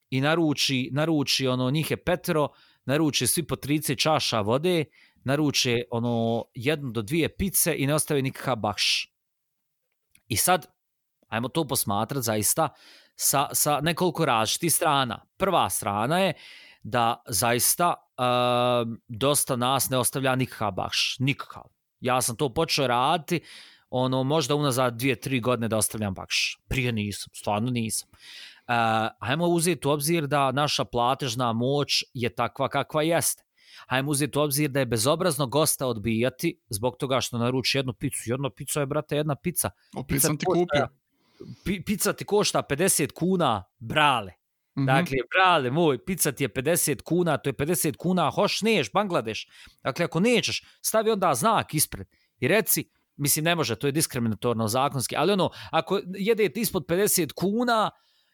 Speaker 2: i naruči, naruči ono, njih je petero, naruči svi po 30 čaša vode, naruče ono jednu do dvije pice i ne ostave nikakav bakš. I sad, ajmo to posmatrati zaista sa, sa nekoliko različitih strana. Prva strana je da zaista uh, dosta nas ne ostavlja nikakav bakš. Nikakav. Ja sam to počeo raditi ono, možda unazad dvije, tri godine da ostavljam bakš. Prije nisam, stvarno nisam. Uh, ajmo uzeti u obzir da naša platežna moć je takva kakva jeste. Ajmo uzeti u obzir da je bezobrazno gosta odbijati zbog toga što naruči jednu picu. Jedna pica je, brate, jedna pica.
Speaker 1: O, pica ti kupio.
Speaker 2: Pica ti košta 50 kuna, brale. Mm -hmm. Dakle, brale moj, pizza ti je 50 kuna, to je 50 kuna, hoš neš, Bangladeš. Dakle, ako nećeš, stavi onda znak ispred i reci, mislim, ne može, to je diskriminatorno zakonski, ali ono, ako jedete ispod 50 kuna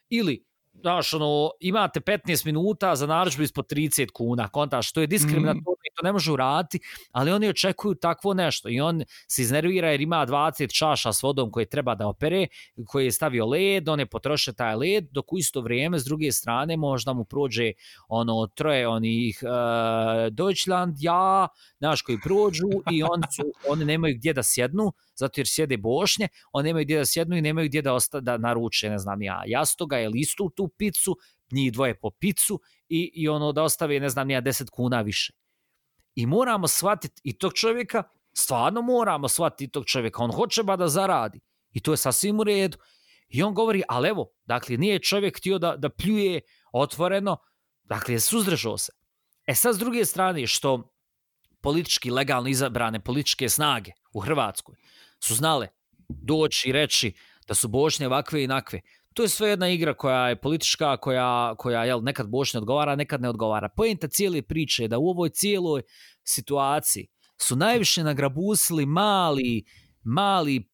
Speaker 2: ili znaš, ono, imate 15 minuta za naručbu ispod 30 kuna, kontaš, to je diskriminatorno to ne može uraditi, ali oni očekuju takvo nešto i on se iznervira jer ima 20 čaša s vodom koje treba da opere, koje je stavio led, on je potrošio taj led, dok u isto vrijeme s druge strane možda mu prođe ono troje onih uh, Deutschland, ja, naš koji prođu i on su, oni nemaju gdje da sjednu, zato jer sjede bošnje, oni nemaju gdje da sjednu i nemaju gdje da, osta, da naruče, ne znam ja, jastoga ili istu tu picu, njih dvoje po picu i, i ono da ostave, ne znam ja, 10 kuna više. I moramo shvatiti i tog čovjeka, stvarno moramo shvatiti tog čovjeka, on hoće ba da zaradi. I to je sasvim u redu. I on govori, ali evo, dakle, nije čovjek htio da, da pljuje otvoreno, dakle, je suzdržao se. E sad, s druge strane, što politički legalno izabrane političke snage u Hrvatskoj su znale doći i reći da su bošnje ovakve i nakve. To je sve jedna igra koja je politička, koja, koja jel, nekad bošnje odgovara, nekad ne odgovara. Pojenta cijele priče je da u ovoj cijeloj situaciji su najviše nagrabusili mali, mali,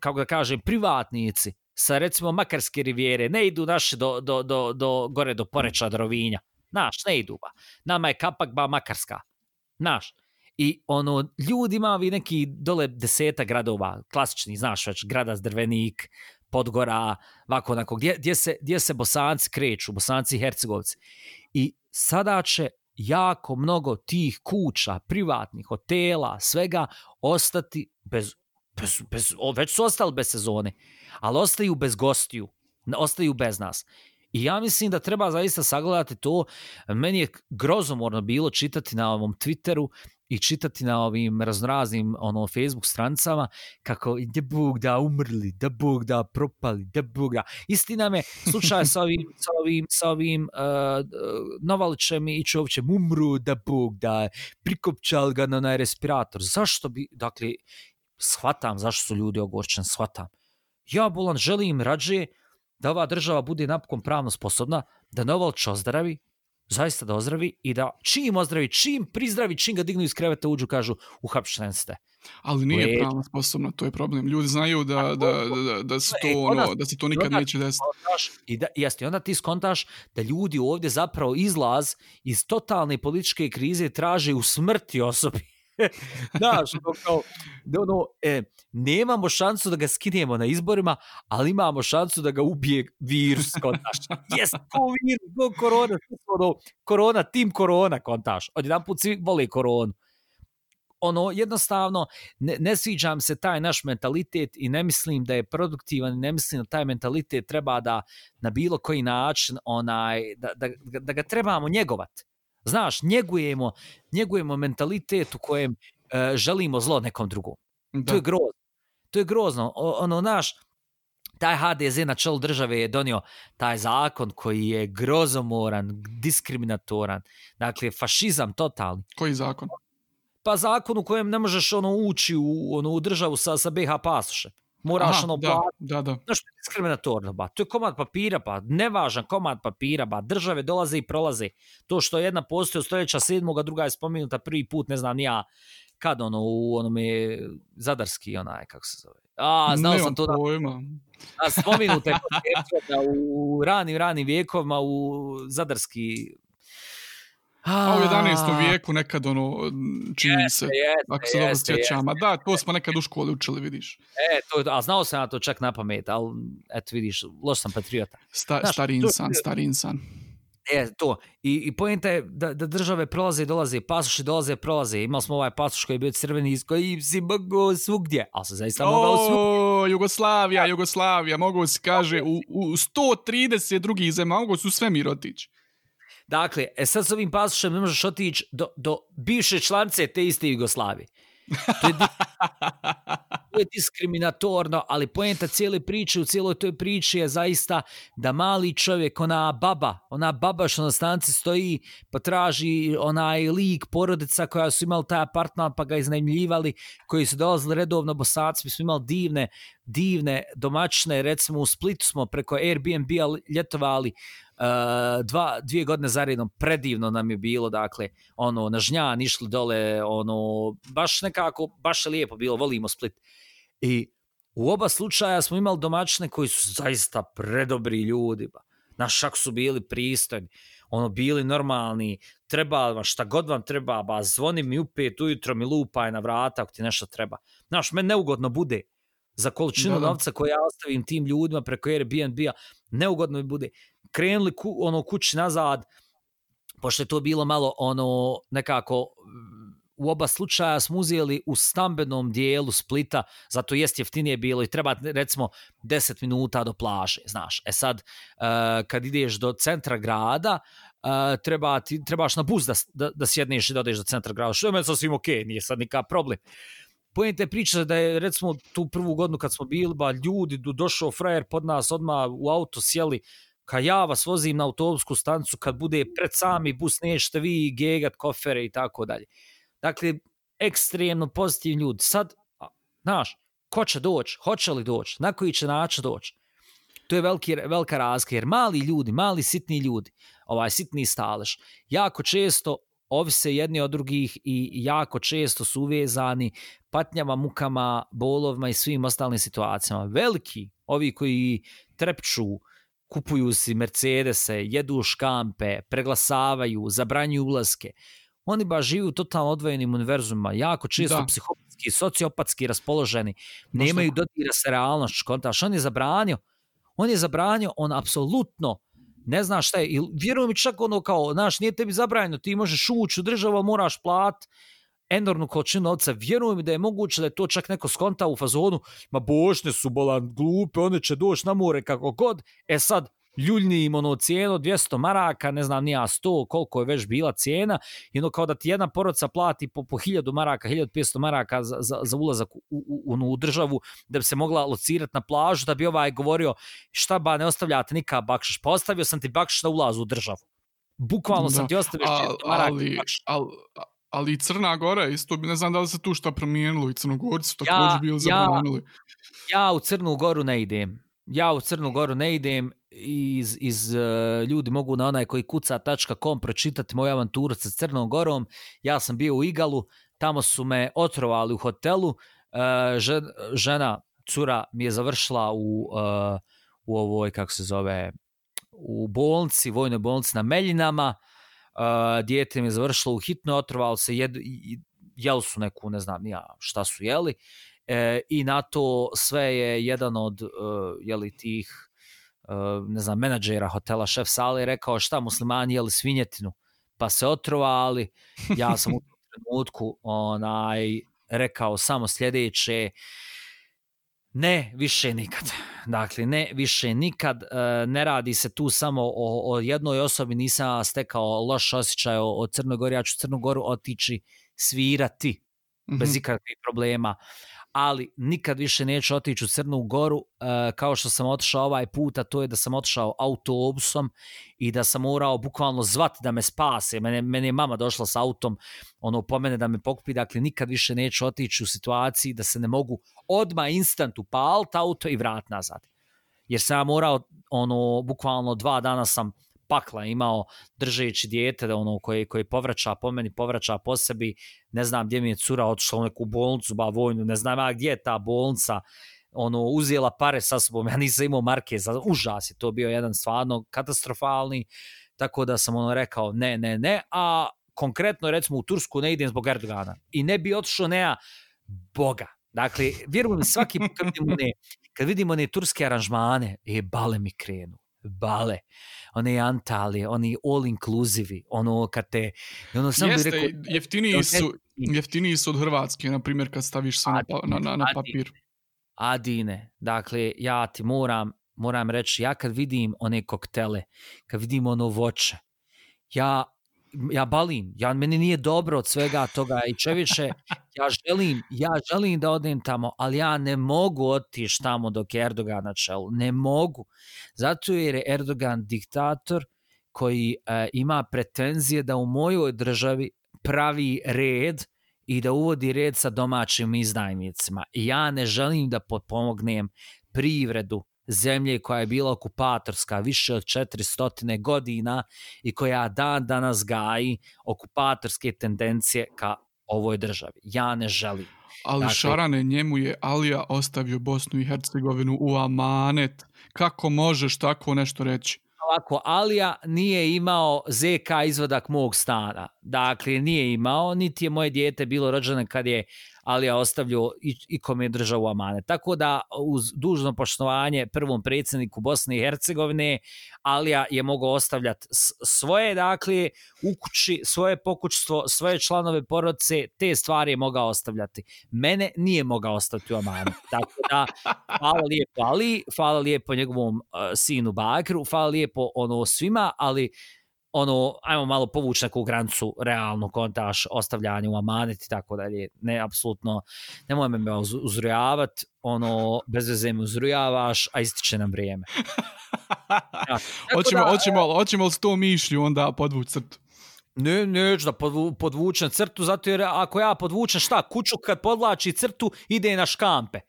Speaker 2: kako da kažem, privatnici sa recimo Makarske rivijere. Ne idu naše do, do, do, do, gore do Poreča, do Rovinja. Naš, ne idu ba. Nama je kapak ba Makarska. Naš. I ono, ljudi ima vi neki dole deseta gradova, klasični, znaš već, grada Drvenik, Podgora, ovako onako, gdje, gdje, se, gdje se bosanci kreću, bosanci i hercegovci. I sada će jako mnogo tih kuća, privatnih, hotela, svega, ostati bez, bez, bez o, već su ostali bez sezone, ali ostaju bez gostiju, ostaju bez nas. I ja mislim da treba zaista sagledati to. Meni je grozomorno bilo čitati na ovom Twitteru i čitati na ovim raznoraznim ono Facebook stranicama kako da Bog da umrli, da Bog da propali, da Bog da... Istina me, slučaj sa ovim, sa ovim, sa ovim eh, uh, Novalićem i Čovćem umru, da Bog da prikopčal ga na onaj respirator. Zašto bi, dakle, shvatam zašto su ljudi ogorčeni, shvatam. Ja, Bolan, želim rađe da ova država bude napokon pravno sposobna, da Novalić ozdravi, zaista da ozdravi i da čim ozdravi, čim prizdravi, čim ga dignu iz kreveta uđu, kažu uhapšten ste.
Speaker 1: Ali nije Leč. pravno sposobno, to je problem. Ljudi znaju da, da, da, da, se to, e, ono, da se to nikad neće desiti.
Speaker 2: I da, jeste, onda ti skontaš da ljudi ovdje zapravo izlaz iz totalne političke krize traže u smrti osobi. Znaš, ono kao, ono, e, nemamo šansu da ga skinemo na izborima, ali imamo šansu da ga ubije virus, kontaš. Jes, ko virus, ko korona, ono, korona, tim korona, kontaš. Od jedan put svi vole koronu. Ono, jednostavno, ne, ne sviđam se taj naš mentalitet i ne mislim da je produktivan, ne mislim da taj mentalitet treba da na bilo koji način, onaj, da, da, da ga trebamo njegovati. Znaš, njegujemo, njegujemo mentalitet u kojem uh, želimo zlo nekom drugom. Da. To je grozno. To je grozno. O, ono, naš, taj HDZ na čelu države je donio taj zakon koji je grozomoran, diskriminatoran. Dakle, fašizam totalni.
Speaker 1: Koji zakon?
Speaker 2: Pa zakon u kojem ne možeš ono ući u, ono, u državu sa, sa BH pasošem moraš Aha, ono
Speaker 1: da, da, da.
Speaker 2: Znaš, diskriminatorno, ba. To je komad papira, pa nevažan komad papira, ba. Države dolaze i prolaze. To što jedna postoje od stoljeća sedmoga, druga je spomenuta prvi put, ne znam, ja kad ono, u onome zadarski, onaj, kako se zove. A, znao sam to da... Pojma. A, spomenuta je u ranim, ranim vijekovima u zadarski
Speaker 1: A u 11. vijeku nekad ono čini jeste, se, jeste, ako se dobro sjećam. Da, to smo nekad u školi učili, vidiš.
Speaker 2: E, to, a znao sam ja to čak na pamet, ali eto vidiš, loš sam patriota.
Speaker 1: Sta, Znaš, stari insan, to, stari insan.
Speaker 2: E, to. I, i pojenta je da, da države prolaze i dolaze, pasuši dolaze i prolaze. Imali smo ovaj pasuš koji je bio crveni iz koji si mogao svugdje, ali se zaista o, mogao svugdje.
Speaker 1: Jugoslavija, Jugoslavija, mogu se kaže u, u 130 drugih zema, mogu su sve mir otići.
Speaker 2: Dakle, e sad s ovim pasošem ne možeš otići do, do bivše članice te iste Jugoslavije. To je, to je diskriminatorno, ali poenta cijele priče u cijeloj toj priči je zaista da mali čovjek, ona baba, ona baba što na stanci stoji pa traži onaj lik porodica koja su imali taj apartman pa ga iznajmljivali, koji su dolazili redovno bosaci, mi smo imali divne, divne domaćne, recimo u Splitu smo preko Airbnb-a ljetovali uh, dva, dvije godine zaredom, predivno nam je bilo, dakle, ono, na žnjan išli dole, ono, baš nekako, baš je lijepo bilo, volimo Split. I u oba slučaja smo imali domaćine koji su zaista predobri ljudi, ba. Naš šak su bili pristojni, ono, bili normalni, treba vam, šta god vam treba, ba, zvoni mi u pet ujutro, mi lupaj na vrata ako ti nešto treba. Znaš, meni neugodno bude za količinu da, da. novca koju ja ostavim tim ljudima preko Airbnb-a, neugodno mi bude krenuli ku, ono kući nazad, pošto je to bilo malo ono nekako mm, u oba slučaja smo uzeli u stambenom dijelu Splita, zato jest jeftinije bilo i treba recimo 10 minuta do plaže, znaš. E sad, uh, kad ideš do centra grada, uh, treba ti, trebaš na bus da, da, da sjedneš i da odeš do centra grada, što je meni sasvim ok, nije sad nikakav problem. Pojente priča da je recimo tu prvu godinu kad smo bili, ba ljudi, došao frajer pod nas odmah u auto sjeli, ka ja vas vozim na autobusku stancu, kad bude pred sami bus, nećete vi gegat kofere i tako dalje. Dakle, ekstremno pozitivni ljudi. Sad, znaš, ko će doći, hoće li doći, na koji će način doći. To je veliki, velika razlika, jer mali ljudi, mali sitni ljudi, ovaj sitni stalež, jako često ovise jedni od drugih i jako često su uvezani patnjama, mukama, bolovima i svim ostalim situacijama. Veliki, ovi koji trepču, kupuju si Mercedese, jedu škampe, preglasavaju, zabranjuju ulaske. Oni ba živi u totalno odvojenim univerzumima, jako često da. psihopatski, sociopatski raspoloženi, nemaju dodira sa realnošću, kontaš, on je zabranio, on je zabranio, on apsolutno ne znaš šta je, i vjerujem čak ono kao, znaš, nije tebi zabranjeno, ti možeš ući u državu, moraš plat, enormnu količinu novca, vjerujem da je moguće da je to čak neko skonta u fazonu, ma bošne su bolan glupe, one će doći na more kako god, e sad, ljuljni im ono cijenu 200 maraka, ne znam nija 100, koliko je već bila cijena, i ono kao da ti jedna porodca plati po, po 1000 maraka, 1500 maraka za, za, za ulazak u, u, u, u državu, da bi se mogla locirati na plažu, da bi ovaj govorio, šta ba, ne ostavljate nikad bakšiš, pa ostavio sam ti bakšiš na ulazu u državu. Bukvalno sam ti ostavio 600 maraka. Ali,
Speaker 1: ali, ali i Crna Gora isto, ne znam da li se tu šta promijenilo i Crnogorci su također ja, bili zabranili.
Speaker 2: Ja, ja u Crnu Goru ne idem. Ja u Crnu Goru ne idem iz, iz uh, ljudi mogu na onaj koji kuca.com pročitati moju avanturu sa Crnom Gorom. Ja sam bio u Igalu, tamo su me otrovali u hotelu. Uh, žen, žena, cura mi je završila u, uh, u ovoj, kako se zove, u bolnici, vojnoj bolnici na Meljinama. Uh, dijete mi je završilo u hitnoj, otrovalo se, jed, jeli su neku, ne znam ja šta su jeli, e, i na to sve je jedan od uh, jeli, tih uh, ne znam, menadžera hotela, šef sale, rekao šta muslimani jeli svinjetinu, pa se otrovali, ja sam u trenutku onaj, rekao samo sljedeće, Ne, više nikad. Dakle, ne, više nikad. E, ne radi se tu samo o, o jednoj osobi, nisam stekao loš osjećaj o, o Crnogori, ja ću Crnogoru otići svirati mm -hmm. bez ikakvih problema ali nikad više neću otići u Crnu Goru e, kao što sam otišao ovaj puta, to je da sam otišao autobusom i da sam morao bukvalno zvati da me spase. Mene, mene je mama došla s autom, ono pomene da me pokupi, dakle nikad više neću otići u situaciji da se ne mogu odma instant upaliti auto i vrat nazad. Jer sam morao, ono, bukvalno dva dana sam pakla imao držeći dijete da ono koje koje povraća po meni povraća po sebi ne znam gdje mi je cura otišla u neku bolnicu ba vojnu ne znam a gdje je ta bolnica ono uzijela pare sa sobom ja nisam imao marke za užas je to bio jedan stvarno katastrofalni tako da sam ono rekao ne ne ne a konkretno recimo u Tursku ne idem zbog Erdogana. I ne bi otišao nea boga. Dakle, vjerujem svaki put kad vidimo ne, kad vidimo ne turske aranžmane, e, bale mi krenu bale, one Antalije, oni all inclusive, ono kad te...
Speaker 1: Ono sam Jeste, rekao, jeftiniji, su, jeftiniji. su od Hrvatske, na primjer, kad staviš se Adine, na, na, na papir.
Speaker 2: Adine, dakle, ja ti moram, moram reći, ja kad vidim one koktele, kad vidim ono voće, ja ja balim, ja, meni nije dobro od svega toga i čeviše, ja želim, ja želim da odem tamo, ali ja ne mogu otići tamo dok je Erdogan na čelu, ne mogu. Zato jer je Erdogan diktator koji e, ima pretenzije da u mojoj državi pravi red i da uvodi red sa domaćim izdajnicima. I ja ne želim da potpomognem privredu zemlje koja je bila okupatorska više od 400 godina i koja dan danas gaji okupatorske tendencije ka ovoj državi. Ja ne želim.
Speaker 1: Ali dakle, Šarane, njemu je Alija ostavio Bosnu i Hercegovinu u amanet. Kako možeš tako nešto reći?
Speaker 2: Ovako, Alija nije imao ZK izvadak mog stana. Dakle, nije imao, niti je moje dijete bilo rođeno kad je ali ja ostavljao i, i kome je amane. Tako da uz dužno poštovanje prvom predsjedniku Bosne i Hercegovine, Alija je mogao ostavljati svoje, dakle, u kući, svoje pokućstvo, svoje članove porodce, te stvari je mogao ostavljati. Mene nije mogao ostaviti u amanu. Tako da, hvala lijepo Ali, hvala lijepo njegovom uh, sinu Bakru, hvala lijepo ono svima, ali ono, ajmo malo povući neku grancu realno kontaš, ostavljanje u amanet i tako dalje. Ne, apsolutno, nemoj me uzrujavat, ono, bez veze me uzrujavaš, a ističe nam vrijeme.
Speaker 1: Ja. Hoćemo, da, hoćemo, hoćemo li s to mišlju onda podvući crtu?
Speaker 2: Ne, neću da podvu, podvučem crtu, zato jer ako ja podvučem šta, kuću kad podlači crtu, ide na škampe.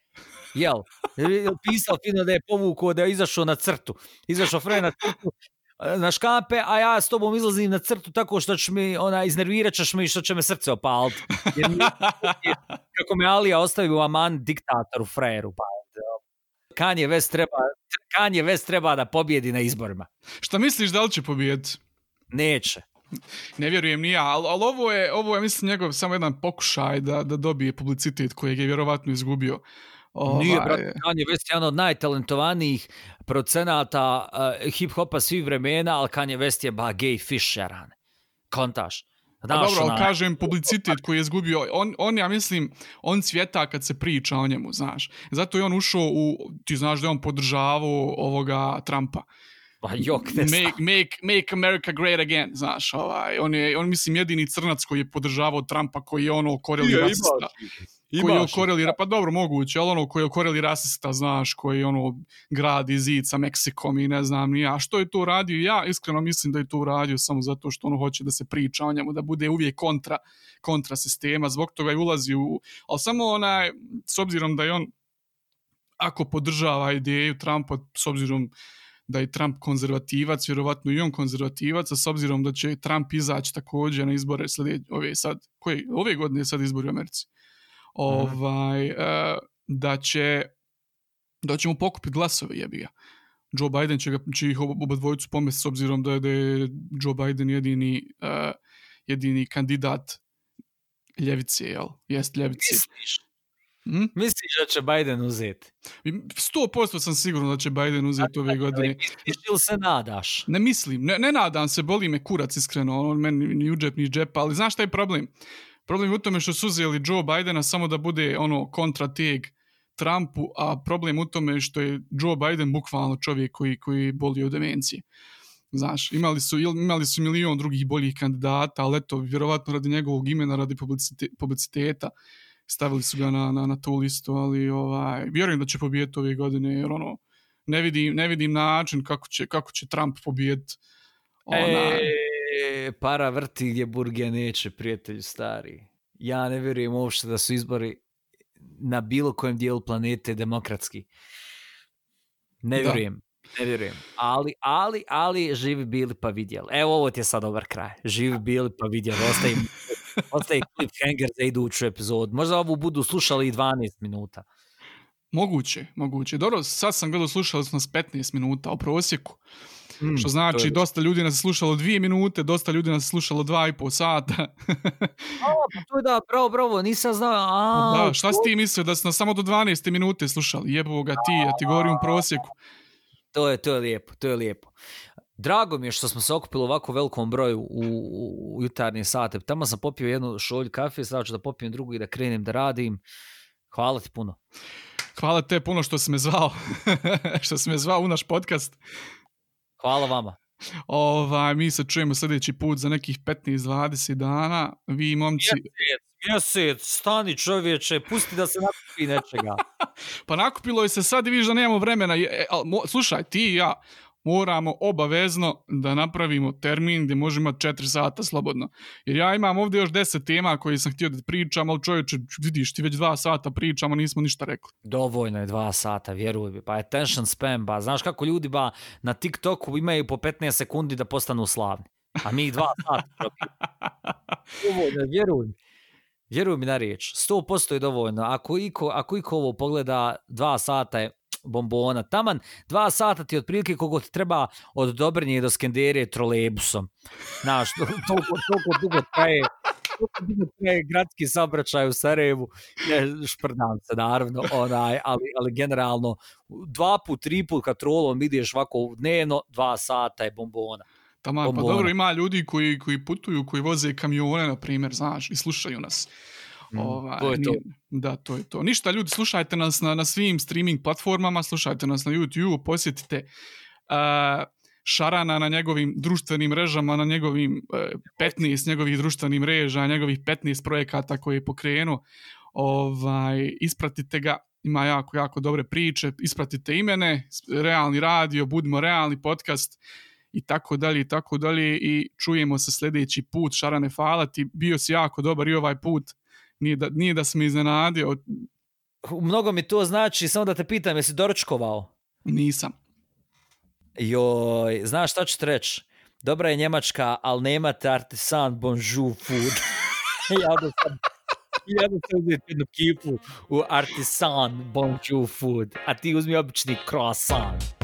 Speaker 2: Jel? Pisao fino da je povukao, da je izašao na crtu. Izašao Fred na crtu, na škampe, a ja s tobom izlazim na crtu tako što će mi, ona, iznervirat ćeš mi što će me srce opaliti. Kako me Alija ostavi u Aman diktatoru, frajeru, pa Kanye West treba, Kanye West treba da pobjedi na izborima.
Speaker 1: Šta misliš, da li će pobjediti?
Speaker 2: Neće.
Speaker 1: Ne vjerujem ni ja, ali, ali ovo, je, ovo je, mislim, njegov samo jedan pokušaj da, da dobije publicitet kojeg je vjerovatno izgubio.
Speaker 2: Ovaj... Nije, brate, Kanye West je jedan od najtalentovanijih procenata uh, hip-hopa svih vremena, ali Kanye West je ba gay fisheran. Kontaš.
Speaker 1: Znaš, dobro, ali kažem, publicitet koji je izgubio, on, on, ja mislim, on cvjeta kad se priča o njemu, znaš. Zato je on ušao u, ti znaš da je on podržavao ovoga Trumpa.
Speaker 2: Pa jok,
Speaker 1: make, make, make America great again, znaš, ovaj, on je, on mislim, jedini crnac koji je podržavao Trumpa, koji je ono koreli rasista. Imaš koji je okoreli, pa dobro, moguće, ali ono koji je okoreli rasista, znaš, koji ono gradi zid sa Meksikom i ne znam ni ja. Što je to radio? Ja iskreno mislim da je to uradio samo zato što ono hoće da se priča o njemu, da bude uvijek kontra, kontra sistema, zbog toga je ulazi u... Ali samo onaj, s obzirom da je on, ako podržava ideju Trumpa, s obzirom da je Trump konzervativac, vjerovatno i on konzervativac, a s obzirom da će Trump izaći također na izbore sljedeće, ove sad, koje, ove godine sad izbori u Americi ovaj, uh, da će da će mu pokupiti glasove jebi ga. Joe Biden će, ga, će ih oba dvojicu pomesti s obzirom da je, da je Joe Biden jedini, uh, jedini kandidat ljevice, jel? Jest ljevice.
Speaker 2: Misliš? Hm? Misliš da će Biden uzeti?
Speaker 1: 100% sam siguran da će Biden uzeti ove godine.
Speaker 2: Misliš ili se nadaš?
Speaker 1: Ne mislim, ne, ne nadam se, boli me kurac iskreno, on meni ni u džep, ni džep, ali znaš šta je problem? Problem u tome što su uzeli Joe Bidena samo da bude ono kontrateg Trumpu, a problem u tome što je Joe Biden bukvalno čovjek koji, koji boli od demencije. Znaš, imali su, imali su milion drugih boljih kandidata, ali eto, vjerovatno radi njegovog imena, radi publiciteta, stavili su ga na, na, na tu listu, ali ovaj, vjerujem da će pobijeti ove godine, jer ono, ne vidim, ne vidim način kako će, kako će Trump pobijeti.
Speaker 2: Ona... E para vrti gdje burge neće, prijatelji stari. Ja ne vjerujem uopšte da su izbori na bilo kojem dijelu planete demokratski. Ne vjerujem. Da. Ne vjerujem. Ali, ali, ali, živi bili pa vidjeli. Evo, ovo ti je sad dobar kraj. Živi bili pa vidjeli. Ostaje, ostaje cliffhanger za iduću epizodu. Možda ovu budu slušali i 12 minuta.
Speaker 1: Moguće, moguće. Dobro, sad sam gledao slušali smo s 15 minuta u prosjeku. Mm, što znači, dosta ljudi nas slušalo dvije minute, dosta ljudi nas slušalo dva i pol sata.
Speaker 2: o, pa to je da, bravo, bravo, nisam znao. A,
Speaker 1: da, šta to... si ti mislio, da su nas samo do 12 minute slušali? Jebo ga ti, ja ti govorim u prosjeku.
Speaker 2: To je, to je lijepo, to je lijepo. Drago mi je što smo se okupili ovako velikom broju u, u, u jutarnje sate. Tamo sam popio jednu šolju kafe, sad ću da popijem drugu i da krenem da radim. Hvala ti puno.
Speaker 1: Hvala te puno što si me zvao, što si me zvao u naš podcast.
Speaker 2: Hvala vama.
Speaker 1: Ovaj, mi se čujemo sljedeći put za nekih 15-20 dana. Vi, momci...
Speaker 2: Mjesec, mjesec, stani čovječe, pusti da se nakupi nečega.
Speaker 1: pa nakupilo je se sad i vidiš da nemamo vremena. E, al, mo, slušaj, ti i ja, moramo obavezno da napravimo termin gdje možemo imati 4 sata slobodno. Jer ja imam ovdje još 10 tema koje sam htio da pričam, ali čovječe, vidiš, ti već 2 sata pričamo, nismo ništa rekli.
Speaker 2: Dovoljno je 2 sata, vjeruj mi. Pa attention spam, ba. Znaš kako ljudi ba na TikToku imaju po 15 sekundi da postanu slavni. A mi 2 sata. Dovoljno je, vjeruj mi. Vjeruj mi na riječ, 100% je dovoljno. Ako iko, ako iko ovo pogleda, dva sata je bombona. Taman, dva sata ti otprilike kogo ti treba od Dobrnje do Skenderije trolebusom. Znaš, to, toliko, toliko dugo traje traje gradski saobraćaj u Sarajevu. Ne, šprdam se, naravno, onaj, ali, ali generalno, dva put, tri put kad trolom ideš ovako dnevno, dva sata je bombona.
Speaker 1: Tamo, pa dobro, ima ljudi koji, koji putuju, koji voze kamione, na primjer, znaš, i slušaju nas.
Speaker 2: Mm, ovaj, to je to.
Speaker 1: Da, to je to. Ništa, ljudi, slušajte nas na, na svim streaming platformama, slušajte nas na YouTube, posjetite uh, Šarana na njegovim društvenim mrežama, na njegovim uh, 15 njegovih društvenih mreža, njegovih 15 projekata koje je pokrenuo. Ovaj, ispratite ga, ima jako, jako dobre priče, ispratite imene, realni radio, budimo realni podcast i tako dalje i tako dalje i čujemo se sljedeći put. Šarane, hvala ti, bio si jako dobar i ovaj put nije da, nije da sam iznenadio.
Speaker 2: Mnogo mi to znači, samo da te pitam, jesi doručkovao?
Speaker 1: Nisam.
Speaker 2: Joj, znaš šta ću reći? Dobra je Njemačka, ali nemate artisan bonjour food. ja da sam ja da sam uzeti jednu kipu u artisan bonjour food, a ti uzmi obični croissant.